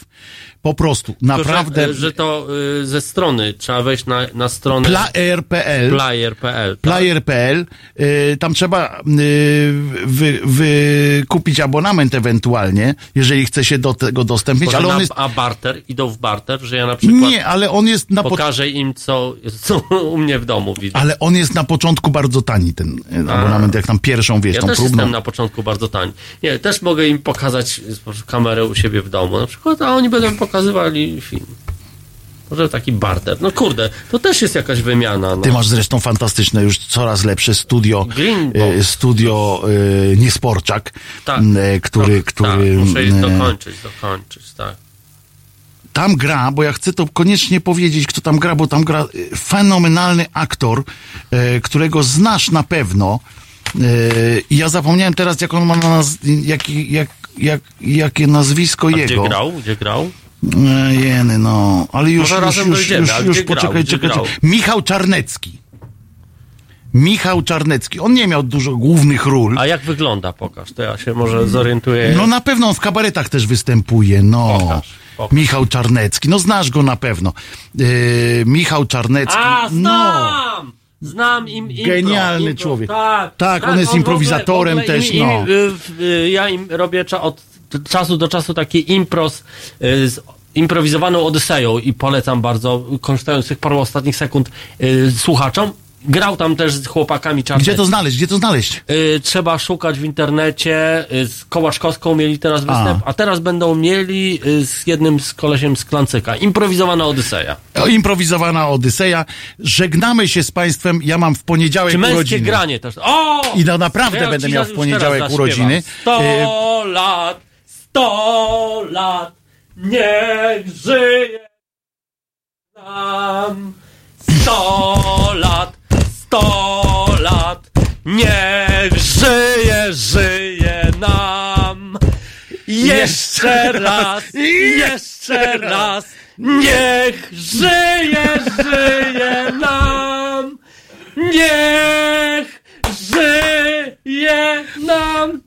Po prostu. Tylko, Naprawdę. Że, że to y, ze strony, trzeba wejść na, na stronę Player.pl player.pl. tak? Player.pl, y, tam trzeba y, wy, wykupić abonament ewentualnie, jeżeli chce się do tego dostępnić, Może ale on na, jest, A barter, idą w barter, że ja na przykład nie, ale on jest na, po, pokażę im, co, co u mnie w domu widzę. ale on jest na początku bardzo tani, ten abonament, jak tam pierwszą, wiesz, Ja tą też próbną. jestem na początku bardzo tani. Nie, też mogę im pokazać po kamerę u siebie w domu na przykład, a oni będą pokazywali film. Może taki barter. No kurde, to też jest jakaś wymiana. No. Ty masz zresztą fantastyczne, już coraz lepsze studio, y, studio y, Niesporczak, Tak. y, który, tak, który Tak, muszę y, dokończyć, dokończyć, tak. tam gra, bo ja chcę to koniecznie powiedzieć, kto tam gra, bo tam gra y, fenomenalny aktor, e, którego znasz na pewno. E, I ja zapomniałem teraz, jak on ma na naz- jak, jak, jak, jakie nazwisko A jego. gdzie grał? Gdzie grał? E, Jeny, no. Ale już, Może już, razem już, dojdziemy, już, ale już gdzie grał? poczekaj, Gdzie czekaj, grał? czekaj. Michał Czarnecki. Michał Czarnecki. On nie miał dużo głównych ról. A jak wygląda? Pokaż, to ja się może zorientuję. No na pewno on w kabaretach też występuje, no. Pokaż, pokaż. Michał Czarnecki, no znasz go na pewno. Yy, Michał Czarnecki, A, no. znam! Znam im impro, Genialny impro, człowiek. Tak, Tak, on jest w ogóle- improwizatorem w ogóle też, im, no. Im, y, y, ja im robię cza, od czasu do czasu taki impros y, z improwizowaną Odyseją i polecam bardzo, korzystając z tych paru ostatnich sekund y, słuchaczom. Grał tam też z chłopakami czarnymi. Gdzie to znaleźć, gdzie to znaleźć? Y, trzeba szukać w internecie. Z Kołaczkowską mieli teraz występ, a, teraz będą mieli z jednym z kolesiem z Klancyka. Improwizowana Odyseja. O, Improwizowana Odyseja. Żegnamy się z Państwem. Ja mam w poniedziałek Czy męskie urodziny. granie też. O! I no naprawdę Ja będę miał w poniedziałek urodziny. Y, zaśpiewam. Sto lat, sto lat, niech żyje nam. Sto lat, sto lat, niech żyje, żyje nam. Jeszcze raz, jeszcze raz, niech żyje, żyje nam. Niech żyje nam.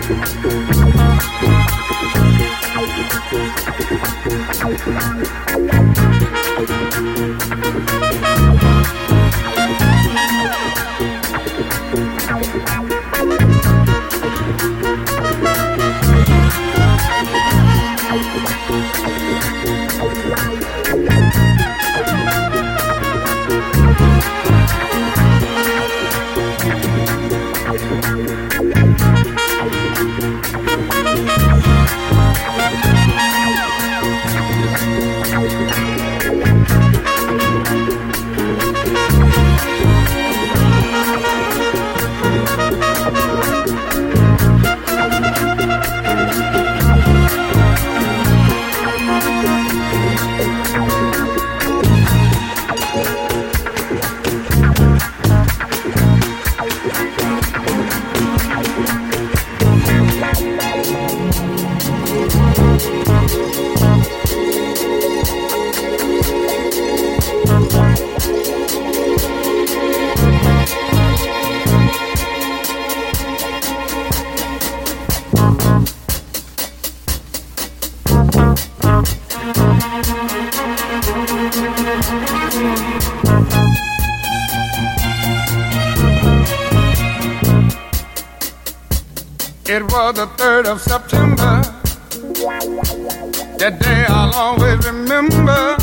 I'm gonna go 23rd of September. That day I'll always remember.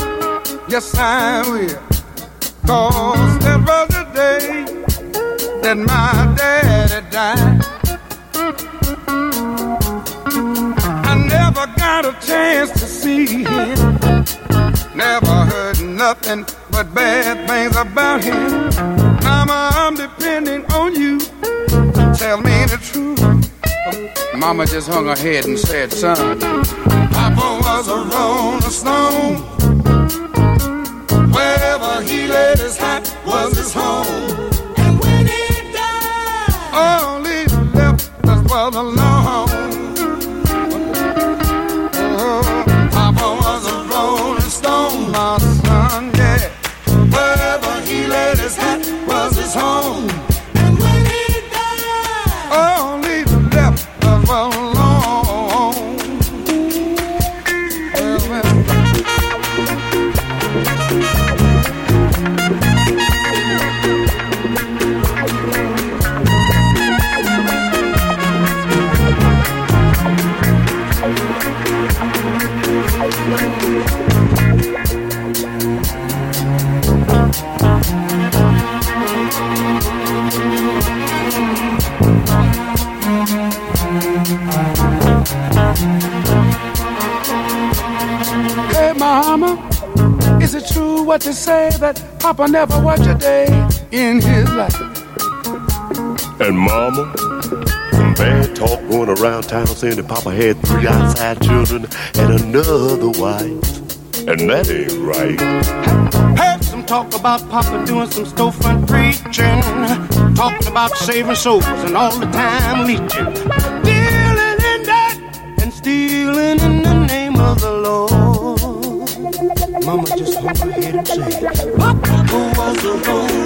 Yes, I will. Cause that was the day that my daddy died. I never got a chance to see him. Never heard nothing but bad things about him. Mama, I'm depending on you. Tell me Mama just hung her head and said, son, Papa was a rolling stone. Wherever he laid his hat was his home. And when he died, all he left us was alone. That Papa never worked a day in his life? And mama, some bad talk going around town saying that Papa had three outside children and another wife. And that ain't right. Heard some talk about Papa doing some storefront preaching, talking about saving souls and all the time leeching, dealing in that and stealing in the name of the Lord. Mama just hung who was the fool?